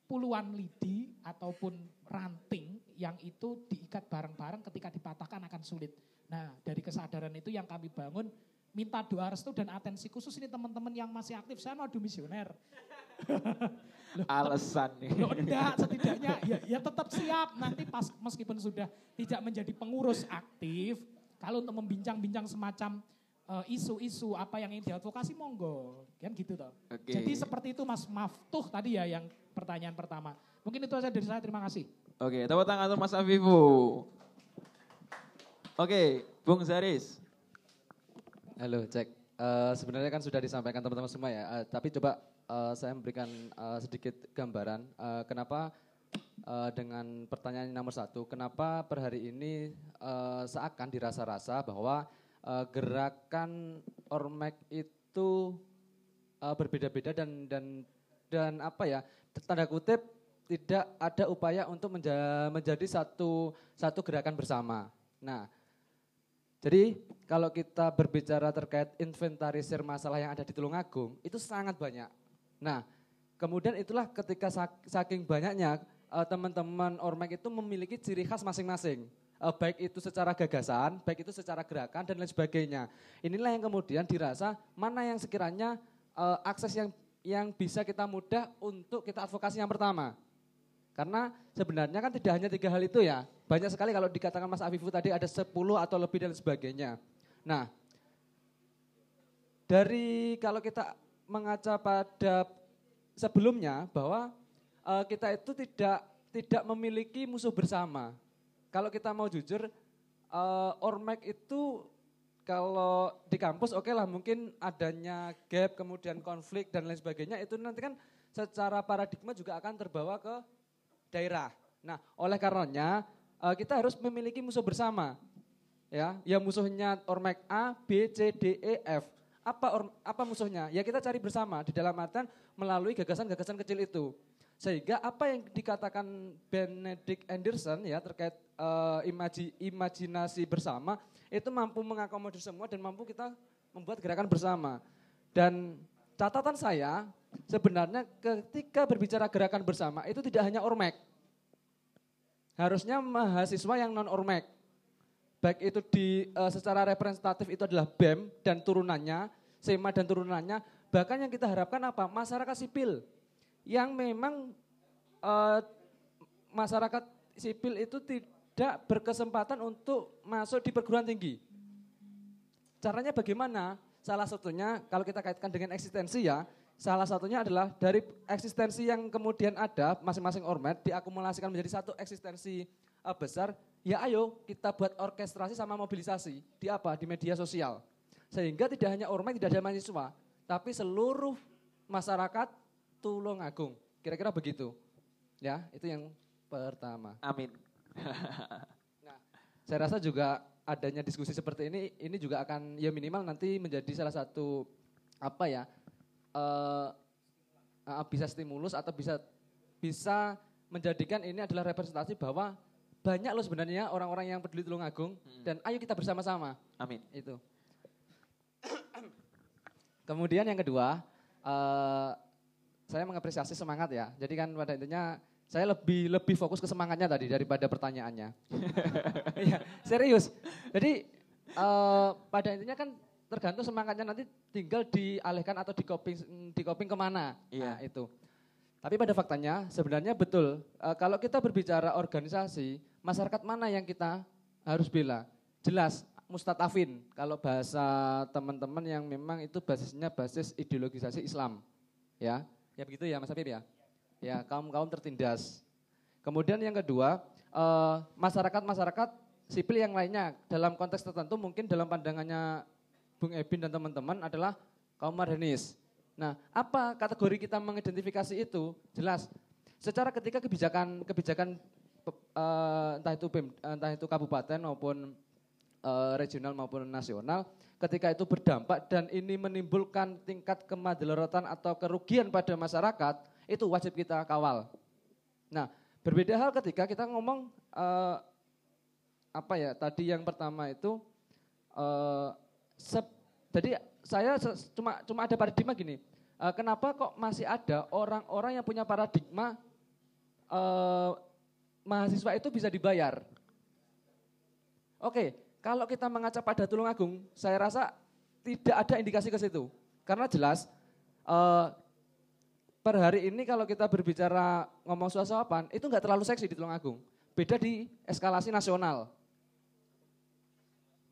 puluhan lidi ataupun ranting yang itu diikat bareng-bareng ketika dipatahkan akan sulit. Nah dari kesadaran itu yang kami bangun minta doa restu dan atensi khusus ini teman-teman yang masih aktif. Saya mau misioner. Alasan nih. Loh enggak, setidaknya ya, ya tetap siap. Nanti pas meskipun sudah tidak menjadi pengurus aktif, kalau untuk membincang-bincang semacam eh, isu-isu uh, apa yang ingin diadvokasi monggo. Kan gitu toh. Okay. Jadi seperti itu Mas Maftuh tadi ya yang pertanyaan pertama. Mungkin itu saja dari saya, terima kasih. Oke, tepuk tangan untuk Mas Afifu. Oke, Bung Zaris. Halo, cek. Eh, sebenarnya kan sudah disampaikan teman-teman semua ya, Eh, tapi coba eh, saya memberikan eh, sedikit gambaran eh, kenapa eh, dengan pertanyaan nomor satu, kenapa per hari ini eh, seakan dirasa-rasa bahwa eh, gerakan ormek itu eh, berbeda-beda dan dan dan apa ya tanda kutip tidak ada upaya untuk menja- menjadi satu satu gerakan bersama. Nah, jadi kalau kita berbicara terkait inventarisir masalah yang ada di Tulungagung, itu sangat banyak. Nah, kemudian itulah ketika sak- saking banyaknya eh, teman-teman Ormek itu memiliki ciri khas masing-masing. Eh, baik itu secara gagasan, baik itu secara gerakan dan lain sebagainya. Inilah yang kemudian dirasa mana yang sekiranya eh, akses yang yang bisa kita mudah untuk kita advokasi yang pertama. Karena sebenarnya kan tidak hanya tiga hal itu ya. Banyak sekali kalau dikatakan Mas Afifu tadi ada 10 atau lebih dan sebagainya. Nah, dari kalau kita mengaca pada sebelumnya bahwa eh, kita itu tidak tidak memiliki musuh bersama. Kalau kita mau jujur, eh, Ormek itu kalau di kampus oke lah mungkin adanya gap kemudian konflik dan lain sebagainya itu nanti kan secara paradigma juga akan terbawa ke daerah. Nah, oleh karenanya eh, kita harus memiliki musuh bersama. Ya, ya musuhnya Ormek A, B, C, D, E, F. Apa or, apa musuhnya? Ya kita cari bersama di dalam artian melalui gagasan-gagasan kecil itu. Sehingga apa yang dikatakan Benedict Anderson ya terkait eh, imaji, imajinasi bersama itu mampu mengakomodir semua dan mampu kita membuat gerakan bersama. Dan catatan saya sebenarnya ketika berbicara gerakan bersama itu tidak hanya Ormek. Harusnya mahasiswa yang non Ormek. Baik itu di eh, secara representatif itu adalah BEM dan turunannya, SEMA dan turunannya, bahkan yang kita harapkan apa? Masyarakat sipil yang memang eh, masyarakat sipil itu tidak berkesempatan untuk masuk di perguruan tinggi. Caranya bagaimana? Salah satunya kalau kita kaitkan dengan eksistensi ya, salah satunya adalah dari eksistensi yang kemudian ada masing-masing ormet diakumulasikan menjadi satu eksistensi eh, besar. Ya ayo kita buat orkestrasi sama mobilisasi di apa? Di media sosial. Sehingga tidak hanya ormet tidak ada mahasiswa, tapi seluruh masyarakat Tulungagung. Kira-kira begitu. Ya, itu yang pertama. Amin. Nah, saya rasa juga adanya diskusi seperti ini, ini juga akan ya minimal nanti menjadi salah satu apa ya eh, bisa stimulus atau bisa bisa menjadikan ini adalah representasi bahwa banyak loh sebenarnya orang-orang yang peduli Tulungagung dan ayo kita bersama-sama Amin. itu. Kemudian yang kedua, eh, saya mengapresiasi semangat ya. Jadi kan pada intinya saya lebih lebih fokus ke semangatnya tadi daripada pertanyaannya. Iya, serius. Jadi eh, pada intinya kan tergantung semangatnya nanti tinggal dialihkan atau di coping di coping ke mana. Iya. Nah, itu. Tapi pada faktanya sebenarnya betul eh, kalau kita berbicara organisasi, masyarakat mana yang kita harus bela? Jelas mustatafin kalau bahasa teman-teman yang memang itu basisnya basis ideologisasi Islam. Ya, ya begitu ya Mas Habib ya. Ya, kaum-kaum tertindas. Kemudian yang kedua, eh, masyarakat-masyarakat sipil yang lainnya dalam konteks tertentu mungkin dalam pandangannya Bung Ebin dan teman-teman adalah kaum marhanis. Nah, apa kategori kita mengidentifikasi itu? Jelas. Secara ketika kebijakan kebijakan eh, entah itu BEM, entah itu kabupaten maupun eh, regional maupun nasional, ketika itu berdampak dan ini menimbulkan tingkat kemadaratan atau kerugian pada masyarakat, itu wajib kita kawal. Nah, berbeda hal ketika kita ngomong eh, apa ya tadi yang pertama itu eh, sep- jadi saya se- cuma cuma ada paradigma gini. eh, kenapa kok masih ada orang-orang yang punya paradigma eh, mahasiswa itu bisa dibayar? Oke, kalau kita mengaca pada Tulungagung, saya rasa tidak ada indikasi ke situ. Karena jelas eh, per hari ini kalau kita berbicara ngomong suap-suapan, itu nggak terlalu seksi di Tulungagung. Beda di eskalasi nasional.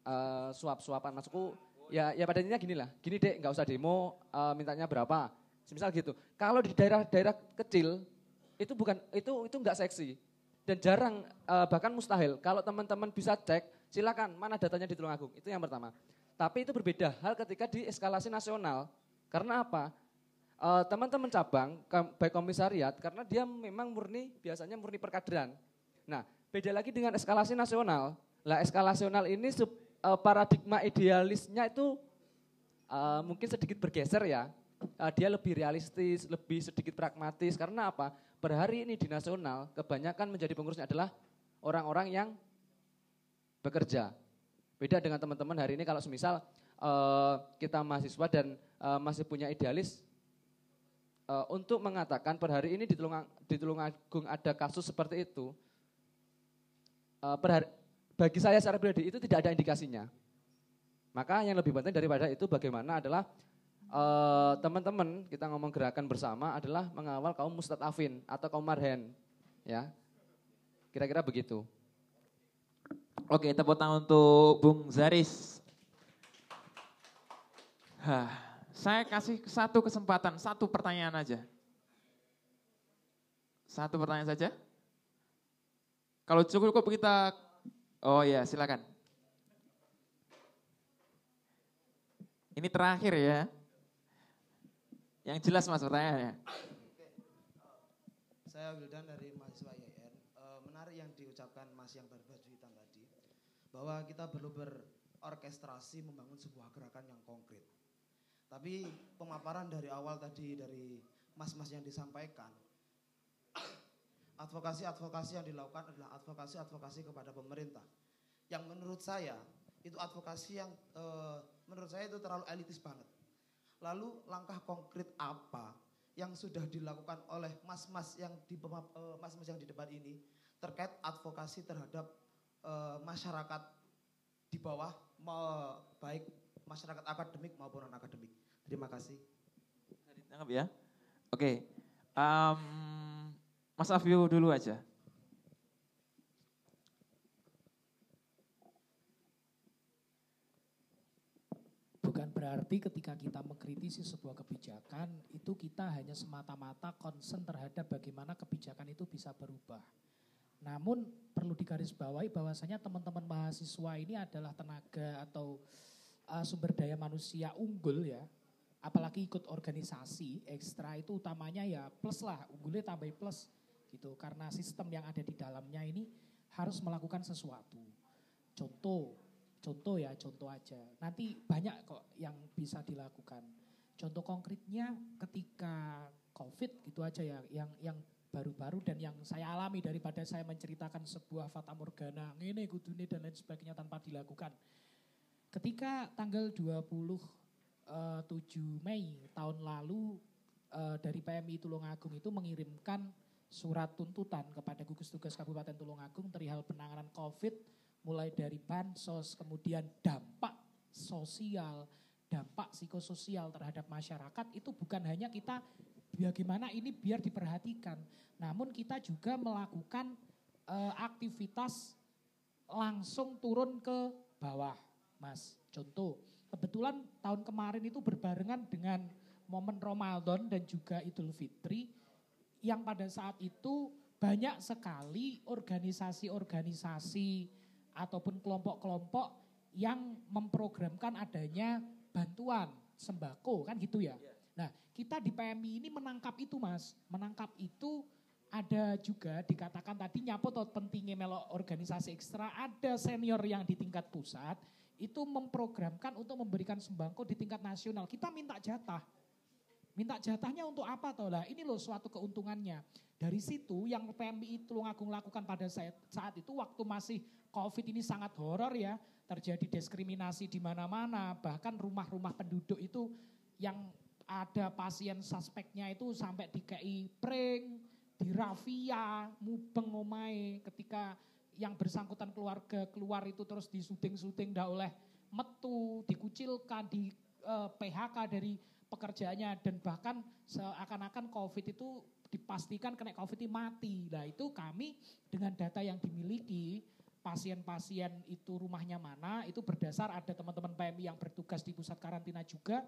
Eh, suap-suapan maksudku, ya ya pada intinya gini lah, gini dek nggak usah demo, eh, mintanya berapa, misal gitu. Kalau di daerah-daerah kecil, itu bukan itu itu nggak seksi. Dan jarang uh, bahkan mustahil kalau teman-teman bisa cek, silakan mana datanya di Tulungagung. Itu yang pertama. Tapi itu berbeda hal ketika di eskalasi nasional. Karena apa? Uh, teman-teman cabang, baik komisariat, karena dia memang murni, biasanya murni perkaderan. Nah, beda lagi dengan eskalasi nasional. Lah eskalasi nasional ini uh, paradigma idealisnya itu uh, mungkin sedikit bergeser ya. Uh, dia lebih realistis, lebih sedikit pragmatis. Karena apa? Per hari ini di nasional kebanyakan menjadi pengurusnya adalah orang-orang yang bekerja. Beda dengan teman-teman hari ini kalau semisal uh, kita mahasiswa dan uh, masih punya idealis uh, untuk mengatakan per hari ini di, Tulung, di Tulungagung ada kasus seperti itu, per hari, bagi saya secara pribadi itu tidak ada indikasinya. Maka yang lebih penting daripada itu bagaimana adalah Eh, teman-teman uh, kita ngomong gerakan bersama adalah mengawal kaum mustadafin atau kaum marhen ya. Kira-kira begitu. Oke tepuk tangan untuk Bung Zaris. Hah, saya kasih satu kesempatan satu pertanyaan aja. Satu pertanyaan saja. Kalau cukup kita oh ya silakan. Ini terakhir ya yang jelas mas pertanyaannya. Oke. Saya Wildan dari mahasiswa IAIN. E, menarik yang diucapkan Mas yang berbaju hitam tadi. Bahwa kita perlu berorkestrasi membangun sebuah gerakan yang konkret. Tapi pemaparan dari awal tadi dari mas-mas yang disampaikan, advokasi-advokasi yang dilakukan adalah advokasi-advokasi kepada pemerintah. Yang menurut saya itu advokasi yang e, menurut saya itu terlalu elitis banget Lalu langkah konkret apa yang sudah dilakukan oleh mas-mas yang di eh, mas-mas yang di depan ini terkait advokasi terhadap uh, masyarakat di bawah baik masyarakat akademik maupun non akademik. Terima kasih. Ya. Oke. Um, Mas Afio dulu aja. Bukan berarti ketika kita mengkritisi sebuah kebijakan, itu kita hanya semata-mata concern terhadap bagaimana kebijakan itu bisa berubah. Namun perlu digarisbawahi bahwasanya teman-teman mahasiswa ini adalah tenaga atau uh, sumber daya manusia unggul ya. Apalagi ikut organisasi ekstra itu utamanya ya plus lah, unggulnya tambah plus gitu. Karena sistem yang ada di dalamnya ini harus melakukan sesuatu. Contoh, Contoh ya, contoh aja. Nanti banyak kok yang bisa dilakukan. Contoh konkretnya ketika COVID gitu aja ya, yang yang baru-baru dan yang saya alami daripada saya menceritakan sebuah fata morgana, ini kudune dan lain sebagainya tanpa dilakukan. Ketika tanggal 27 eh, Mei tahun lalu uh, dari PMI Tulungagung itu mengirimkan surat tuntutan kepada gugus tugas Kabupaten Tulungagung perihal penanganan COVID mulai dari bansos, kemudian dampak sosial, dampak psikososial terhadap masyarakat itu bukan hanya kita bagaimana ini biar diperhatikan, namun kita juga melakukan uh, aktivitas langsung turun ke bawah, Mas. Contoh, kebetulan tahun kemarin itu berbarengan dengan momen Ramadan dan juga Idul Fitri yang pada saat itu banyak sekali organisasi-organisasi ataupun kelompok-kelompok yang memprogramkan adanya bantuan sembako kan gitu ya. Iya. Nah kita di PMI ini menangkap itu mas, menangkap itu ada juga dikatakan tadi nyapot pentingnya melo organisasi ekstra, ada senior yang di tingkat pusat itu memprogramkan untuk memberikan sembako di tingkat nasional. Kita minta jatah. Minta jatahnya untuk apa toh lah? Ini loh suatu keuntungannya. Dari situ yang PMI Tulungagung lakukan pada saat itu waktu masih COVID ini sangat horor ya, terjadi diskriminasi di mana-mana, bahkan rumah-rumah penduduk itu yang ada pasien suspeknya itu sampai di KI prank, di rafia, mubeng omai ketika yang bersangkutan keluarga keluar itu terus disuting-suting dah oleh metu, dikucilkan, di eh, PHK dari pekerjaannya. Dan bahkan seakan-akan COVID itu dipastikan kena COVID ini mati. Nah itu kami dengan data yang dimiliki pasien-pasien itu rumahnya mana, itu berdasar ada teman-teman PMI yang bertugas di pusat karantina juga,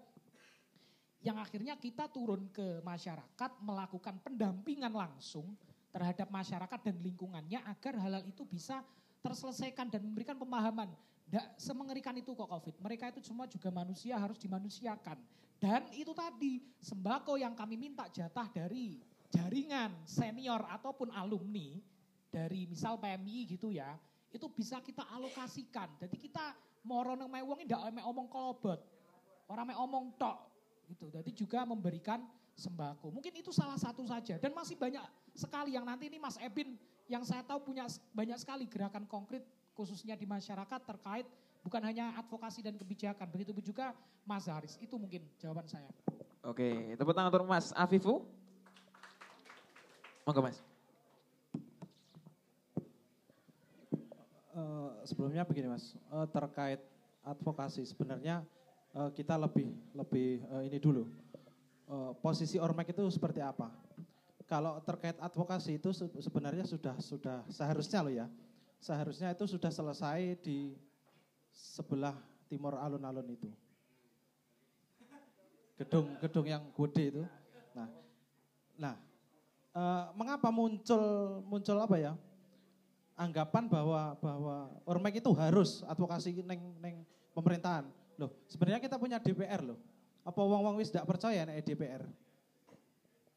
yang akhirnya kita turun ke masyarakat melakukan pendampingan langsung terhadap masyarakat dan lingkungannya agar hal-hal itu bisa terselesaikan dan memberikan pemahaman. Tidak semengerikan itu kok COVID. Mereka itu semua juga manusia harus dimanusiakan. Dan itu tadi sembako yang kami minta jatah dari jaringan senior ataupun alumni dari misal PMI gitu ya, itu bisa kita alokasikan. Jadi kita moro nang wong ndak omong kolobot. Orang omong tok gitu. Jadi juga memberikan sembako. Mungkin itu salah satu saja dan masih banyak sekali yang nanti ini Mas Ebin yang saya tahu punya banyak sekali gerakan konkret khususnya di masyarakat terkait bukan hanya advokasi dan kebijakan, begitu juga Mas Haris. Itu mungkin jawaban saya. Oke, tepuk tangan untuk Mas Afifu. Monggo Mas. Uh, sebelumnya begini Mas, uh, terkait advokasi sebenarnya uh, kita lebih lebih ini dulu. Posisi ormek itu seperti apa? Kalau terkait advokasi itu sebenarnya sudah sudah seharusnya loh ya seharusnya itu sudah selesai di sebelah timur alun-alun itu. Gedung-gedung yang gede itu. Nah, nah e, mengapa muncul muncul apa ya? Anggapan bahwa bahwa ormek itu harus advokasi neng neng pemerintahan. Loh, sebenarnya kita punya DPR loh. Apa wong-wong wis tidak percaya nih DPR?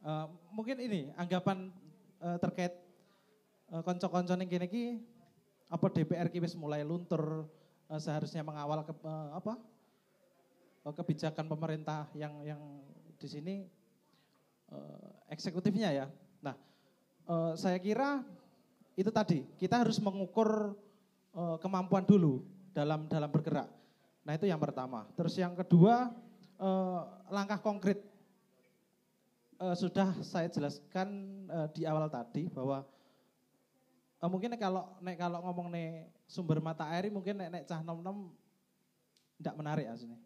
E, mungkin ini anggapan e, terkait e, konco-konco neng kini apa DPR wis mulai luntur uh, seharusnya mengawal ke, uh, apa uh, kebijakan pemerintah yang yang di sini uh, eksekutifnya ya. Nah, uh, saya kira itu tadi kita harus mengukur uh, kemampuan dulu dalam dalam bergerak. Nah itu yang pertama. Terus yang kedua uh, langkah konkret sudah saya jelaskan di awal tadi bahwa mungkin kalau nek kalau ngomong nih sumber mata air mungkin nek nek cah nom nom tidak menarik aslinya.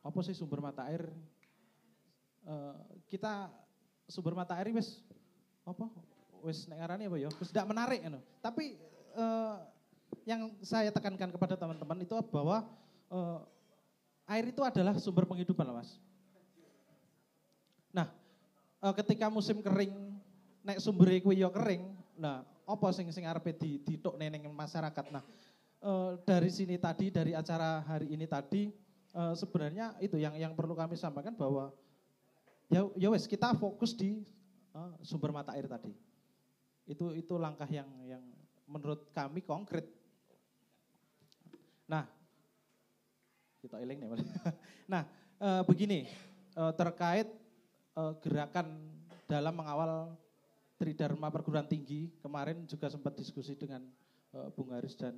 Apa sih sumber mata air? Kita sumber mata air wes apa? Wes nek ngarani apa ya? Wes tidak menarik you Tapi uh, yang saya tekankan kepada teman-teman itu bahwa uh, air itu adalah sumber penghidupan, Mas. Nah, uh, ketika musim kering, nek sumber itu yo kering, nah apa sing sing arepe di ditok neneng masyarakat. Nah, e, dari sini tadi dari acara hari ini tadi e, sebenarnya itu yang yang perlu kami sampaikan bahwa ya ya wes kita fokus di e, sumber mata air tadi. Itu itu langkah yang yang menurut kami konkret. Nah, kita eling nih. nah, e, begini e, terkait e, gerakan dalam mengawal Tridharma perguruan tinggi kemarin juga sempat diskusi dengan uh, Bung Haris dan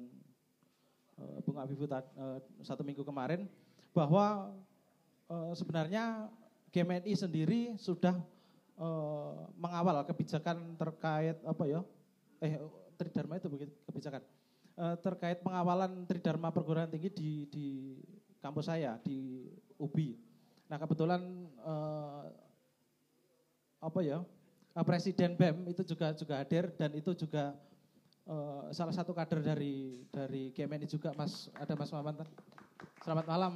uh, Bung Abibu uh, satu minggu kemarin bahwa uh, sebenarnya GMNI sendiri sudah uh, mengawal kebijakan terkait apa ya eh Tridharma itu begitu kebijakan uh, terkait pengawalan Tridharma perguruan tinggi di di kampus saya di UBI. Nah kebetulan uh, apa ya Presiden BEM itu juga juga hadir dan itu juga uh, salah satu kader dari dari GMNI juga Mas ada Mas Maman. Selamat malam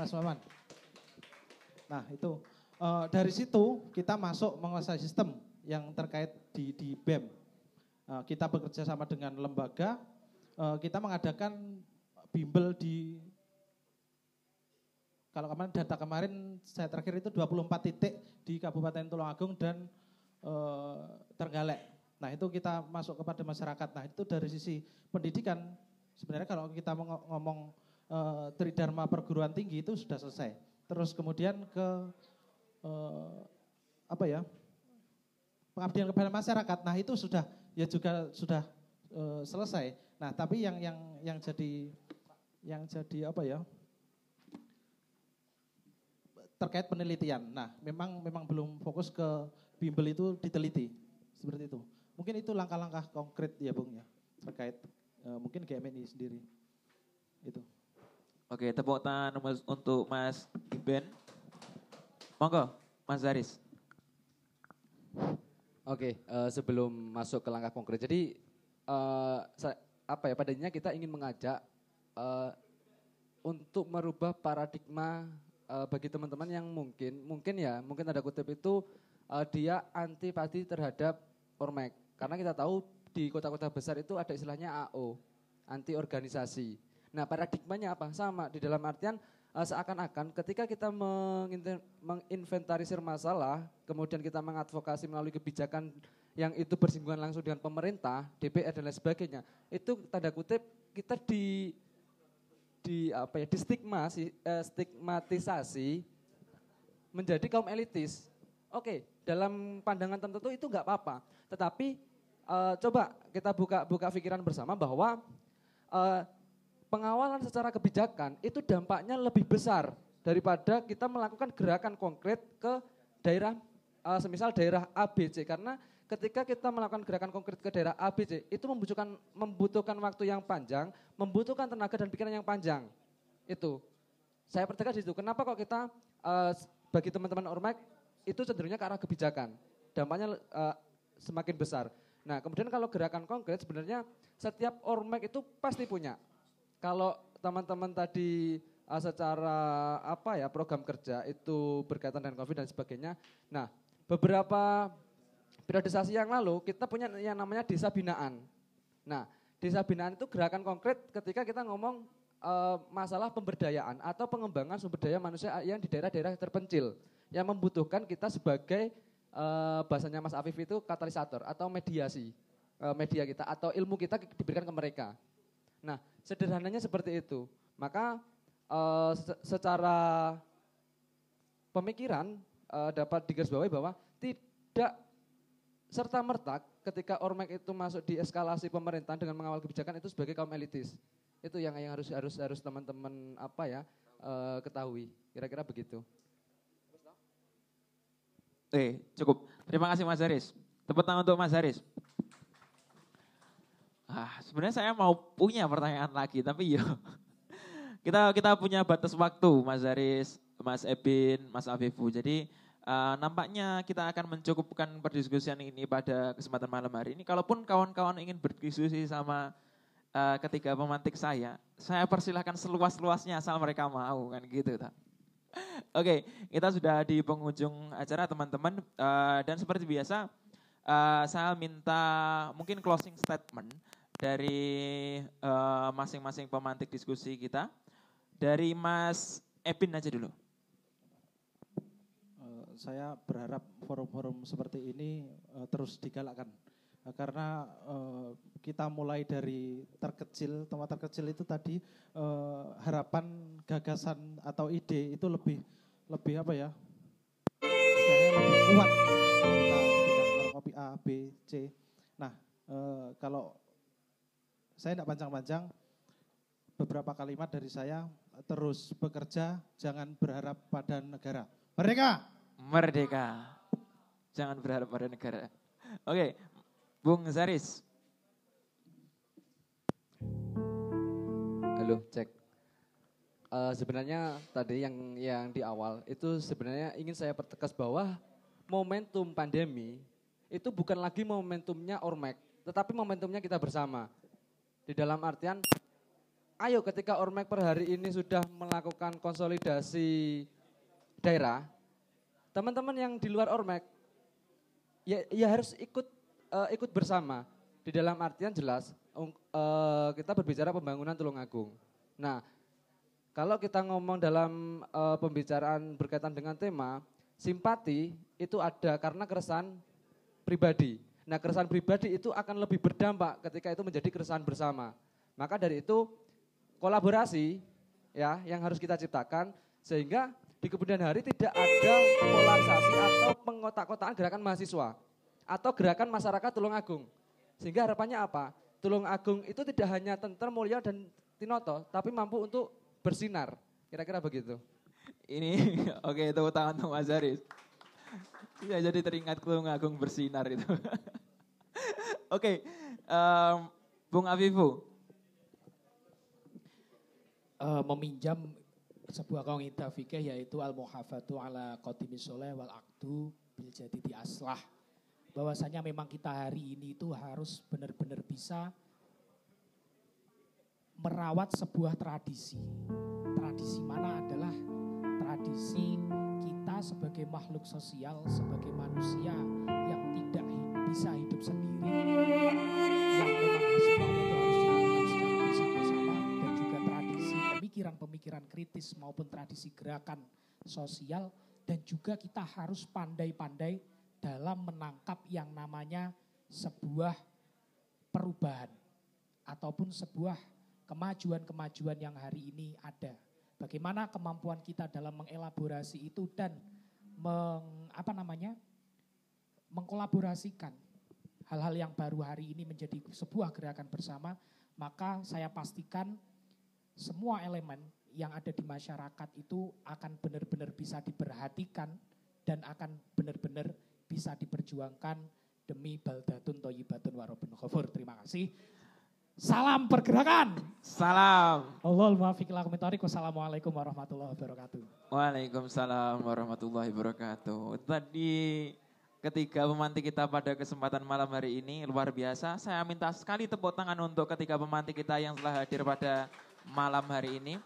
Mas Maman. Nah itu uh, dari situ kita masuk menguasai sistem yang terkait di di BEM. Uh, kita bekerja sama dengan lembaga, uh, kita mengadakan bimbel di kalau kemarin data kemarin saya terakhir itu 24 titik di Kabupaten Tulungagung dan uh, terenggalek. Nah itu kita masuk kepada masyarakat. Nah itu dari sisi pendidikan sebenarnya kalau kita ngomong uh, tridharma perguruan tinggi itu sudah selesai. Terus kemudian ke uh, apa ya pengabdian kepada masyarakat. Nah itu sudah ya juga sudah uh, selesai. Nah tapi yang yang yang jadi yang jadi apa ya terkait penelitian. Nah memang memang belum fokus ke bimbel itu diteliti seperti itu. Mungkin itu langkah-langkah konkret ya Bung ya terkait uh, mungkin GMNI sendiri. Itu. Oke, tepuk tangan untuk Mas Iben. Monggo, Mas Zaris. Oke, uh, sebelum masuk ke langkah konkret. Jadi uh, apa ya padanya kita ingin mengajak uh, untuk merubah paradigma uh, bagi teman-teman yang mungkin mungkin ya mungkin ada kutip itu uh, dia antipati terhadap ormek. Karena kita tahu di kota-kota besar itu ada istilahnya AO, anti organisasi. Nah paradigmanya apa? Sama di dalam artian uh, seakan-akan ketika kita menginventarisir masalah, kemudian kita mengadvokasi melalui kebijakan yang itu bersinggungan langsung dengan pemerintah, DPR dan lain sebagainya, itu tanda kutip kita di di apa ya, di stigma, uh, stigmatisasi menjadi kaum elitis. Oke, dalam pandangan tertentu itu nggak apa-apa. Tetapi uh, coba kita buka buka pikiran bersama bahwa uh, pengawalan secara kebijakan itu dampaknya lebih besar daripada kita melakukan gerakan konkret ke daerah uh, semisal daerah ABC karena ketika kita melakukan gerakan konkret ke daerah ABC itu membutuhkan membutuhkan waktu yang panjang, membutuhkan tenaga dan pikiran yang panjang. Itu. Saya pertegas di situ. Kenapa kok kita uh, bagi teman-teman Ormek itu cenderungnya ke arah kebijakan. Dampaknya uh, semakin besar. Nah, kemudian kalau gerakan konkret sebenarnya setiap Ormek itu pasti punya. Kalau teman-teman tadi uh, secara apa ya program kerja itu berkaitan dengan Covid dan sebagainya. Nah, beberapa periodisasi yang lalu kita punya yang namanya desa binaan. Nah, desa binaan itu gerakan konkret ketika kita ngomong uh, masalah pemberdayaan atau pengembangan sumber daya manusia yang di daerah-daerah terpencil yang membutuhkan kita sebagai uh, bahasanya Mas Afif itu katalisator atau mediasi media kita atau ilmu kita diberikan ke mereka. Nah, sederhananya seperti itu. Maka uh, secara pemikiran uh, dapat digarisbawahi bahwa tidak serta merta ketika Ormek itu masuk di eskalasi pemerintahan dengan mengawal kebijakan itu sebagai kaum elitis. Itu yang yang harus harus harus teman-teman apa ya uh, ketahui. Kira-kira begitu. Eh, cukup. Terima kasih Mas Haris. Tepuk tangan untuk Mas Haris. Ah, sebenarnya saya mau punya pertanyaan lagi, tapi ya kita kita punya batas waktu, Mas Haris, Mas Ebin, Mas Afifu. Jadi uh, nampaknya kita akan mencukupkan perdiskusian ini pada kesempatan malam hari ini. Kalaupun kawan-kawan ingin berdiskusi sama uh, ketiga pemantik saya, saya persilahkan seluas-luasnya asal mereka mau kan gitu. Oke, kita sudah di penghujung acara teman-teman uh, dan seperti biasa uh, saya minta mungkin closing statement dari masing-masing uh, pemantik diskusi kita. Dari Mas Epin aja dulu. saya berharap forum-forum seperti ini uh, terus digalakkan karena uh, kita mulai dari terkecil, tempat terkecil itu tadi uh, harapan, gagasan atau ide itu lebih lebih apa ya? lebih kuat kita kopi A, B, C. Nah, uh, kalau saya tidak panjang-panjang, beberapa kalimat dari saya terus bekerja, jangan berharap pada negara. Merdeka! Merdeka! Jangan berharap pada negara. Oke, Bung Zaris. Halo, cek. Uh, sebenarnya tadi yang yang di awal itu sebenarnya ingin saya pertegas bahwa momentum pandemi itu bukan lagi momentumnya Ormek, tetapi momentumnya kita bersama. Di dalam artian, ayo ketika Ormek per hari ini sudah melakukan konsolidasi daerah, teman-teman yang di luar Ormek, ya, ya harus ikut uh, ikut bersama. Di dalam artian jelas uh, kita berbicara pembangunan Tulungagung. Nah, kalau kita ngomong dalam uh, pembicaraan berkaitan dengan tema simpati itu ada karena keresahan pribadi. Nah, keresahan pribadi itu akan lebih berdampak ketika itu menjadi keresahan bersama. Maka dari itu kolaborasi ya yang harus kita ciptakan sehingga di kemudian hari tidak ada polarisasi atau pengotak-kotakan gerakan mahasiswa atau gerakan masyarakat Tulung Agung. Sehingga harapannya apa? Tulung Agung itu tidak hanya Tenter, Mulya dan Tinoto, tapi mampu untuk bersinar. Kira-kira begitu. Ini oke itu tangan Mas Haris. Ya jadi teringat Tulung Agung bersinar itu. oke, um, Bung Afifu. Uh, meminjam sebuah kaidah fikih yaitu al-muhafatu ala qatimi soleh wal akdu bil di aslah bahwasanya memang kita hari ini itu harus benar-benar bisa merawat sebuah tradisi. Tradisi mana adalah tradisi sebagai makhluk sosial, sebagai manusia yang tidak bisa hidup sendiri, yang memang semuanya itu harus dilakukan secara bersama-sama dan juga tradisi pemikiran-pemikiran kritis maupun tradisi gerakan sosial dan juga kita harus pandai-pandai dalam menangkap yang namanya sebuah perubahan ataupun sebuah kemajuan-kemajuan yang hari ini ada. Bagaimana kemampuan kita dalam mengelaborasi itu dan meng, apa namanya mengkolaborasikan hal-hal yang baru hari ini menjadi sebuah gerakan bersama, maka saya pastikan semua elemen yang ada di masyarakat itu akan benar-benar bisa diperhatikan dan akan benar-benar bisa diperjuangkan demi baldatun toyibatun warobun khofur. Terima kasih. Salam pergerakan. Salam. Allahumma fiqh Wassalamualaikum warahmatullahi wabarakatuh. Waalaikumsalam warahmatullahi wabarakatuh. Tadi ketiga pemantik kita pada kesempatan malam hari ini luar biasa. Saya minta sekali tepuk tangan untuk ketiga pemantik kita yang telah hadir pada malam hari ini.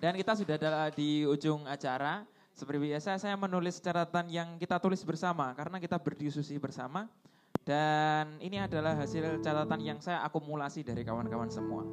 Dan kita sudah ada di ujung acara. Seperti biasa saya menulis catatan yang kita tulis bersama karena kita berdiskusi bersama. Dan ini adalah hasil catatan yang saya akumulasi dari kawan-kawan semua.